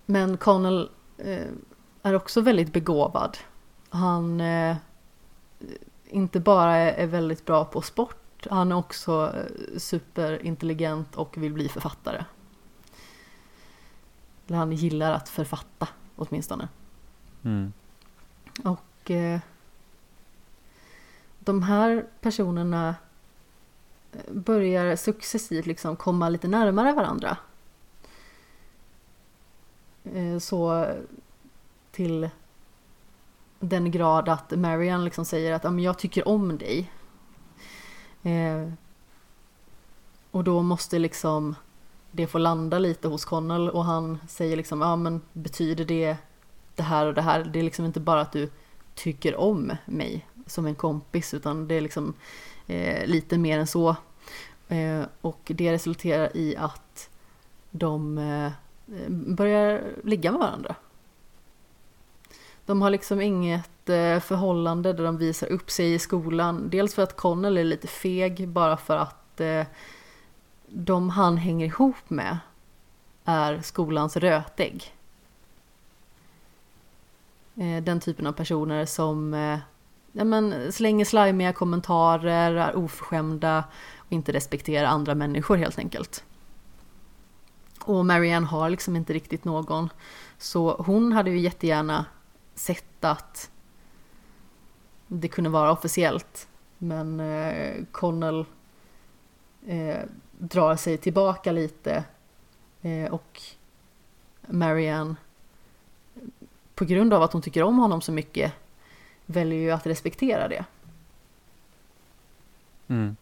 Speaker 1: men Connell eh, är också väldigt begåvad. Han eh, inte bara är, väldigt bra på sport, han är också eh, superintelligent och vill bli författare. Eller han gillar att författa åtminstone.
Speaker 2: Mm.
Speaker 1: Och eh, de här personerna eh, börjar successivt liksom komma lite närmare varandra. Eh, så till den grad att Marian liksom säger att "Ja, men jag tycker om dig. Eh, och då måste liksom det få landa lite hos Connell och han säger liksom ja men betyder det det här och det här? Det är liksom inte bara att du tycker om mig som en kompis utan det är liksom eh, lite mer än så. Eh, och det resulterar i att de eh, börjar ligga med varandra. De har liksom inget eh, förhållande där de visar upp sig i skolan. Dels för att Connell är lite feg bara för att eh, de han hänger ihop med är skolans rötägg. Eh, den typen av personer som ja, men, slänger slimiga kommentarer, är oförskämda och inte respekterar andra människor helt enkelt. Och Marianne har liksom inte riktigt någon. Så hon hade ju jättegärna sett att det kunde vara officiellt. Men eh, Connell eh, drar sig tillbaka lite eh, och Marianne på grund av att hon tycker om honom så mycket väljer ju att respektera det.
Speaker 2: Mm.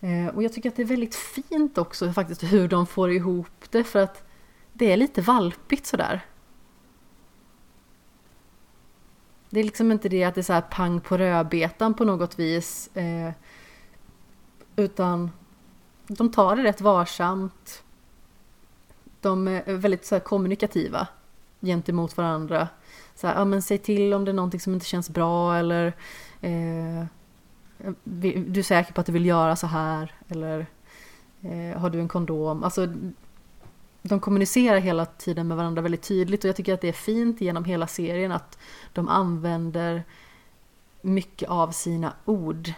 Speaker 1: Eh, och jag tycker att det är väldigt fint också faktiskt hur de får ihop det för att det är lite valpigt sådär. Det är liksom inte det att det är så här pang på rödbetan på något vis. Eh, utan de tar det rätt varsamt. De är väldigt så här kommunikativa gentemot varandra. Så här, ja, men säg till om det är någonting som inte känns bra eller eh, du är säker på att du vill göra så här eller eh, har du en kondom? Alltså de kommunicerar hela tiden med varandra väldigt tydligt och jag tycker att det är fint genom hela serien att de använder mycket av sina ord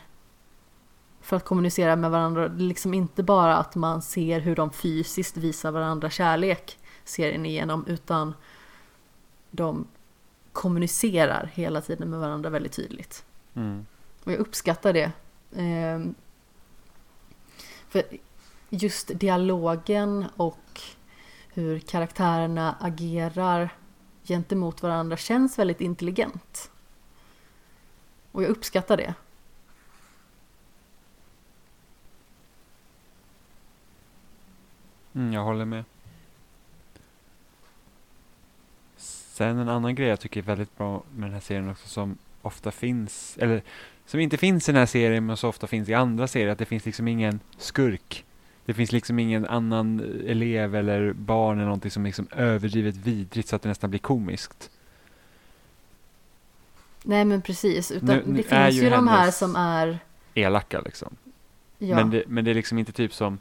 Speaker 1: för att kommunicera med varandra. Det är liksom inte bara att man ser hur de fysiskt visar varandra kärlek serien igenom utan de kommunicerar hela tiden med varandra väldigt tydligt.
Speaker 2: Mm.
Speaker 1: Och jag uppskattar det. Ehm, för just dialogen och hur karaktärerna agerar gentemot varandra känns väldigt intelligent. Och jag uppskattar det.
Speaker 2: Mm, jag håller med. Sen en annan grej jag tycker är väldigt bra med den här serien också som ofta finns, eller som inte finns i den här serien men som ofta finns i andra serier, att det finns liksom ingen skurk. Det finns liksom ingen annan elev eller barn eller någonting som är liksom överdrivet vidrigt så att det nästan blir komiskt.
Speaker 1: Nej men precis, utan
Speaker 2: Nu- nu
Speaker 1: det finns
Speaker 2: ju
Speaker 1: ju de här som är...
Speaker 2: Elaka liksom.
Speaker 1: Ja,
Speaker 2: Men, det, men det är liksom inte typ som,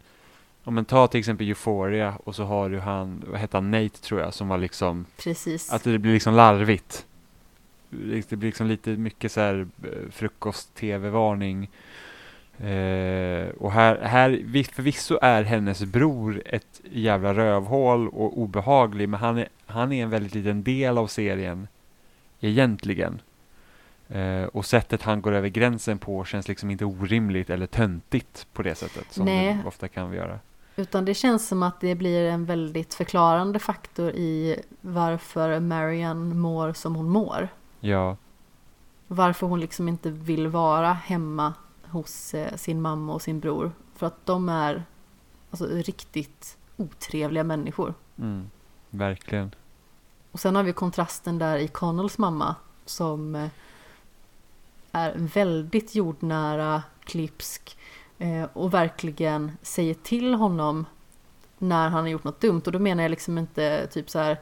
Speaker 2: om man tar till exempel Euphoria och så har du han, vad heter han, Nate tror jag, som var liksom
Speaker 1: precis.
Speaker 2: Att det blir liksom larvigt. Det blir liksom lite mycket så här eh, frukost-tv-varning. Eh, och här, här, vi- förvisso är hennes bror ett jävla rövhål och obehaglig, men han är, han är en väldigt liten del av serien egentligen. Eh, och sättet han går över gränsen på känns liksom inte orimligt eller töntigt på det sättet som
Speaker 1: Nej.
Speaker 2: det ofta kan vi göra.
Speaker 1: Utan det känns som att det blir en väldigt förklarande faktor i varför Marian mår som hon mår.
Speaker 2: Ja,
Speaker 1: Varför hon liksom inte vill vara hemma hos eh, sin mamma och sin bror. För att de är alltså, riktigt otrevliga människor.
Speaker 2: mm, verkligen.
Speaker 1: Och sen har vi kontrasten där i Connells mamma som eh, är väldigt jordnära, klipsk eh, och verkligen säger till honom när han har gjort något dumt. Och då menar jag liksom inte typ så här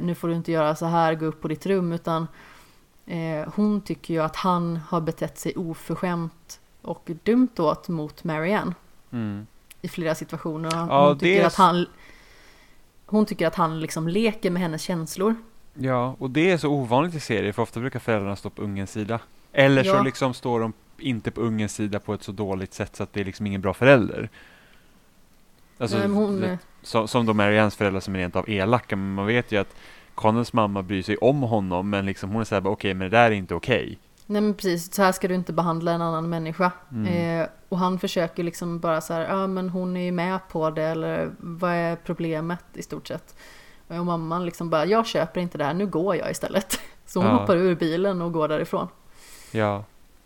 Speaker 1: nu får du inte göra så här, gå upp på ditt rum utan hon tycker ju att han har betett sig oförskämt och dumt åt mot Marianne
Speaker 2: Mm.
Speaker 1: i flera situationer.
Speaker 2: Ja,
Speaker 1: hon,
Speaker 2: det
Speaker 1: tycker
Speaker 2: är
Speaker 1: att han, hon tycker att han liksom leker med hennes känslor.
Speaker 2: Ja, och det är så ovanligt i serier för ofta brukar föräldrarna stå på ungens sida. Eller så
Speaker 1: Ja.
Speaker 2: liksom står de inte på ungens sida på ett så dåligt sätt så att det är liksom ingen bra förälder. Alltså,
Speaker 1: Nej, hon,
Speaker 2: det- som, då Mariannes föräldrar som är rent av elaka, men man vet ju att Connells mamma bryr sig om honom, men liksom hon är såhär, okej, men det där är inte okej.
Speaker 1: Nej men precis, så här ska du inte behandla en annan människa.
Speaker 2: Mm.
Speaker 1: Eh, och han försöker liksom bara så här, ja men hon är ju med på det eller vad är problemet i stort sett. Och mamman liksom bara, jag köper inte det här, nu går jag istället. Så hon
Speaker 2: Ja.
Speaker 1: hoppar ur bilen och går därifrån.
Speaker 2: Ja,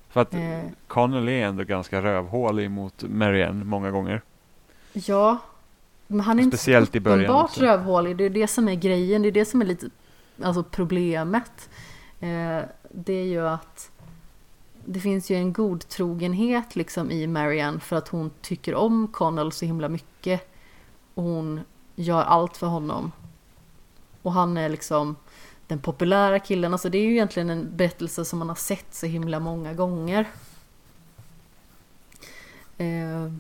Speaker 2: för att
Speaker 1: Eh,
Speaker 2: Connell är ändå ganska rövhålig mot Marianne många gånger.
Speaker 1: ja, men han är
Speaker 2: Speciellt
Speaker 1: inte
Speaker 2: i början
Speaker 1: uppenbart rövhålig. Det är det som är grejen, det är det som är lite, alltså problemet. Eh, det är ju att det finns ju en godtrogenhet liksom i Marianne för att hon tycker om Connell så himla mycket. Och hon gör allt för honom. Och han är liksom den populära killen. Alltså det är ju egentligen en berättelse som man har sett så himla många gånger. Eh,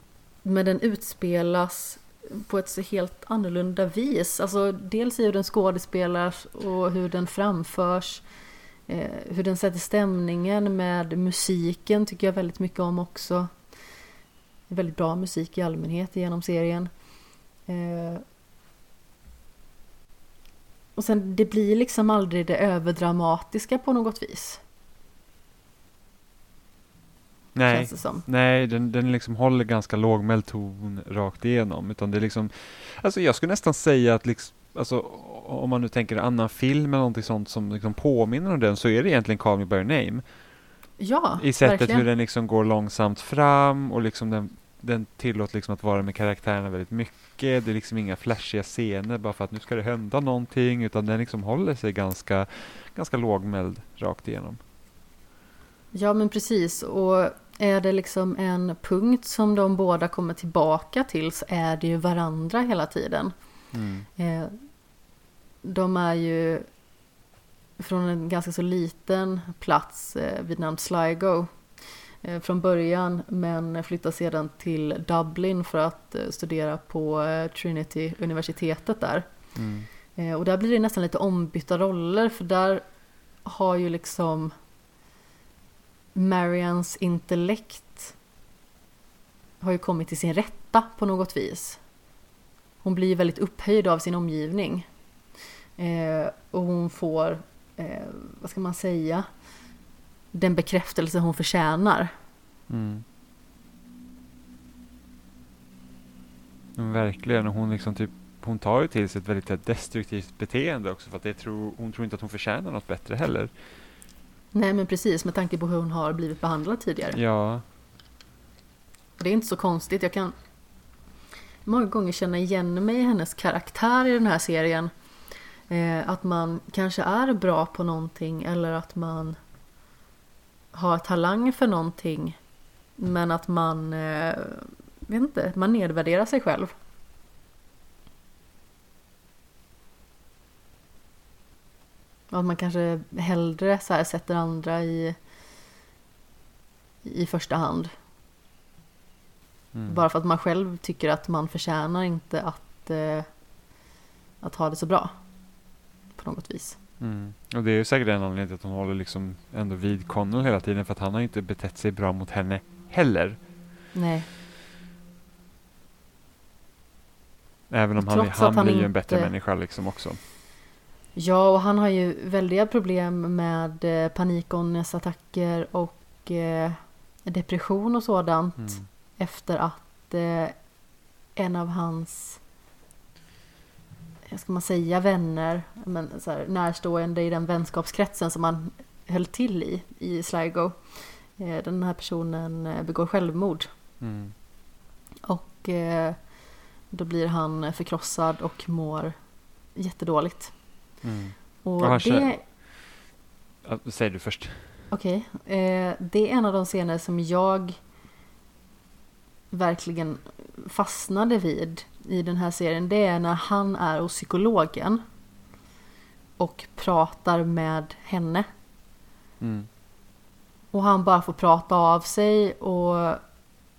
Speaker 1: men den utspelas på ett så helt annorlunda vis. Alltså dels i hur den skådespelas och hur den framförs. Eh, hur den sätter stämningen med musiken tycker jag väldigt mycket om också. Väldigt bra musik i allmänhet genom serien. Eh, och sen det blir liksom aldrig det överdramatiska på något vis.
Speaker 2: Nej. Nej, den, den liksom håller ganska lågmäld ton rakt igenom. Utan det är liksom, alltså jag skulle nästan säga att liksom, alltså, om man nu tänker en annan film eller någonting sånt som liksom påminner om den så är det egentligen Call Me By Your Name.
Speaker 1: Ja,
Speaker 2: I sättet
Speaker 1: verkligen.
Speaker 2: hur den liksom går långsamt fram och liksom den, den tillåter liksom att vara med karaktärerna väldigt mycket. Det är liksom inga flashiga scener bara för att nu ska det hända någonting utan den liksom håller sig ganska, ganska lågmäld rakt igenom.
Speaker 1: Ja men precis och är det liksom en punkt som de båda kommer tillbaka till så är det ju varandra hela tiden.
Speaker 2: Mm.
Speaker 1: Eh, De är ju från en ganska så liten plats eh, vid namn Sligo eh, från början men flyttar sedan till Dublin för att eh, studera på Trinity-universitetet där.
Speaker 2: Mm.
Speaker 1: Och där blir det nästan lite ombytta roller för där har ju liksom Marians intellekt har ju kommit till sin rätta på något vis. Hon blir väldigt upphöjd av sin omgivning. Eh, och hon får, eh, vad ska man säga, den bekräftelse hon förtjänar.
Speaker 2: Mm. Men verkligen, hon liksom typ hon tar ju till sig ett väldigt destruktivt beteende också för att det tror, hon tror inte att hon förtjänar något bättre heller.
Speaker 1: Nej men precis, med tanke på hur hon har blivit behandlad tidigare.
Speaker 2: Ja,
Speaker 1: Och det är inte så konstigt. Jag kan många gånger känna igen mig i hennes karaktär i den här serien. Eh, att man kanske är bra på någonting eller att man har talang för någonting. Men att man, eh, vet inte, man nedvärderar sig själv. Att man kanske hellre så här sätter andra i, i första hand.
Speaker 2: mm.
Speaker 1: Bara för att man själv tycker att man förtjänar inte att, eh, att ha det så bra. På något vis.
Speaker 2: Mm. Och det är ju säkert en anledning till att hon håller liksom ändå vid Connell hela tiden för att han har ju inte betett sig bra mot henne heller.
Speaker 1: Nej.
Speaker 2: Även om han,
Speaker 1: Trots
Speaker 2: han,
Speaker 1: han
Speaker 2: blir ju en bättre
Speaker 1: inte-
Speaker 2: människa liksom också.
Speaker 1: Ja, och han har ju väldiga problem med eh, panikångestattacker och eh, depression och sådant.
Speaker 2: Mm.
Speaker 1: Efter att eh, en av hans, ska man säga, vänner, men så här, närstående i den vänskapskretsen som han höll till i, i Sligo. Eh, Den här personen eh, begår självmord
Speaker 2: Mm.
Speaker 1: och eh, då blir han förkrossad och mår jättedåligt.
Speaker 2: Mm.
Speaker 1: Och
Speaker 2: han
Speaker 1: det,
Speaker 2: säg du först.
Speaker 1: Okej, eh, det är en av de scener som jag verkligen fastnade vid i den här serien. Det är när han är hos psykologen och pratar med henne.
Speaker 2: Mm.
Speaker 1: Och han bara får prata av sig och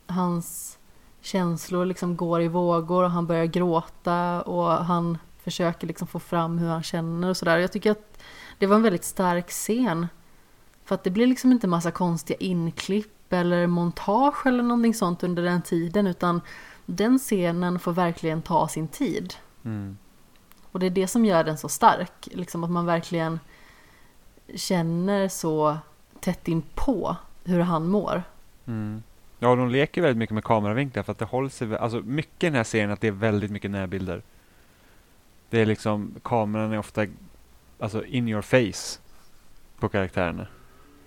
Speaker 1: hans känslor liksom går i vågor och han börjar gråta och han försöker liksom få fram hur han känner och sådär. Jag tycker att det var en väldigt stark scen. För att det blir liksom inte massa konstiga inklipp eller montage eller någonting sånt under den tiden utan den scenen får verkligen ta sin tid.
Speaker 2: Mm.
Speaker 1: Och det är det som gör den så stark. Liksom att man verkligen känner så tätt in på hur han mår.
Speaker 2: Mm. Ja, de leker väldigt mycket med kameravinklar för att det håller sig, alltså mycket i den här serien att det är väldigt mycket närbilder. Det är liksom, kameran är ofta, alltså in your face på karaktärerna.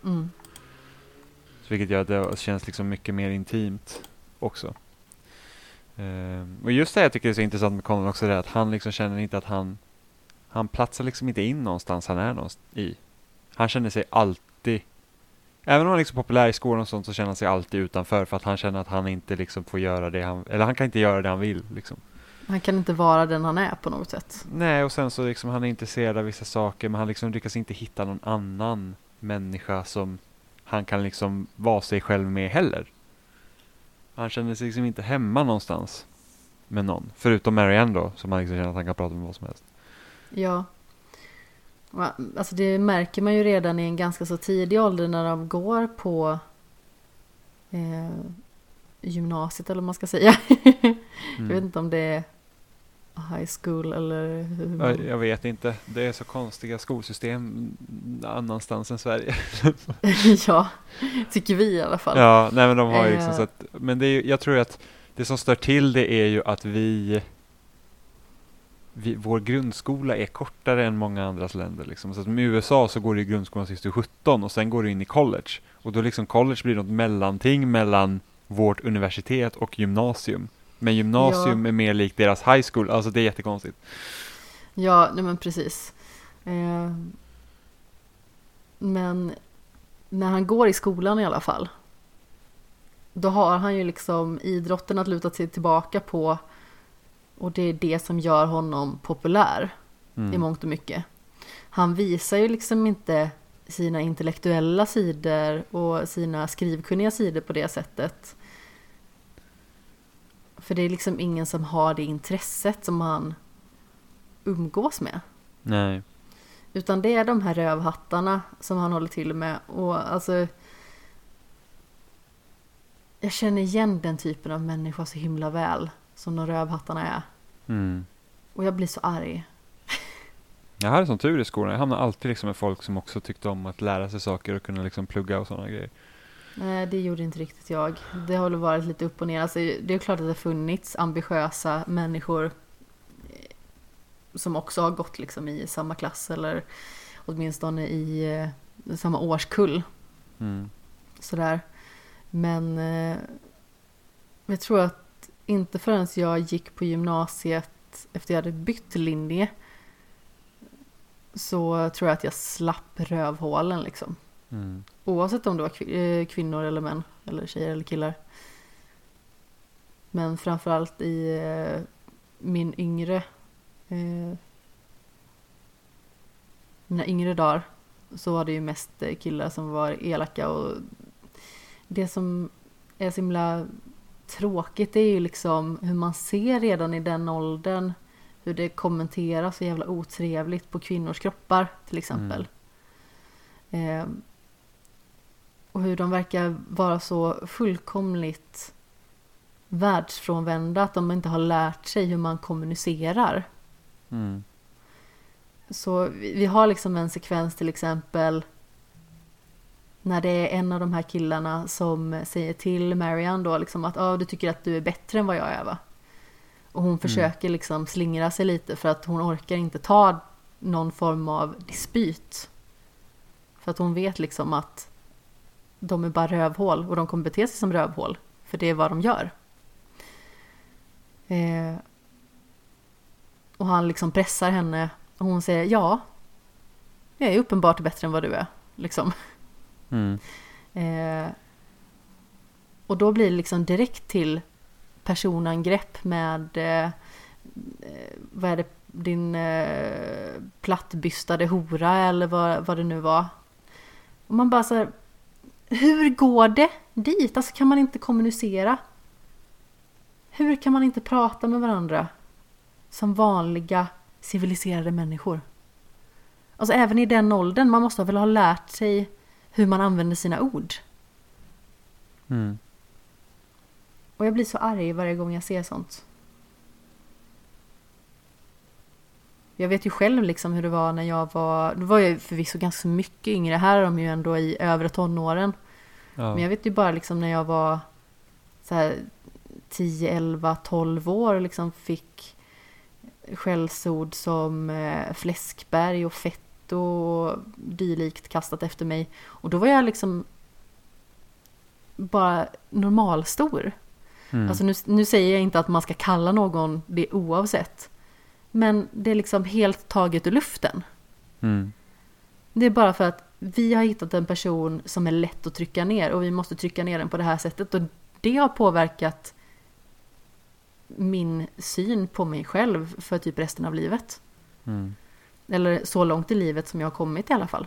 Speaker 1: Mm.
Speaker 2: Så vilket gör att det känns liksom mycket mer intimt också. Ehm, och just det jag tycker är så intressant med Conan också är att han liksom känner inte att han, han platsar liksom inte in någonstans han är någonstans i. Han känner sig alltid, även om han är liksom populär i skolan och sånt så känner han sig alltid utanför för att han känner att han inte liksom får göra det han, eller han kan inte göra det han vill liksom.
Speaker 1: Han kan inte vara den han är på något sätt.
Speaker 2: Nej, och sen så liksom han är intresserad av vissa saker men han liksom lyckas inte hitta någon annan människa som han kan liksom vara sig själv med heller. Han känner sig liksom inte hemma någonstans med någon. Förutom Marianne då, som han liksom känner att han kan prata med vad som helst.
Speaker 1: Ja. Alltså det märker man ju redan i en ganska så tidig ålder när de går på eh, gymnasiet eller vad man ska säga. Jag vet
Speaker 2: Mm.
Speaker 1: inte om det är high school eller hur man...
Speaker 2: Jag, vet inte, det är så konstiga skolsystem annanstans än Sverige.
Speaker 1: ja, tycker vi i alla fall.
Speaker 2: Ja, nej men de har ju liksom
Speaker 1: Eh.
Speaker 2: så att, men det är, jag tror att det som stör till det är ju att vi, vi vår grundskola är kortare än många andras länder liksom. Så att med USA så går det i grundskolan tills du är 17 och sen går du in i college. Och då liksom college blir något mellanting mellan vårt universitet och gymnasium. Men gymnasium
Speaker 1: Ja.
Speaker 2: är mer likt deras high school, alltså det är jättekonstigt.
Speaker 1: Ja, nej men precis. Eh, men när han går i skolan i alla fall. Då har han ju liksom idrotten att luta sig tillbaka på. Och det är det som gör honom populär i
Speaker 2: Mm.
Speaker 1: mångt och mycket. Han visar ju liksom inte sina intellektuella sidor och sina skrivkunniga sidor på det sättet. För det är liksom ingen som har det intresset som han umgås med.
Speaker 2: Nej.
Speaker 1: Utan det är de här rövhattarna som han håller till med. Och alltså... Jag känner igen den typen av människa så himla väl. Som de rövhattarna är.
Speaker 2: Mm.
Speaker 1: Och jag blir så arg.
Speaker 2: Jag hade sån tur i skolan. Jag hamnade alltid liksom med folk som också tyckte om att lära sig saker och kunna liksom plugga och sådana grejer.
Speaker 1: Nej, det gjorde inte riktigt jag. Det har väl varit lite upp och ner. Alltså, det är klart att det har funnits ambitiösa människor eh, som också har gått liksom i samma klass eller åtminstone i eh, samma årskull.
Speaker 2: Mm.
Speaker 1: Sådär. Men eh, jag tror att inte förrän jag gick på gymnasiet efter jag hade bytt linje så tror jag att jag slapp rövhålen liksom.
Speaker 2: Mm.
Speaker 1: Oavsett om det var eh, kvinnor eller män, eller tjejer eller killar. Men framförallt i eh, min yngre, eh, mina yngre dagar så var det ju mest killar som var elaka och det som är så himla tråkigt är ju liksom hur man ser redan i den åldern hur det kommenteras så jävla otrevligt på kvinnors kroppar till exempel. Eh, och hur de verkar vara så fullkomligt världsfrånvända att de inte har lärt sig hur man kommunicerar.
Speaker 2: Mm.
Speaker 1: Så vi vi har liksom en sekvens till exempel när det är en av de här killarna som säger till Marianne då liksom att ah, du tycker att du är bättre än vad jag är va? Och hon försöker liksom slingra sig lite för att hon orkar inte ta någon form av dispyt. För att hon vet liksom att de är bara rövhål och de kommer bete sig som rövhål. För det är vad de gör. Eh, och han liksom pressar henne och hon säger ja. Jag är uppenbart bättre än vad du är. Liksom.
Speaker 2: Mm.
Speaker 1: Eh, och då blir det liksom direkt till personangrepp med eh, eh, vad är det, din eh, plattbystade hora eller vad, vad det nu var. Och man bara så här, hur går det dit? Alltså kan man inte kommunicera? Hur kan man inte prata med varandra som vanliga civiliserade människor? Alltså även i den åldern, man måste väl ha lärt sig hur man använder sina ord.
Speaker 2: Mm.
Speaker 1: Och jag blir så arg varje gång jag ser sånt. Jag vet ju själv liksom hur det var när jag var, då var jag förvisso ganska mycket yngre, här är de ju ändå i övre tonåren.
Speaker 2: Ja.
Speaker 1: Men jag vet ju bara liksom när jag var så här 10, 11, 12 år och liksom fick skällsord som eh, fläskberg och fett och dylikt kastat efter mig. Och då var jag liksom bara normalstor.
Speaker 2: Mm.
Speaker 1: Alltså nu, nu säger jag inte att man ska kalla någon det oavsett. Men det är liksom helt taget ur luften.
Speaker 2: Mm.
Speaker 1: Det är bara för att vi har hittat en person som är lätt att trycka ner och vi måste trycka ner den på det här sättet. Och det har påverkat min syn på mig själv för typ resten av livet.
Speaker 2: Mm.
Speaker 1: Eller så långt i livet som jag har kommit i alla fall.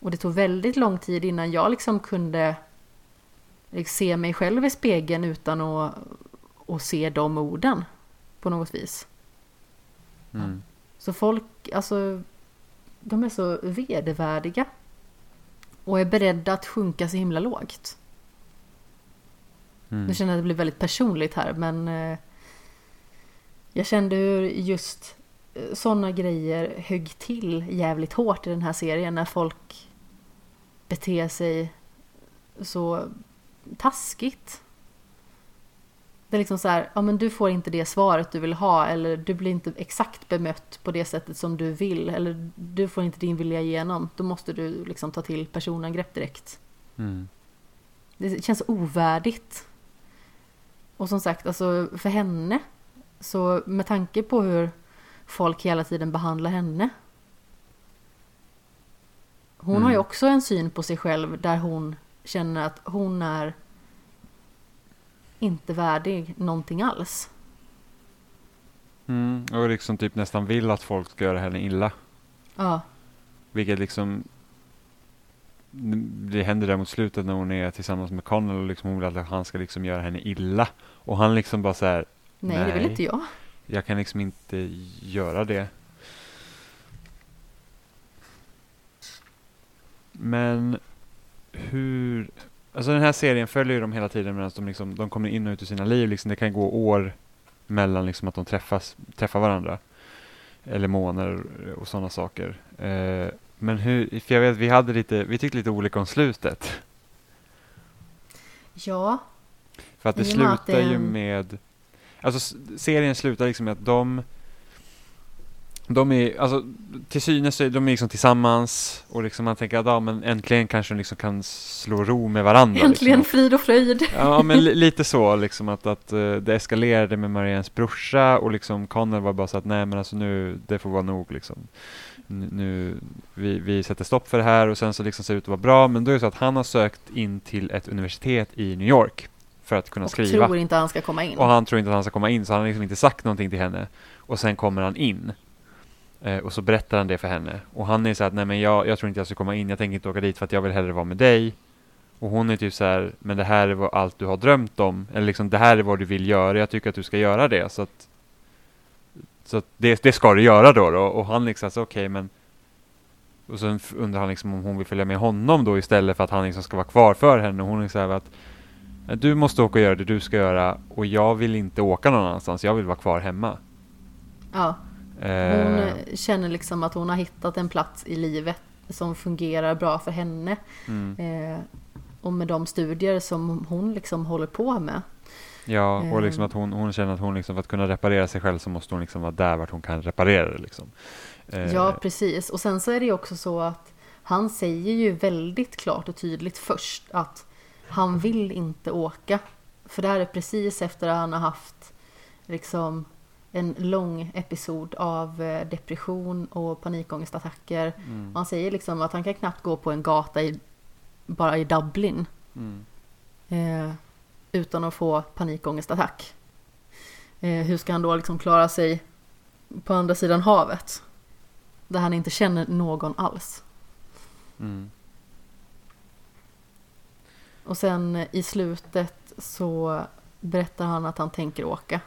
Speaker 1: Och det tog väldigt lång tid innan jag liksom kunde se mig själv i spegeln utan att, att se de orden på något vis.
Speaker 2: Mm.
Speaker 1: Så folk, alltså, de är så vedervärdiga. Och är beredda att sjunka så himla lågt.
Speaker 2: Mm.
Speaker 1: Nu känner jag att det blir väldigt personligt här men eh, jag kände hur just sådana grejer högg till jävligt hårt i den här serien när folk beter sig så taskigt. Det är liksom så här, ja men du får inte det svaret du vill ha eller du blir inte exakt bemött på det sättet som du vill eller du får inte din vilja igenom. Då måste du liksom ta till personangrepp direkt.
Speaker 2: Mm.
Speaker 1: Det känns ovärdigt. Och som sagt, alltså för henne, så med tanke på hur folk hela tiden behandlar henne. Hon har ju
Speaker 2: Mm.
Speaker 1: också en syn på sig själv där hon känner att hon är inte värdig någonting alls.
Speaker 2: Mm. Och liksom typ nästan vill att folk ska göra henne illa.
Speaker 1: Ja,
Speaker 2: Vilket liksom det händer där mot slutet när hon är tillsammans med Connell och liksom hon vill att han ska liksom göra henne illa. Och han liksom bara så här,
Speaker 1: nej, det vill
Speaker 2: Nej.
Speaker 1: inte jag.
Speaker 2: jag kan liksom inte göra det. Men hur, alltså den här serien följer ju dem hela tiden medan de liksom, de kommer in och ut ur sina liv liksom. Det kan gå år mellan liksom att de träffas, träffar varandra. Eller månader och sådana saker. Eh, men hur, för jag vet vi hade lite, vi tyckte lite olika om slutet.
Speaker 1: Ja,
Speaker 2: För att det
Speaker 1: I
Speaker 2: slutar ju med... Alltså serien slutar liksom med att de... De är, alltså till synes är de liksom tillsammans och liksom man tänker att ja, men äntligen kanske de liksom kan slå ro med varandra.
Speaker 1: äntligen
Speaker 2: Liksom.
Speaker 1: frid och fröjd.
Speaker 2: Ja men li- lite så liksom att, att eh, det eskalerade med Mariannes brorsa och liksom Connell var bara så att nej men alltså nu, det får vara nog liksom. Nu, vi, vi sätter stopp för det här och sen så liksom ser det ut att vara bra men då är det så att han har sökt in till ett universitet i New York för att kunna
Speaker 1: Och
Speaker 2: skriva.
Speaker 1: tror inte han ska komma in.
Speaker 2: Och han tror inte att han ska komma in så han har liksom inte sagt någonting till henne. Och sen kommer han in. Eh, och så berättar han det för henne. Och han är så här att nej men jag, jag tror inte jag ska komma in, jag tänker inte åka dit för att jag vill hellre vara med dig. Och hon är typ så här, men det här är vad allt du har drömt om. Eller liksom det här är vad du vill göra, jag tycker att du ska göra det. Så att, så att det, det ska du göra då. då. Och han liksom okej okej men och sen undrar han liksom om hon vill följa med honom då istället för att han liksom ska vara kvar för henne. Och hon är så här att eh, du måste åka och göra det du ska göra och jag vill inte åka någon annanstans, jag vill vara kvar hemma.
Speaker 1: Ja, hon
Speaker 2: Eh,
Speaker 1: eh, känner liksom att hon har hittat en plats i livet som fungerar bra för henne.
Speaker 2: mm,
Speaker 1: Eh, och med de studier som hon liksom håller på med.
Speaker 2: Ja, och liksom att hon, hon känner att hon liksom för att kunna reparera sig själv så måste hon liksom vara där vart hon kan reparera det liksom. Eh,
Speaker 1: Ja, precis. Och sen så är det ju också så att han säger ju väldigt klart och tydligt först att han vill inte åka. För det här är precis efter att han har haft liksom en lång episod av eh, depression och panikångestattacker.
Speaker 2: mm,
Speaker 1: Man säger liksom att han kan knappt gå på en gata i, bara i Dublin
Speaker 2: mm,
Speaker 1: eh, utan att få panikångestattack. Eh, hur ska han då liksom klara sig på andra sidan havet? Där han inte känner någon alls.
Speaker 2: mm,
Speaker 1: Och sen eh, i slutet så berättar han att han tänker åka.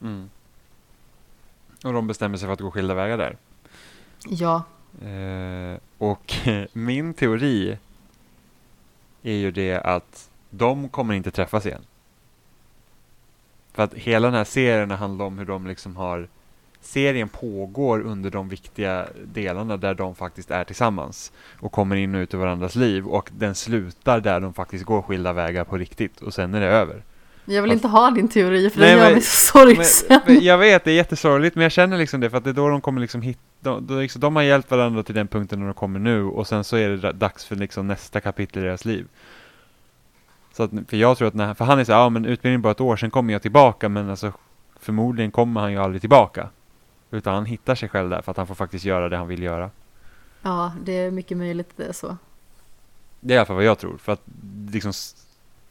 Speaker 2: mm. Och de bestämmer sig för att gå skilda vägar där.
Speaker 1: Ja,
Speaker 2: Eh, och min teori är ju det att de kommer inte träffas igen. För att hela den här serien handlar om hur de liksom har Serien pågår under de viktiga delarna där de faktiskt är tillsammans och kommer in och ut i varandras liv och den slutar där de faktiskt går skilda vägar på riktigt och sen är det över.
Speaker 1: Jag vill inte ha din teori för den gör mig så sorgsen.
Speaker 2: Jag vet, det är jättesorgligt men jag känner liksom det för att det är då de kommer liksom hitta de, de, liksom, de har hjälpt varandra till den punkten när de kommer nu och sen så är det da- dags för liksom nästa kapitel i deras liv. Så att, för jag tror att när, för han är så ja men utbildningen bara ett år, sen kommer jag tillbaka men alltså förmodligen kommer han ju aldrig tillbaka. Utan han hittar sig själv där för att han får faktiskt göra det han vill göra.
Speaker 1: Ja, det är mycket möjligt det är så.
Speaker 2: Det är i alla fall vad jag tror för att liksom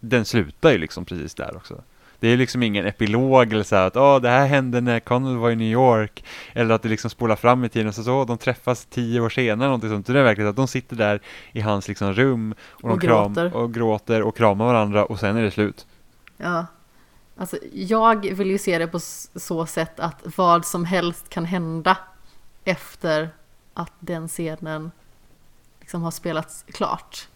Speaker 2: den slutar ju liksom precis där också. Det är liksom ingen epilog eller så här att åh, det här hände när Connell var i New York. Eller att det liksom spolar fram i tiden och så, så de träffas tio år senare någonting sånt. Det är verkligen att de sitter där i hans liksom rum och, de
Speaker 1: Och
Speaker 2: kram,
Speaker 1: gråter.
Speaker 2: och gråter och kramar varandra och sen är det slut.
Speaker 1: Ja. Alltså, jag vill ju se det på så sätt att vad som helst kan hända efter att den scenen liksom har spelats klart.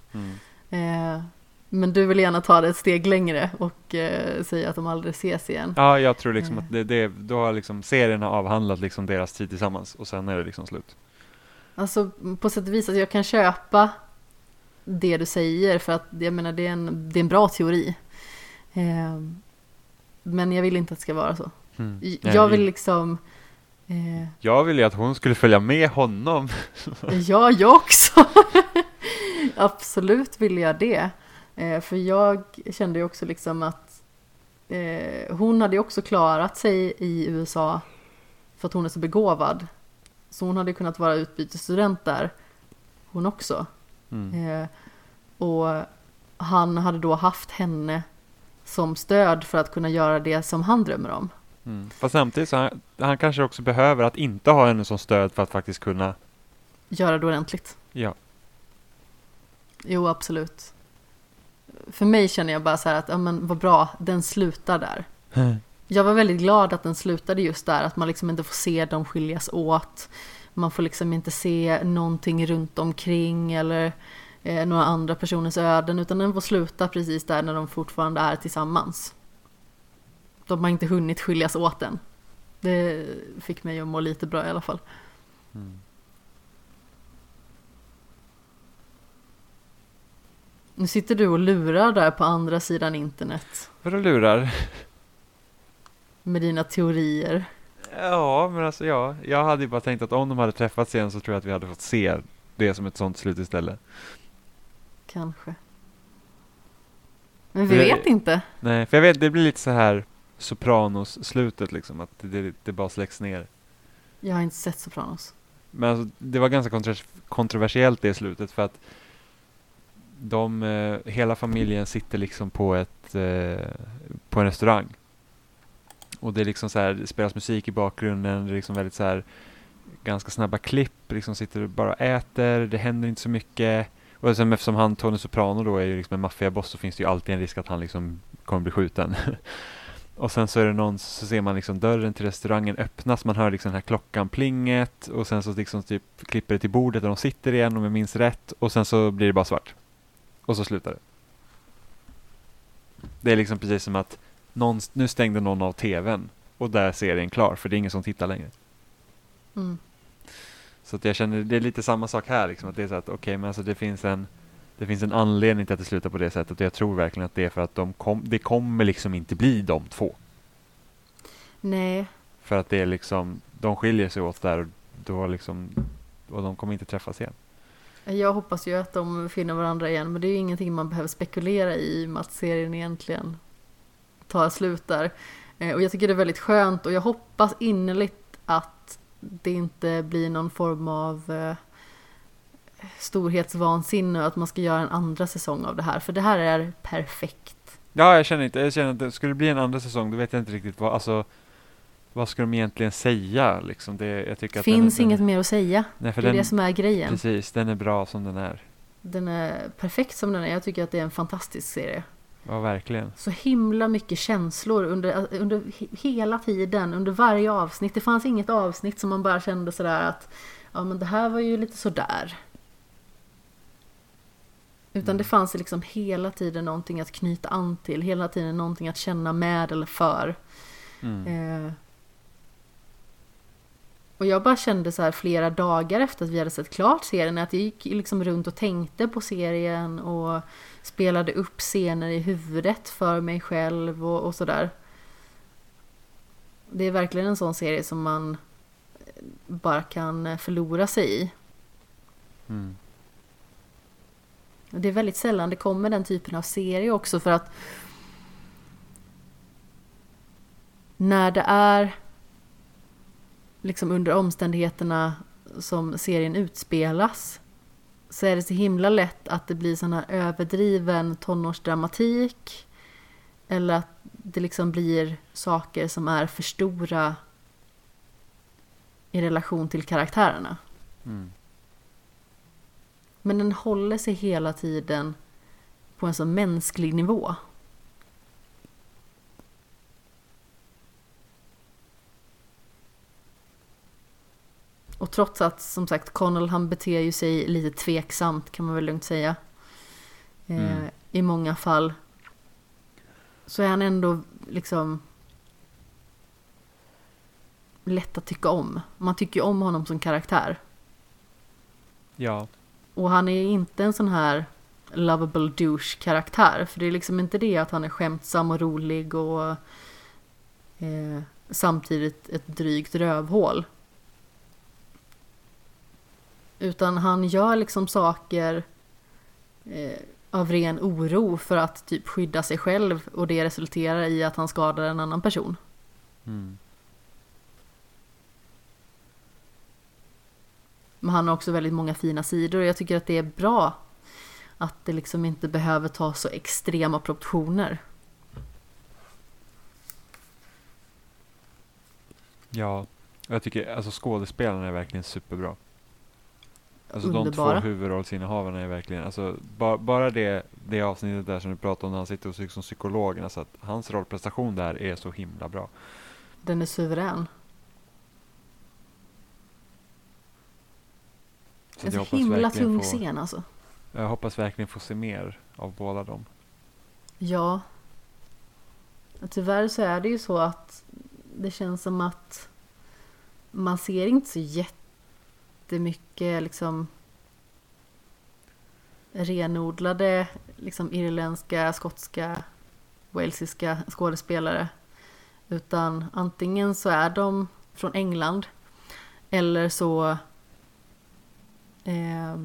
Speaker 1: Eh, men du vill gärna ta det ett steg längre och eh, säga att de aldrig ses igen.
Speaker 2: Ja, jag tror liksom
Speaker 1: Eh.
Speaker 2: att det, det, då har liksom serien har avhandlat liksom deras tid tillsammans och sen är det liksom slut.
Speaker 1: Alltså på sätt och vis, alltså, jag kan köpa det du säger för att jag menar det är en, det är en bra teori. Eh, men jag vill inte att det ska vara så.
Speaker 2: Mm.
Speaker 1: Jag vill liksom... Eh,
Speaker 2: jag ville ju att hon skulle följa med honom.
Speaker 1: Ja, jag också. Absolut vill jag det. Eh, för jag kände ju också liksom att eh, hon hade ju också klarat sig i USA för att hon är så begåvad. Så hon hade kunnat vara utbytesstudent där, hon också.
Speaker 2: Mm.
Speaker 1: Eh, och han hade då haft henne som stöd för att kunna göra det som han drömmer om.
Speaker 2: Mm. Fast samtidigt så han, han kanske också behöver att inte ha henne som stöd för att faktiskt kunna,
Speaker 1: Göra det ordentligt.
Speaker 2: ja.
Speaker 1: Jo, absolut. För mig känner jag bara så här att, ja men vad bra, den slutar där. Jag var väldigt glad att den slutade just där, att man liksom inte får se dem skiljas åt. Man får liksom inte se någonting runt omkring eller eh, några andra personers öden, utan den får sluta precis där när de fortfarande är tillsammans. De har inte hunnit skiljas åt än. Det fick mig att må lite bra i alla fall. Nu sitter du och lurar där på andra sidan internet
Speaker 2: Vadå lurar?
Speaker 1: med dina teorier.
Speaker 2: Ja, men alltså ja. Jag hade ju bara tänkt att om de hade träffats igen så tror jag att vi hade fått se det som ett sånt slut istället.
Speaker 1: Kanske. Men vi
Speaker 2: Det-
Speaker 1: vet inte.
Speaker 2: Nej, för jag vet, det blir lite så här Sopranos-slutet liksom, att det, det, bara släcks ner.
Speaker 1: Jag har inte sett Sopranos.
Speaker 2: Men alltså, det var ganska kontro- kontroversiellt det slutet för att de, eh, hela familjen sitter liksom på ett, eh, på en restaurang. Och det är liksom så här, det spelas musik i bakgrunden, det är liksom väldigt så här ganska snabba klipp, liksom sitter och bara äter, det händer inte så mycket. Och sen eftersom han, Tony Soprano då är ju liksom en maffiaboss så finns det ju alltid en risk att han liksom kommer bli skjuten. och sen så är det någon, så ser man liksom dörren till restaurangen öppnas, man hör liksom den här klockan plinget och sen så liksom typ klipper det till bordet där de sitter igen om jag minns rätt och sen så blir det bara svart. Och så slutar det. Det är liksom precis som att någon, nu stängde någon av tvn och där är serien klar för det är ingen som tittar längre.
Speaker 1: Mm.
Speaker 2: Så att jag känner, det är lite samma sak här liksom, att det är så att okej, men alltså det finns en Det finns en anledning till att det slutar på det sättet och jag tror verkligen att det är för att de kom, det kommer liksom inte bli de två.
Speaker 1: Nej,
Speaker 2: För att det är liksom, de skiljer sig åt där och då liksom, och de kommer inte träffas igen
Speaker 1: jag hoppas ju att de finner varandra igen men det är ju ingenting man behöver spekulera i i och med att serien egentligen tar slut där. Eh, och jag tycker det är väldigt skönt och jag hoppas innerligt att det inte blir någon form av eh, storhetsvansinne och att man ska göra en andra säsong av det här för det här är perfekt.
Speaker 2: Ja, jag känner inte, jag känner att det skulle bli en andra säsong, då vet jag inte riktigt vad, alltså vad ska de egentligen säga liksom? Det, jag tycker att den-
Speaker 1: Finns
Speaker 2: den,
Speaker 1: inget mer att säga.
Speaker 2: Nej, för
Speaker 1: Det är
Speaker 2: den,
Speaker 1: det som är grejen.
Speaker 2: precis, den är bra som den är.
Speaker 1: Den är perfekt som den är. Jag tycker att det är en fantastisk serie.
Speaker 2: Ja, verkligen.
Speaker 1: Så himla mycket känslor under, under he- hela tiden, under varje avsnitt. Det fanns inget avsnitt som man bara kände sådär att ja men det här var ju lite sådär. Utan
Speaker 2: Mm.
Speaker 1: det fanns liksom hela tiden någonting att knyta an till, hela tiden någonting att känna med eller för.
Speaker 2: Mm.
Speaker 1: Eh, och jag bara kände så här flera dagar efter att vi hade sett klart serien att jag gick liksom runt och tänkte på serien och spelade upp scener i huvudet för mig själv och, och sådär. Det är verkligen en sån serie som man eh, bara kan eh, förlora sig i.
Speaker 2: Mm.
Speaker 1: Det är väldigt sällan det kommer den typen av serie också för att när det är liksom under omständigheterna som serien utspelas så är det så himla lätt att det blir sån här överdriven tonårsdramatik eller att det liksom blir saker som är för stora i relation till karaktärerna.
Speaker 2: Mm.
Speaker 1: Men den håller sig hela tiden på en så mänsklig nivå. Och trots att som sagt Connell han beter ju sig lite tveksamt kan man väl lugnt säga. Eh,
Speaker 2: Mm.
Speaker 1: I många fall. Så är han ändå liksom lätt att tycka om. Man tycker ju om honom som karaktär.
Speaker 2: Ja.
Speaker 1: Och han är inte en sån här lovable douche karaktär. För det är liksom inte det att han är skämtsam och rolig och eh, samtidigt ett drygt rövhål. Utan han gör liksom saker eh, av ren oro för att typ skydda sig själv och det resulterar i att han skadar en annan person.
Speaker 2: Mm.
Speaker 1: Men han har också väldigt många fina sidor och jag tycker att det är bra att det liksom inte behöver ta så extrema proportioner.
Speaker 2: Ja. Jag tycker alltså skådespelarna är verkligen superbra. Alltså de
Speaker 1: Underbara.
Speaker 2: två huvudrollsinnehavarna är verkligen, alltså ba, bara det, det avsnittet där som du pratade om när han sitter och psyk som psykologen, alltså att hans rollprestation där är så himla bra.
Speaker 1: Den är suverän.
Speaker 2: Så
Speaker 1: En så himla tung
Speaker 2: få,
Speaker 1: scen alltså.
Speaker 2: Jag hoppas verkligen få se mer av båda dem.
Speaker 1: Ja. Tyvärr så är det ju så att det känns som att man ser inte så jättemycket liksom renodlade liksom irländska, skotska, walesiska skådespelare. Utan antingen så är de från England eller så eh,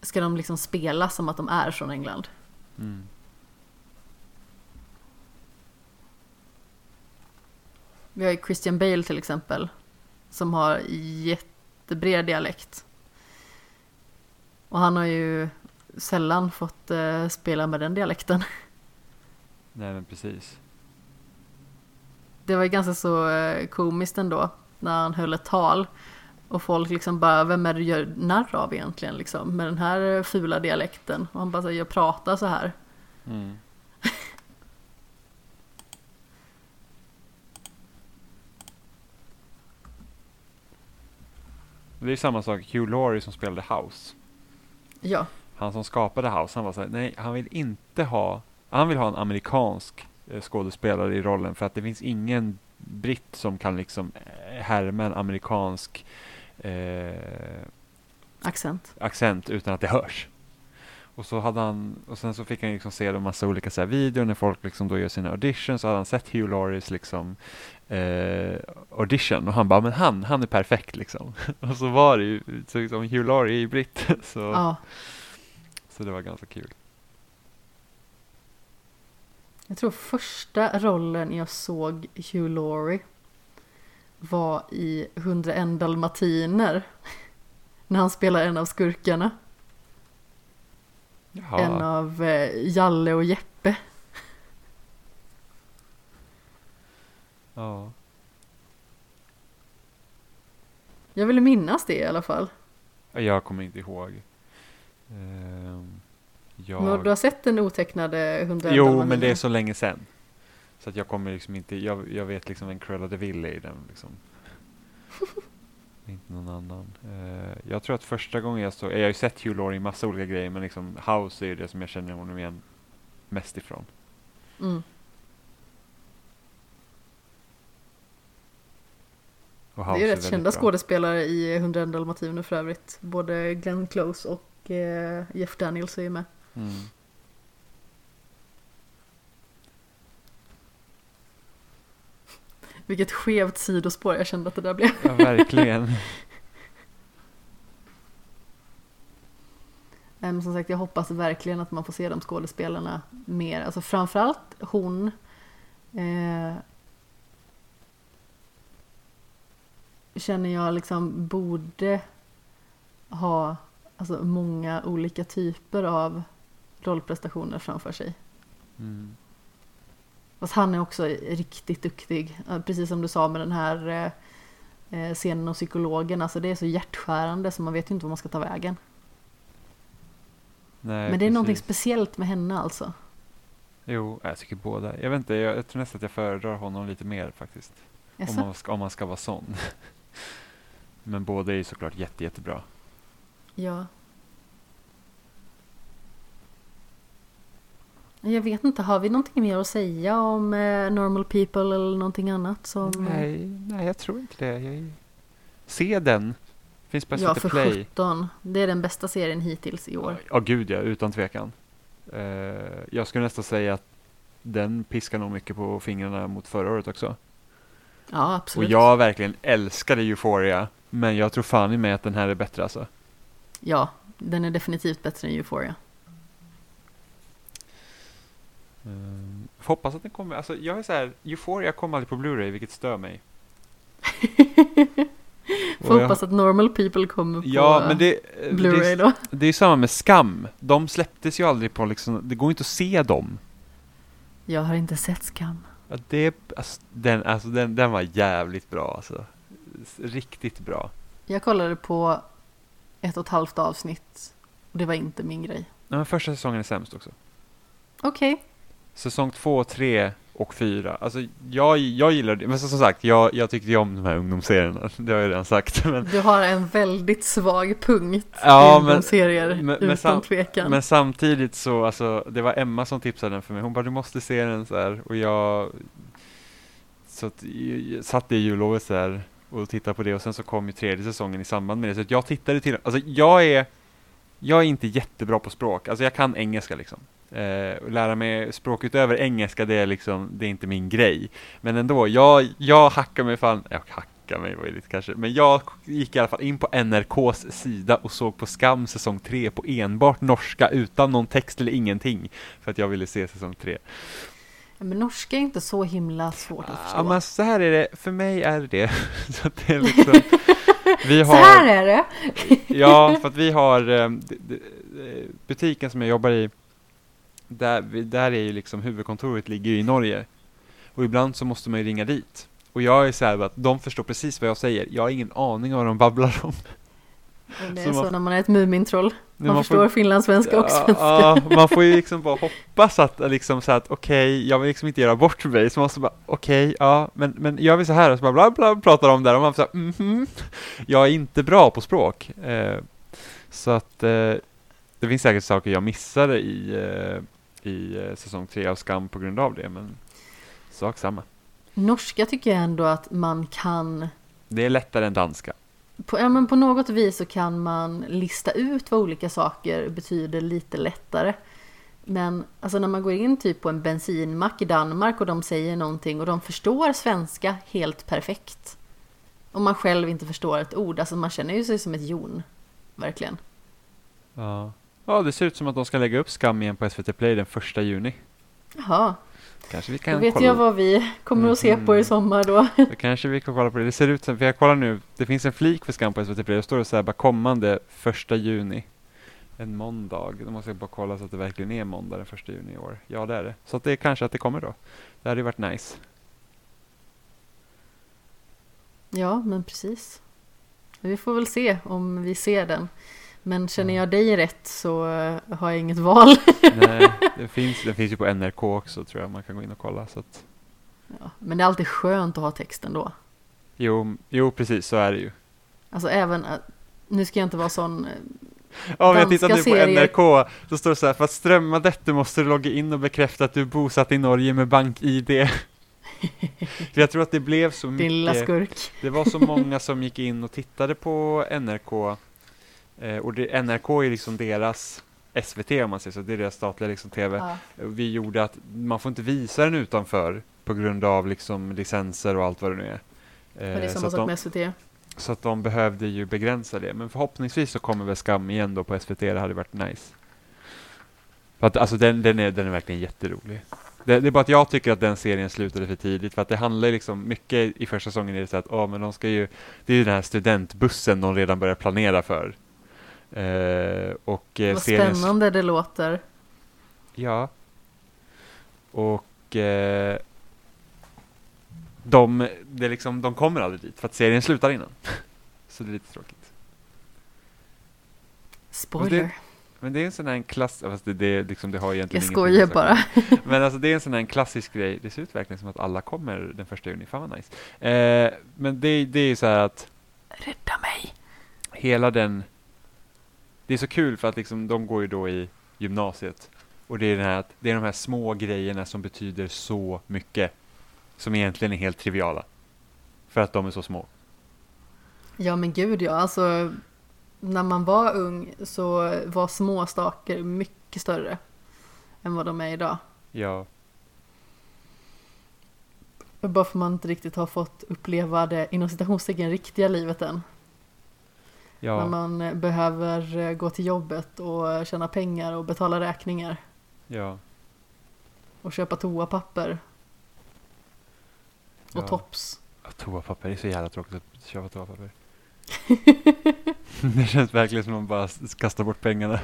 Speaker 1: ska de liksom spela som att de är från England.
Speaker 2: Mm.
Speaker 1: Vi har ju Christian Bale till exempel. Som har jättebred dialekt. Och han har ju sällan fått eh, spela med den dialekten.
Speaker 2: Nej men precis.
Speaker 1: Det var ju ganska så eh, komiskt ändå. När han höll ett tal. Och folk liksom bara, vem är det du gör narr av egentligen liksom? Med den här eh, fula dialekten. Och han bara, så, jag pratar så här.
Speaker 2: Mm. Det är samma sak, Hugh Laurie som spelade House.
Speaker 1: Ja,
Speaker 2: Han som skapade House, han var såhär, nej han vill inte ha, han vill ha en amerikansk eh, skådespelare i rollen för att det finns ingen britt som kan liksom eh, härma en amerikansk eh,
Speaker 1: accent.
Speaker 2: accent utan att det hörs. Och så hade han, och sen så fick han liksom se en massa olika så här videor när folk liksom då gör sina auditions, så hade han sett Hugh Laurie's liksom eh, audition och han bara, men han, han är perfekt liksom. och så var det ju, så liksom Hugh Laurie är ju britt, så,
Speaker 1: Ja,
Speaker 2: så det var ganska kul.
Speaker 1: jag tror första rollen jag såg Hugh Laurie var i 101 dalmatiner. När han spelar en av skurkarna.
Speaker 2: Ja,
Speaker 1: En av eh, Jalle och Jeppe.
Speaker 2: ja.
Speaker 1: Jag vill minnas det i alla fall.
Speaker 2: Jag kommer inte ihåg. Ehm, jag...
Speaker 1: Men du har sett den otecknade 101
Speaker 2: Jo, men det är så länge sedan. Så att jag kommer liksom inte, jag, jag vet liksom vem Cruella de Vil är i den liksom. inte någon annan. Eh, jag tror att första gången jag såg, jag har ju sett Hugh Laurie i massa olika grejer, men liksom House är ju det som jag känner honom igen mest ifrån.
Speaker 1: Mm. Det är ju rätt
Speaker 2: väldigt
Speaker 1: kända
Speaker 2: bra.
Speaker 1: skådespelare i 101 dalmatiner för övrigt. Både Glenn Close och eh, Jeff Daniels är ju med.
Speaker 2: Mm.
Speaker 1: Vilket skevt sidospår jag kände att det där blev.
Speaker 2: Ja, verkligen.
Speaker 1: Men som sagt, jag hoppas verkligen att man får se de skådespelarna mer. Alltså framförallt hon. Eh, känner jag liksom borde ha alltså, många olika typer av rollprestationer framför sig.
Speaker 2: Mm.
Speaker 1: Fast han är också riktigt duktig. Precis som du sa med den här eh, eh, scenen och psykologen. Alltså det är så hjärtskärande så man vet ju inte vad man ska ta vägen.
Speaker 2: Nej,
Speaker 1: Men det är någonting speciellt med henne alltså.
Speaker 2: Jo, jag tycker båda. Jag vet inte, jag, jag tror nästan att jag föredrar honom lite mer faktiskt. Om man, ska, om man ska vara sån. Men båda är ju såklart jätte, jättebra.
Speaker 1: Ja. Jag vet inte, har vi någonting mer att säga om eh, Normal People eller någonting annat som...
Speaker 2: Nej, nej, jag tror inte det. Jag... Se den. Finns på
Speaker 1: ja, för
Speaker 2: Play.
Speaker 1: 17. Det är den bästa serien hittills i år.
Speaker 2: Ja, gud ja, utan tvekan. Eh, jag skulle nästan säga att den piskar nog mycket på fingrarna mot förra året också.
Speaker 1: Ja,
Speaker 2: Och
Speaker 1: absolut.
Speaker 2: jag verkligen älskade Euphoria, men jag tror fan i mig att den här är bättre alltså.
Speaker 1: Ja, den är definitivt bättre än Euphoria.
Speaker 2: Um, hoppas att den kommer, alltså jag är så här, Euphoria kom aldrig på Blu-ray vilket stör mig.
Speaker 1: Får
Speaker 2: jag-
Speaker 1: hoppas att Normal People kommer på
Speaker 2: Ja, men det, eh,
Speaker 1: Blu-ray
Speaker 2: det,
Speaker 1: då.
Speaker 2: det är samma med Skam. De släpptes ju aldrig på liksom, det går inte att se dem.
Speaker 1: Jag har inte sett Skam.
Speaker 2: Ja, det, alltså, den, alltså, den, den var jävligt bra alltså. Riktigt bra.
Speaker 1: Jag kollade på ett och ett halvt avsnitt och det var inte min grej.
Speaker 2: Nej, men första säsongen är sämst också.
Speaker 1: Okej,
Speaker 2: Säsong två, tre och fyra. Alltså jag, jag gillar det. Men som sagt, jag, jag tyckte ju om de här ungdomsserierna. Det har jag redan sagt. Men,
Speaker 1: du har en väldigt svag punkt
Speaker 2: Ja,
Speaker 1: i
Speaker 2: men-
Speaker 1: men,
Speaker 2: men-
Speaker 1: utan
Speaker 2: sam-
Speaker 1: tvekan.
Speaker 2: men samtidigt så, alltså, det var Emma som tipsade den för mig. Hon bara, du måste se den så här. Och jag, så att, jag, satt i jullovet så här och tittade på det. Och sen så kom ju tredje säsongen i samband med det. Så jag tittade till, alltså jag är, jag är inte jättebra på språk. Alltså jag kan engelska liksom. Eh, lära mig språk utöver engelska, det är liksom, det är inte min grej. Men ändå, jag, jag hackar mig fan, jag hackar mig var ju lite kanske, men jag gick i alla fall in på NRKs sida och såg på Skam säsong 3 på enbart norska utan någon text eller ingenting. För att jag ville se säsong 3.
Speaker 1: Men norska är inte så himla svårt att förstå.
Speaker 2: Ja men så här är det, för mig är det så det är liksom, vi
Speaker 1: Så här
Speaker 2: har,
Speaker 1: är det!
Speaker 2: ja för att vi har eh, eh, butiken som jag jobbar i, där, där är ju liksom huvudkontoret ligger ju i Norge. Och ibland så måste man ju ringa dit. Och jag är så här att de förstår precis vad jag säger. Jag har ingen aning om vad de babblar om.
Speaker 1: Det
Speaker 2: Så
Speaker 1: är så
Speaker 2: man-
Speaker 1: när man är ett Mumintroll. Man,
Speaker 2: får-
Speaker 1: förstår finlandssvenska och svenska.
Speaker 2: ja, man får ju liksom bara hoppas att liksom så att okej, jag vill liksom inte göra bort mig, så man måste bara okej, ja, men, men gör vi så här och så bara bla bla pratar om det och man får så här, mhm, jag är inte bra på språk. Eh, så att eh, det finns säkert saker jag missade i, eh, i eh, säsong tre av Skam på grund av det, men sak samma.
Speaker 1: Norska tycker jag ändå att man kan.
Speaker 2: Det är lättare än danska.
Speaker 1: på, ja, men på något vis så kan man lista ut vad olika saker betyder lite lättare. Men alltså när man går in typ på en bensinmack i Danmark och de säger någonting och de förstår svenska helt perfekt. Och man själv inte förstår ett ord, alltså man känner ju sig som ett jon. Verkligen.
Speaker 2: Ja. Ja, det ser ut som att de ska lägga upp Skam igen på SVT Play den första juni.
Speaker 1: Jaha,
Speaker 2: Kanske vi
Speaker 1: då
Speaker 2: kan
Speaker 1: vet
Speaker 2: kolla.
Speaker 1: jag vad vi kommer att se på i
Speaker 2: Mhm.
Speaker 1: sommar då.
Speaker 2: Då kanske vi kan kolla på det. Det ser ut som, för jag kollar nu, det finns en flik för Skam på SVT Play. Det står det så här bara kommande första juni. En måndag. Då måste jag bara kolla så att det verkligen är måndag den första juni i år. Ja, det är det. Så att det är kanske att det kommer då. Det hade ju varit nice.
Speaker 1: Ja, men precis. Vi får väl se om vi ser den. Men känner jag dig rätt så eh, har jag inget val.
Speaker 2: Nej, det finns, den finns ju på NRK också tror jag man kan gå in och kolla. Så att,
Speaker 1: Ja, men det är alltid skönt att ha texten då.
Speaker 2: jo, jo, precis så är det ju.
Speaker 1: Alltså även, eh, nu ska jag inte vara sån, eh,
Speaker 2: Ja, men jag tittade nu på. NRK, så står det så här, för att strömma detta måste du logga in och bekräfta att du är bosatt i Norge med bank-id. för jag tror att det blev så
Speaker 1: din lilla
Speaker 2: mycket,
Speaker 1: skurk.
Speaker 2: det var så många som gick in och tittade på NRK, eh, och det, NRK är liksom deras SVT om man säger så, det är deras statliga liksom TV.
Speaker 1: Ja.
Speaker 2: Vi gjorde att man får inte visa den utanför på grund av liksom licenser och allt vad det nu är.
Speaker 1: Men det är
Speaker 2: Eh,
Speaker 1: samma sak
Speaker 2: de,
Speaker 1: med SVT.
Speaker 2: så att de behövde ju begränsa det. Men förhoppningsvis så kommer väl Skam igen då på SVT. Det hade varit nice. För att, alltså den, den, är, den är verkligen jätterolig. Det, det är bara att jag tycker att den serien slutade för tidigt. För att det handlar liksom mycket i första säsongen är det så att åh, men de ska ju, det är ju den här studentbussen de redan börjar planera för. Eh, och eh,
Speaker 1: Vad
Speaker 2: serien
Speaker 1: spännande det låter.
Speaker 2: Ja. Och eh, de, det liksom, de kommer aldrig dit för att serien slutar innan. Så det är lite tråkigt.
Speaker 1: Spoiler.
Speaker 2: Men det är en sån här en klass, fast det, det, liksom, det har egentligen
Speaker 1: Jag skojar bara.
Speaker 2: Men alltså det är en sån här en klassisk grej. Det ser ut verkligen som att alla kommer den första juni. Fan vad nice. Eh, men det, det är ju så här att
Speaker 1: Rädda mig.
Speaker 2: hela den... Det är så kul för att liksom, de går ju då i gymnasiet. Och det är, den här, det är de här små grejerna som betyder så mycket. Som egentligen är helt triviala. För att de är så små.
Speaker 1: Ja men gud ja, alltså när man var ung så var små saker mycket större än vad de är idag.
Speaker 2: Ja,
Speaker 1: Bara för man inte riktigt har fått uppleva det inom citationstecken riktiga livet än. När
Speaker 2: ja,
Speaker 1: man eh, behöver eh, gå till jobbet och tjäna pengar och betala räkningar
Speaker 2: ja.
Speaker 1: och köpa toapapper och
Speaker 2: Ja.
Speaker 1: tops.
Speaker 2: Ja, Toapapper, det är så jävla tråkigt att köpa toapapper. det känns verkligen som att man bara kastar bort pengarna.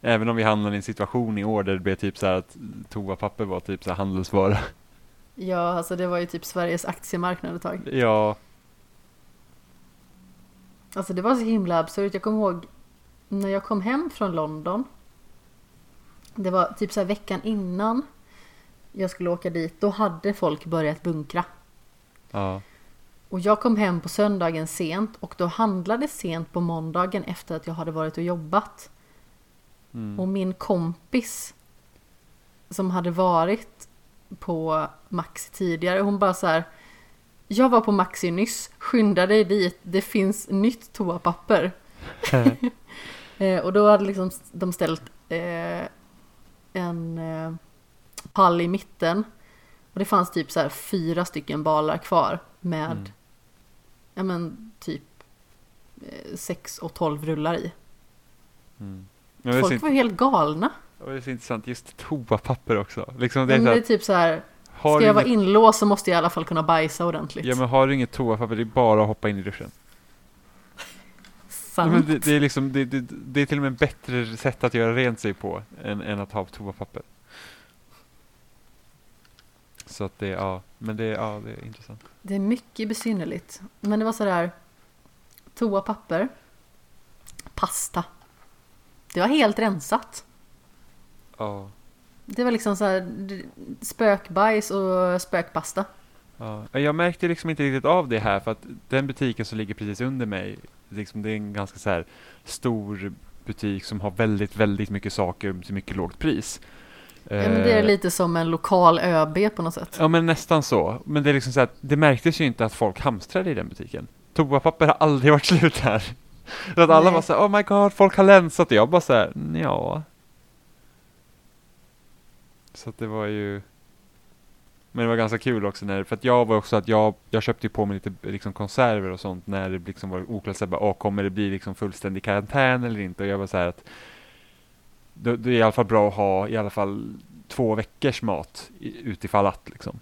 Speaker 2: Även om vi hamnar i en situation i år där det blev typ så här att toapapper var typ så här handelsvara.
Speaker 1: Ja, alltså det var ju typ Sveriges aktiemarknad ett tag.
Speaker 2: Ja,
Speaker 1: Alltså det var så himla absurt. Jag kommer ihåg när jag kom hem från London. Det var typ så veckan innan jag skulle åka dit. Då hade folk börjat bunkra.
Speaker 2: ja,
Speaker 1: Och jag kom hem på söndagen sent och då handlade sent på måndagen efter att jag hade varit och jobbat.
Speaker 2: mm.
Speaker 1: Och min kompis som hade varit på Maxi tidigare, hon bara så här. Jag var på Maxi nyss, skynda dig dit, det finns nytt toapapper. Eh, och då hade liksom de ställt eh, en eh, pall i mitten. Och det fanns typ så här fyra stycken balar kvar med
Speaker 2: Mm.
Speaker 1: ja men typ eh, sex och tolv rullar i.
Speaker 2: Mm. Men det, är
Speaker 1: Folk var helt galna.
Speaker 2: och det är så intressant, just toapapper också. Liksom det
Speaker 1: Det
Speaker 2: är så
Speaker 1: är,
Speaker 2: att,
Speaker 1: typ så här,
Speaker 2: har
Speaker 1: ska jag vara
Speaker 2: inget,
Speaker 1: inlåst så måste jag i alla fall kunna bajsa ordentligt.
Speaker 2: ja, men har du inget toapapper, det är bara att hoppa in i duschen. Ja,
Speaker 1: Sant.
Speaker 2: men det, det, är liksom, det, det, det är till och med ett bättre sätt att göra rent sig på än, än att ha toapapper. Så att det, ja, men det, ja, det är intressant.
Speaker 1: Det är mycket besynnerligt. Men det var sådär toapapper, pasta. Det var helt rensat.
Speaker 2: Ja,
Speaker 1: Det var liksom så här spökbajs och spökpasta.
Speaker 2: ja. Jag märkte liksom inte riktigt av det här för att den butiken som ligger precis under mig, liksom det är en ganska så här stor butik som har väldigt, väldigt mycket saker till mycket lågt pris.
Speaker 1: Ja, men det är
Speaker 2: Eh,
Speaker 1: lite som en lokal ÖB på något sätt.
Speaker 2: Ja men nästan så. Men det är liksom så att det märktes ju inte att folk hamstrade i den butiken. Toapapper har aldrig varit slut här. Så att alla
Speaker 1: Nej.
Speaker 2: var så här, oh my god, folk har länsat. Och jag bara så här, ja. Så att det var ju Men det var ganska kul också när, för att jag var också att jag, jag köpte ju på mig lite liksom konserver och sånt när det liksom var oklart så här, bara, åh, kommer det bli liksom fullständig karantän eller inte? Och jag var så här att då, det är i alla fall bra att ha i alla fall två veckors mat i- utifall att liksom.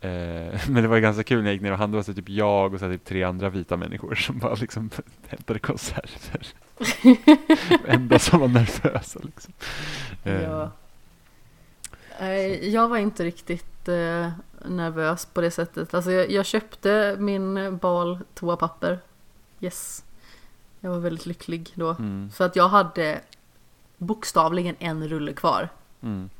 Speaker 2: Eh, men det var ganska kul när jag gick ner och handlade, det så typ jag och så typ tre andra vita människor som bara liksom hämtade konserver. Enda som var nervösa liksom. Eh,
Speaker 1: Ja. Jag var inte riktigt eh, nervös på det sättet. Alltså jag, jag köpte min bal toapapper. Yes. Jag var väldigt lycklig då.
Speaker 2: Mm,
Speaker 1: För att jag hade bokstavligen en rulle kvar.
Speaker 2: mm,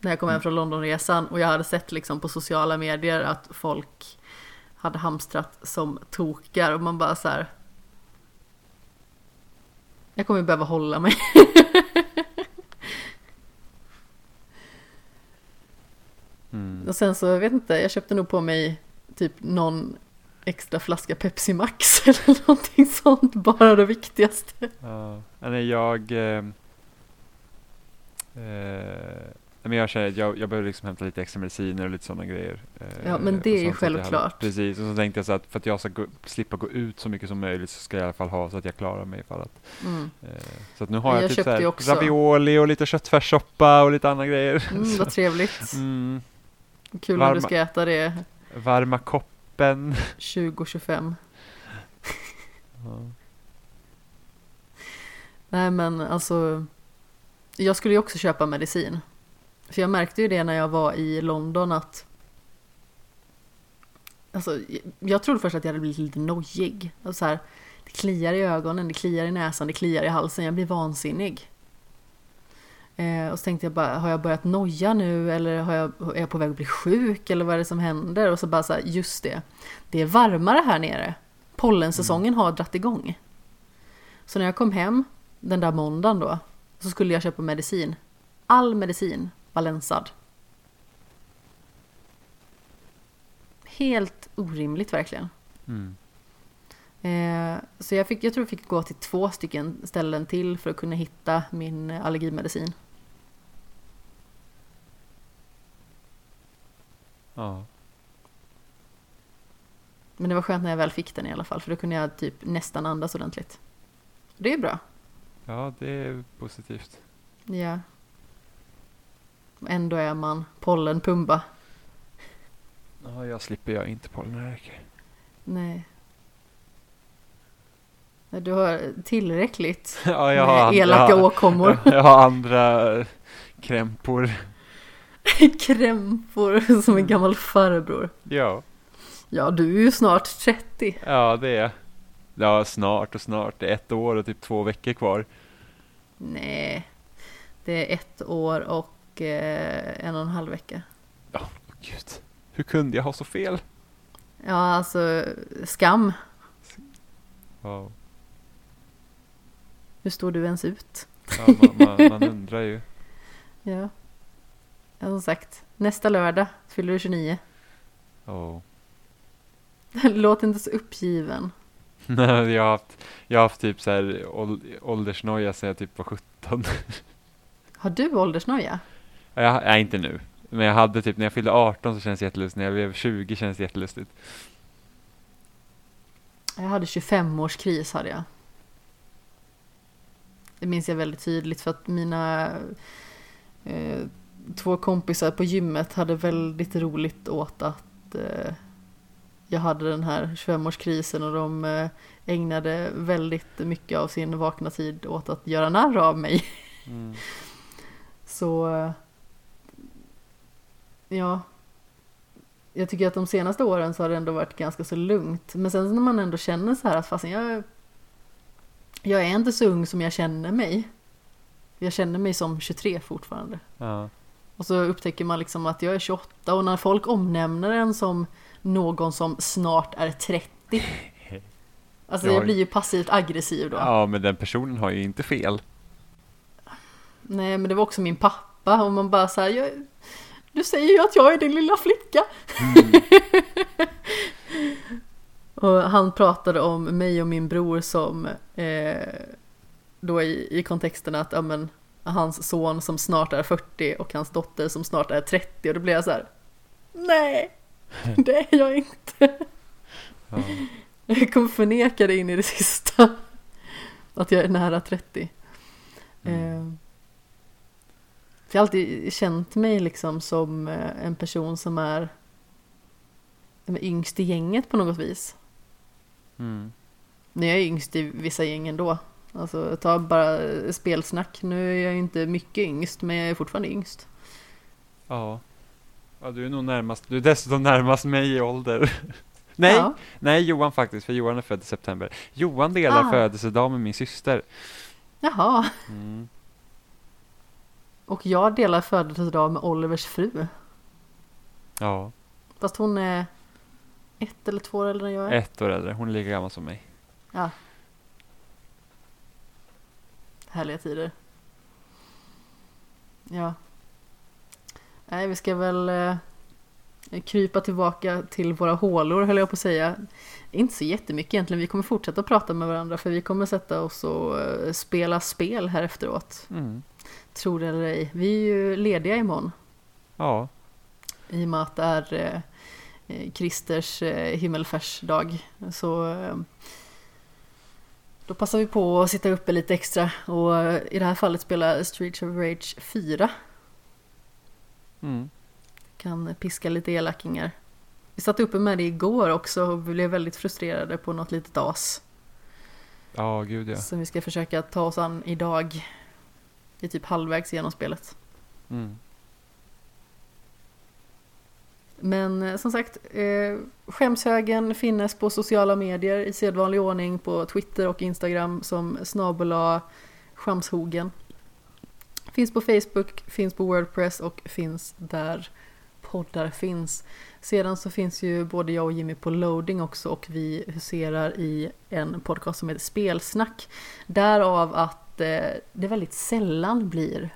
Speaker 1: När jag kom hem från Londonresan och jag hade sett liksom på sociala medier att folk hade hamstrat som tokar och man bara så här. Jag kommer behöva hålla mig.
Speaker 2: mm.
Speaker 1: Och sen så, jag vet inte, jag köpte nog på mig typ någon extra flaska Pepsi Max eller någonting sånt, bara det viktigaste.
Speaker 2: Ja, nej, jag... Eh, eh, men jag känner att jag, jag behöver liksom hämta lite extra mediciner och lite sådana grejer. eh,
Speaker 1: Ja, men det är ju
Speaker 2: jag hade-
Speaker 1: självklart.
Speaker 2: Precis, och så tänkte jag så att för att jag ska gå, slippa gå ut så mycket som möjligt så ska jag i alla fall ha så att jag klarar mig ifall att
Speaker 1: Mm.
Speaker 2: eh, Så att nu har jag,
Speaker 1: Jag
Speaker 2: typ så här ravioli och lite köttfärssoppa och lite andra grejer.
Speaker 1: Mm, vad trevligt.
Speaker 2: Mm,
Speaker 1: Kul när du
Speaker 2: Varma-
Speaker 1: ska äta det
Speaker 2: varma koppen.
Speaker 1: 2025.
Speaker 2: Ja.
Speaker 1: Nej men alltså, jag skulle ju också köpa medicin. För jag märkte ju det när jag var i London att Alltså, jag trodde först att jag hade blivit lite nojig. Alltså så här, det kliar i ögonen, det kliar i näsan, det kliar i halsen, jag blir vansinnig. Eh, och så tänkte jag bara, har jag börjat noja nu eller har jag, är jag på väg att bli sjuk eller vad är det som händer? Och så bara så här, just det, det är varmare här nere. Pollensäsongen har dratt igång. Så när jag kom hem den där måndagen då, så skulle jag köpa medicin. All medicin var länsad. Helt orimligt verkligen.
Speaker 2: Mm.
Speaker 1: Eh, så jag, fick, jag tror jag fick gå till två stycken ställen till för att kunna hitta min allergimedicin.
Speaker 2: Ja.
Speaker 1: Men det var skönt när jag väl fick den i alla fall, för då kunde jag typ nästan andas ordentligt. Det är bra.
Speaker 2: ja, det är positivt.
Speaker 1: Ja. Ändå är man pollenpumba.
Speaker 2: Ja, jag slipper jag inte pollenallergiker.
Speaker 1: Nej. Du har tillräckligt
Speaker 2: Ja, jag har,
Speaker 1: med
Speaker 2: an-
Speaker 1: elaka
Speaker 2: jag, har-
Speaker 1: åkommor.
Speaker 2: jag har andra krämpor.
Speaker 1: Krämpor som en gammal farbror.
Speaker 2: Ja.
Speaker 1: Ja, du är ju snart 30.
Speaker 2: Ja, det är Ja, snart och snart. Det är ett år och typ två veckor kvar.
Speaker 1: Nej, det är ett år och eh, en och en halv vecka.
Speaker 2: Åh, Gud. Hur kunde jag ha så fel?
Speaker 1: Ja, alltså skam.
Speaker 2: Ja,
Speaker 1: Hur står du ens ut?
Speaker 2: ja man, man, man undrar ju.
Speaker 1: Ja. Som sagt. Nästa lördag fyller du 29.
Speaker 2: Oh.
Speaker 1: Låt inte så uppgiven.
Speaker 2: Nej, jag har haft, jag har haft typ så här ål- åldersnoja sedan jag typ var 17.
Speaker 1: Har du åldersnoja?
Speaker 2: Ja, Jag, nej, inte nu. Men jag hade typ när jag fyllde 18 så känns det jättelustigt. När jag blev 20 känns det jättelustigt.
Speaker 1: Jag hade 25-årskris hade jag. Det minns jag väldigt tydligt för att mina eh, två kompisar på gymmet hade väldigt roligt åt att eh, jag hade den här 25-årskrisen och de eh, ägnade väldigt mycket av sin vakna tid åt att göra narr av mig.
Speaker 2: Mm.
Speaker 1: Så eh, ja, jag tycker att de senaste åren så har det ändå varit ganska så lugnt. Men sen när man ändå känner så här att fasen jag, jag är inte så ung som jag känner mig. Jag känner mig som 23 fortfarande.
Speaker 2: Ja.
Speaker 1: Och så upptäcker man liksom att jag är 28 och när folk omnämner en som någon som snart är 30. Alltså
Speaker 2: Ja.
Speaker 1: jag blir ju passivt aggressiv då.
Speaker 2: ja, men den personen har ju inte fel.
Speaker 1: Nej men det var också min pappa och man bara så här, jag, du säger ju att jag är din lilla flicka. och han pratade om mig och min bror som eh, då i, i kontexten att ja, men, hans son som snart är 40 och hans dotter som snart är 30 och då blir jag så här, nej, det är jag inte.
Speaker 2: Ja.
Speaker 1: Jag kommer förneka det in i det sista. Att jag är nära 30.
Speaker 2: Mm.
Speaker 1: Eh, för jag har alltid känt mig liksom som eh, en person som är, som är yngst i gänget på något vis.
Speaker 2: Mm.
Speaker 1: Nu är jag yngst i vissa gäng ändå. Alltså ta bara spelsnack. Nu är jag inte mycket yngst men jag är fortfarande yngst.
Speaker 2: Ja. ja, du är nog närmast, du är dessutom närmast mig i ålder. Nej,
Speaker 1: Ja.
Speaker 2: nej Johan faktiskt, för Johan är född i september. Johan delar
Speaker 1: Ah.
Speaker 2: födelsedag med min syster.
Speaker 1: Jaha.
Speaker 2: Mm.
Speaker 1: Och jag delar födelsedag med Olivers fru.
Speaker 2: Ja,
Speaker 1: Fast hon är ett eller två år äldre än jag är.
Speaker 2: ett år äldre. Hon är lika gammal som mig.
Speaker 1: Ja. Härliga tider. Ja. Nej, vi ska väl eh, krypa tillbaka till våra hålor höll jag på att säga. Inte så jättemycket egentligen. Vi kommer fortsätta prata med varandra för vi kommer sätta oss och eh, spela spel här efteråt.
Speaker 2: Mm.
Speaker 1: Tror det eller ej. Vi är ju lediga imorgon.
Speaker 2: Ja,
Speaker 1: I och med att det är eh, eh, Kristers eh, himmelfärdsdag. Så eh, då passar vi på att sitta uppe lite extra och i det här fallet spela Streets of Rage 4.
Speaker 2: mm.
Speaker 1: Kan piska lite elakingar. Vi satt uppe med det igår också och vi blev väldigt frustrerade på något litet as.
Speaker 2: ja gud ja.
Speaker 1: Som vi ska försöka ta oss an idag. I typ halvvägs genom spelet.
Speaker 2: Mm.
Speaker 1: Men eh, som sagt, eh, skämshögen finnes på sociala medier i sedvanlig ordning på Twitter och Instagram som snabela skämshogen. Finns på Facebook, finns på Wordpress och finns där poddar finns. Sedan så finns ju både jag och Jimmy på loading också och vi huserar i en podcast som heter Spelsnack. Därav att eh, det väldigt sällan blir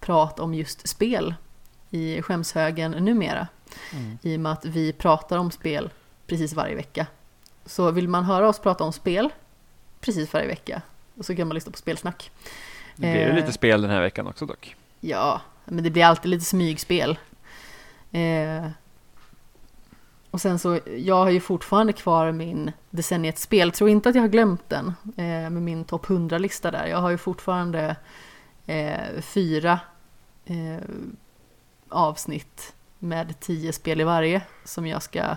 Speaker 1: prat om just spel i skämshögen numera
Speaker 2: Mm.
Speaker 1: i och med att vi pratar om spel precis varje vecka. Så vill man höra oss prata om spel precis varje vecka så kan man lyssna på spelsnack.
Speaker 2: Det blir ju
Speaker 1: Eh.
Speaker 2: lite spel den här veckan också dock.
Speaker 1: Ja, men det blir alltid lite smygspel. Eh, och sen så, jag har ju fortfarande kvar min decenniets spel. Tror inte att jag har glömt den eh, med min topp 100-lista där. Jag har ju fortfarande eh, fyra eh, avsnitt med tio spel i varje som jag ska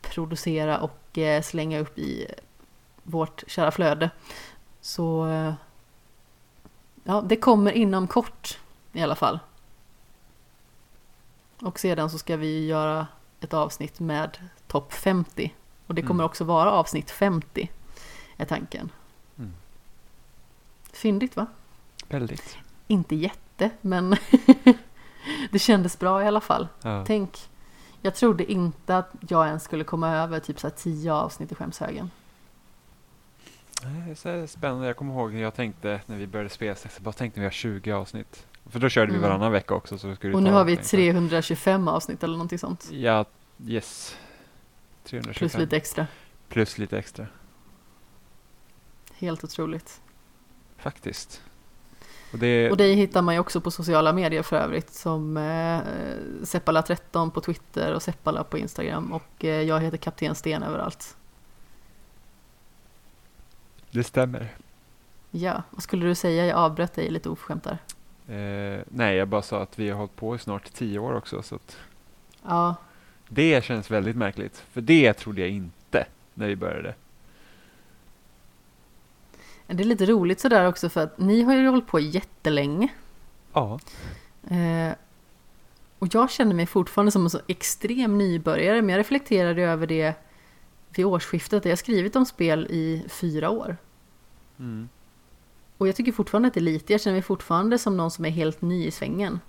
Speaker 1: producera och eh, slänga upp i vårt kära flöde. Så eh, ja, det kommer inom kort i alla fall. Och sedan så ska vi göra ett avsnitt med topp 50. Och det kommer
Speaker 2: Mm.
Speaker 1: också vara avsnitt 50, är tanken.
Speaker 2: Mm.
Speaker 1: Fyndigt va?
Speaker 2: Väldigt.
Speaker 1: Inte jätte, men det kändes bra i alla fall.
Speaker 2: Ja.
Speaker 1: Tänk, jag trodde inte att jag ens skulle komma över typ så här 10 avsnitt i skämshögen.
Speaker 2: Så här spännande. Jag kommer ihåg när jag tänkte när vi började spela, så jag bara tänkte vi har 20 avsnitt. För då körde vi
Speaker 1: Mm.
Speaker 2: varannan vecka också. Så skulle
Speaker 1: Och nu har vi
Speaker 2: ungefär-
Speaker 1: 325 avsnitt eller någonting sånt.
Speaker 2: Ja, yes. 325.
Speaker 1: Plus lite extra.
Speaker 2: Plus lite extra.
Speaker 1: Helt otroligt.
Speaker 2: Faktiskt. Och det,
Speaker 1: Och dig hittar man ju också på sociala medier för övrigt som eh, Seppala13 på Twitter och Seppala på Instagram och eh, jag heter Kapten Sten överallt.
Speaker 2: det stämmer.
Speaker 1: Ja, vad skulle du säga? Jag avbröt dig lite oförskämt där.
Speaker 2: Eh, nej, jag bara sa att vi har hållit på i snart 10 år också. Så att
Speaker 1: Ja,
Speaker 2: det känns väldigt märkligt. För det trodde jag inte när vi började.
Speaker 1: Det är lite roligt sådär också för att ni har ju hållit på jättelänge.
Speaker 2: Ja.
Speaker 1: Eh, och jag känner mig fortfarande som en så extrem nybörjare men jag reflekterade över det vid årsskiftet. Jag har skrivit om spel i fyra år.
Speaker 2: Mm.
Speaker 1: Och jag tycker fortfarande att det är lite, jag känner mig fortfarande som någon som är helt ny i svängen.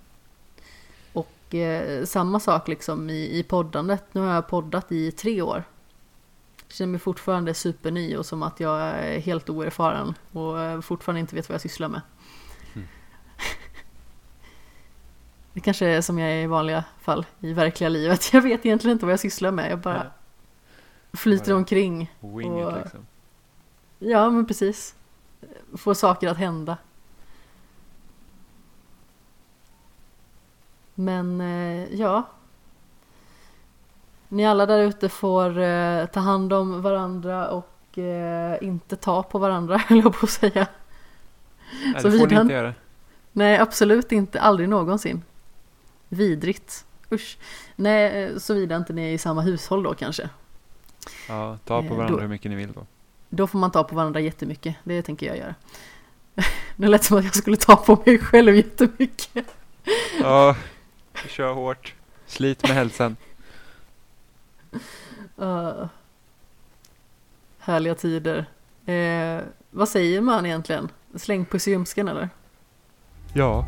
Speaker 1: Och eh, samma sak liksom i, i poddandet, nu har jag poddat i tre år. Känner mig fortfarande superny och som att jag är helt oerfaren och eh, fortfarande inte vet vad jag sysslar med.
Speaker 2: Mm.
Speaker 1: Det kanske är som jag är i vanliga fall i verkliga livet. Jag vet egentligen inte vad jag sysslar med. Jag bara flyter
Speaker 2: Bara-
Speaker 1: omkring.
Speaker 2: Wing
Speaker 1: Och-
Speaker 2: it liksom.
Speaker 1: Ja, men precis. Få saker att hända. Men eh, ja. Ni alla där ute får eh, ta hand om varandra och eh, inte ta på varandra, höll jag på att säga.
Speaker 2: Nej,
Speaker 1: Så
Speaker 2: det får ni inte göra.
Speaker 1: Nej, absolut inte. Aldrig någonsin. Vidrigt. Usch. Nej, eh, såvida inte ni är i samma hushåll då kanske.
Speaker 2: Ja, ta
Speaker 1: Eh,
Speaker 2: på varandra
Speaker 1: då-
Speaker 2: hur mycket ni vill då.
Speaker 1: Då får man ta på varandra jättemycket. Det tänker jag göra. Det lät som att jag skulle ta på mig själv jättemycket.
Speaker 2: Ja, kör hårt. Slit med hälsan.
Speaker 1: Uh, härliga tider. Eh, vad säger man egentligen? Släng puss i ljumsken eller?
Speaker 2: Ja,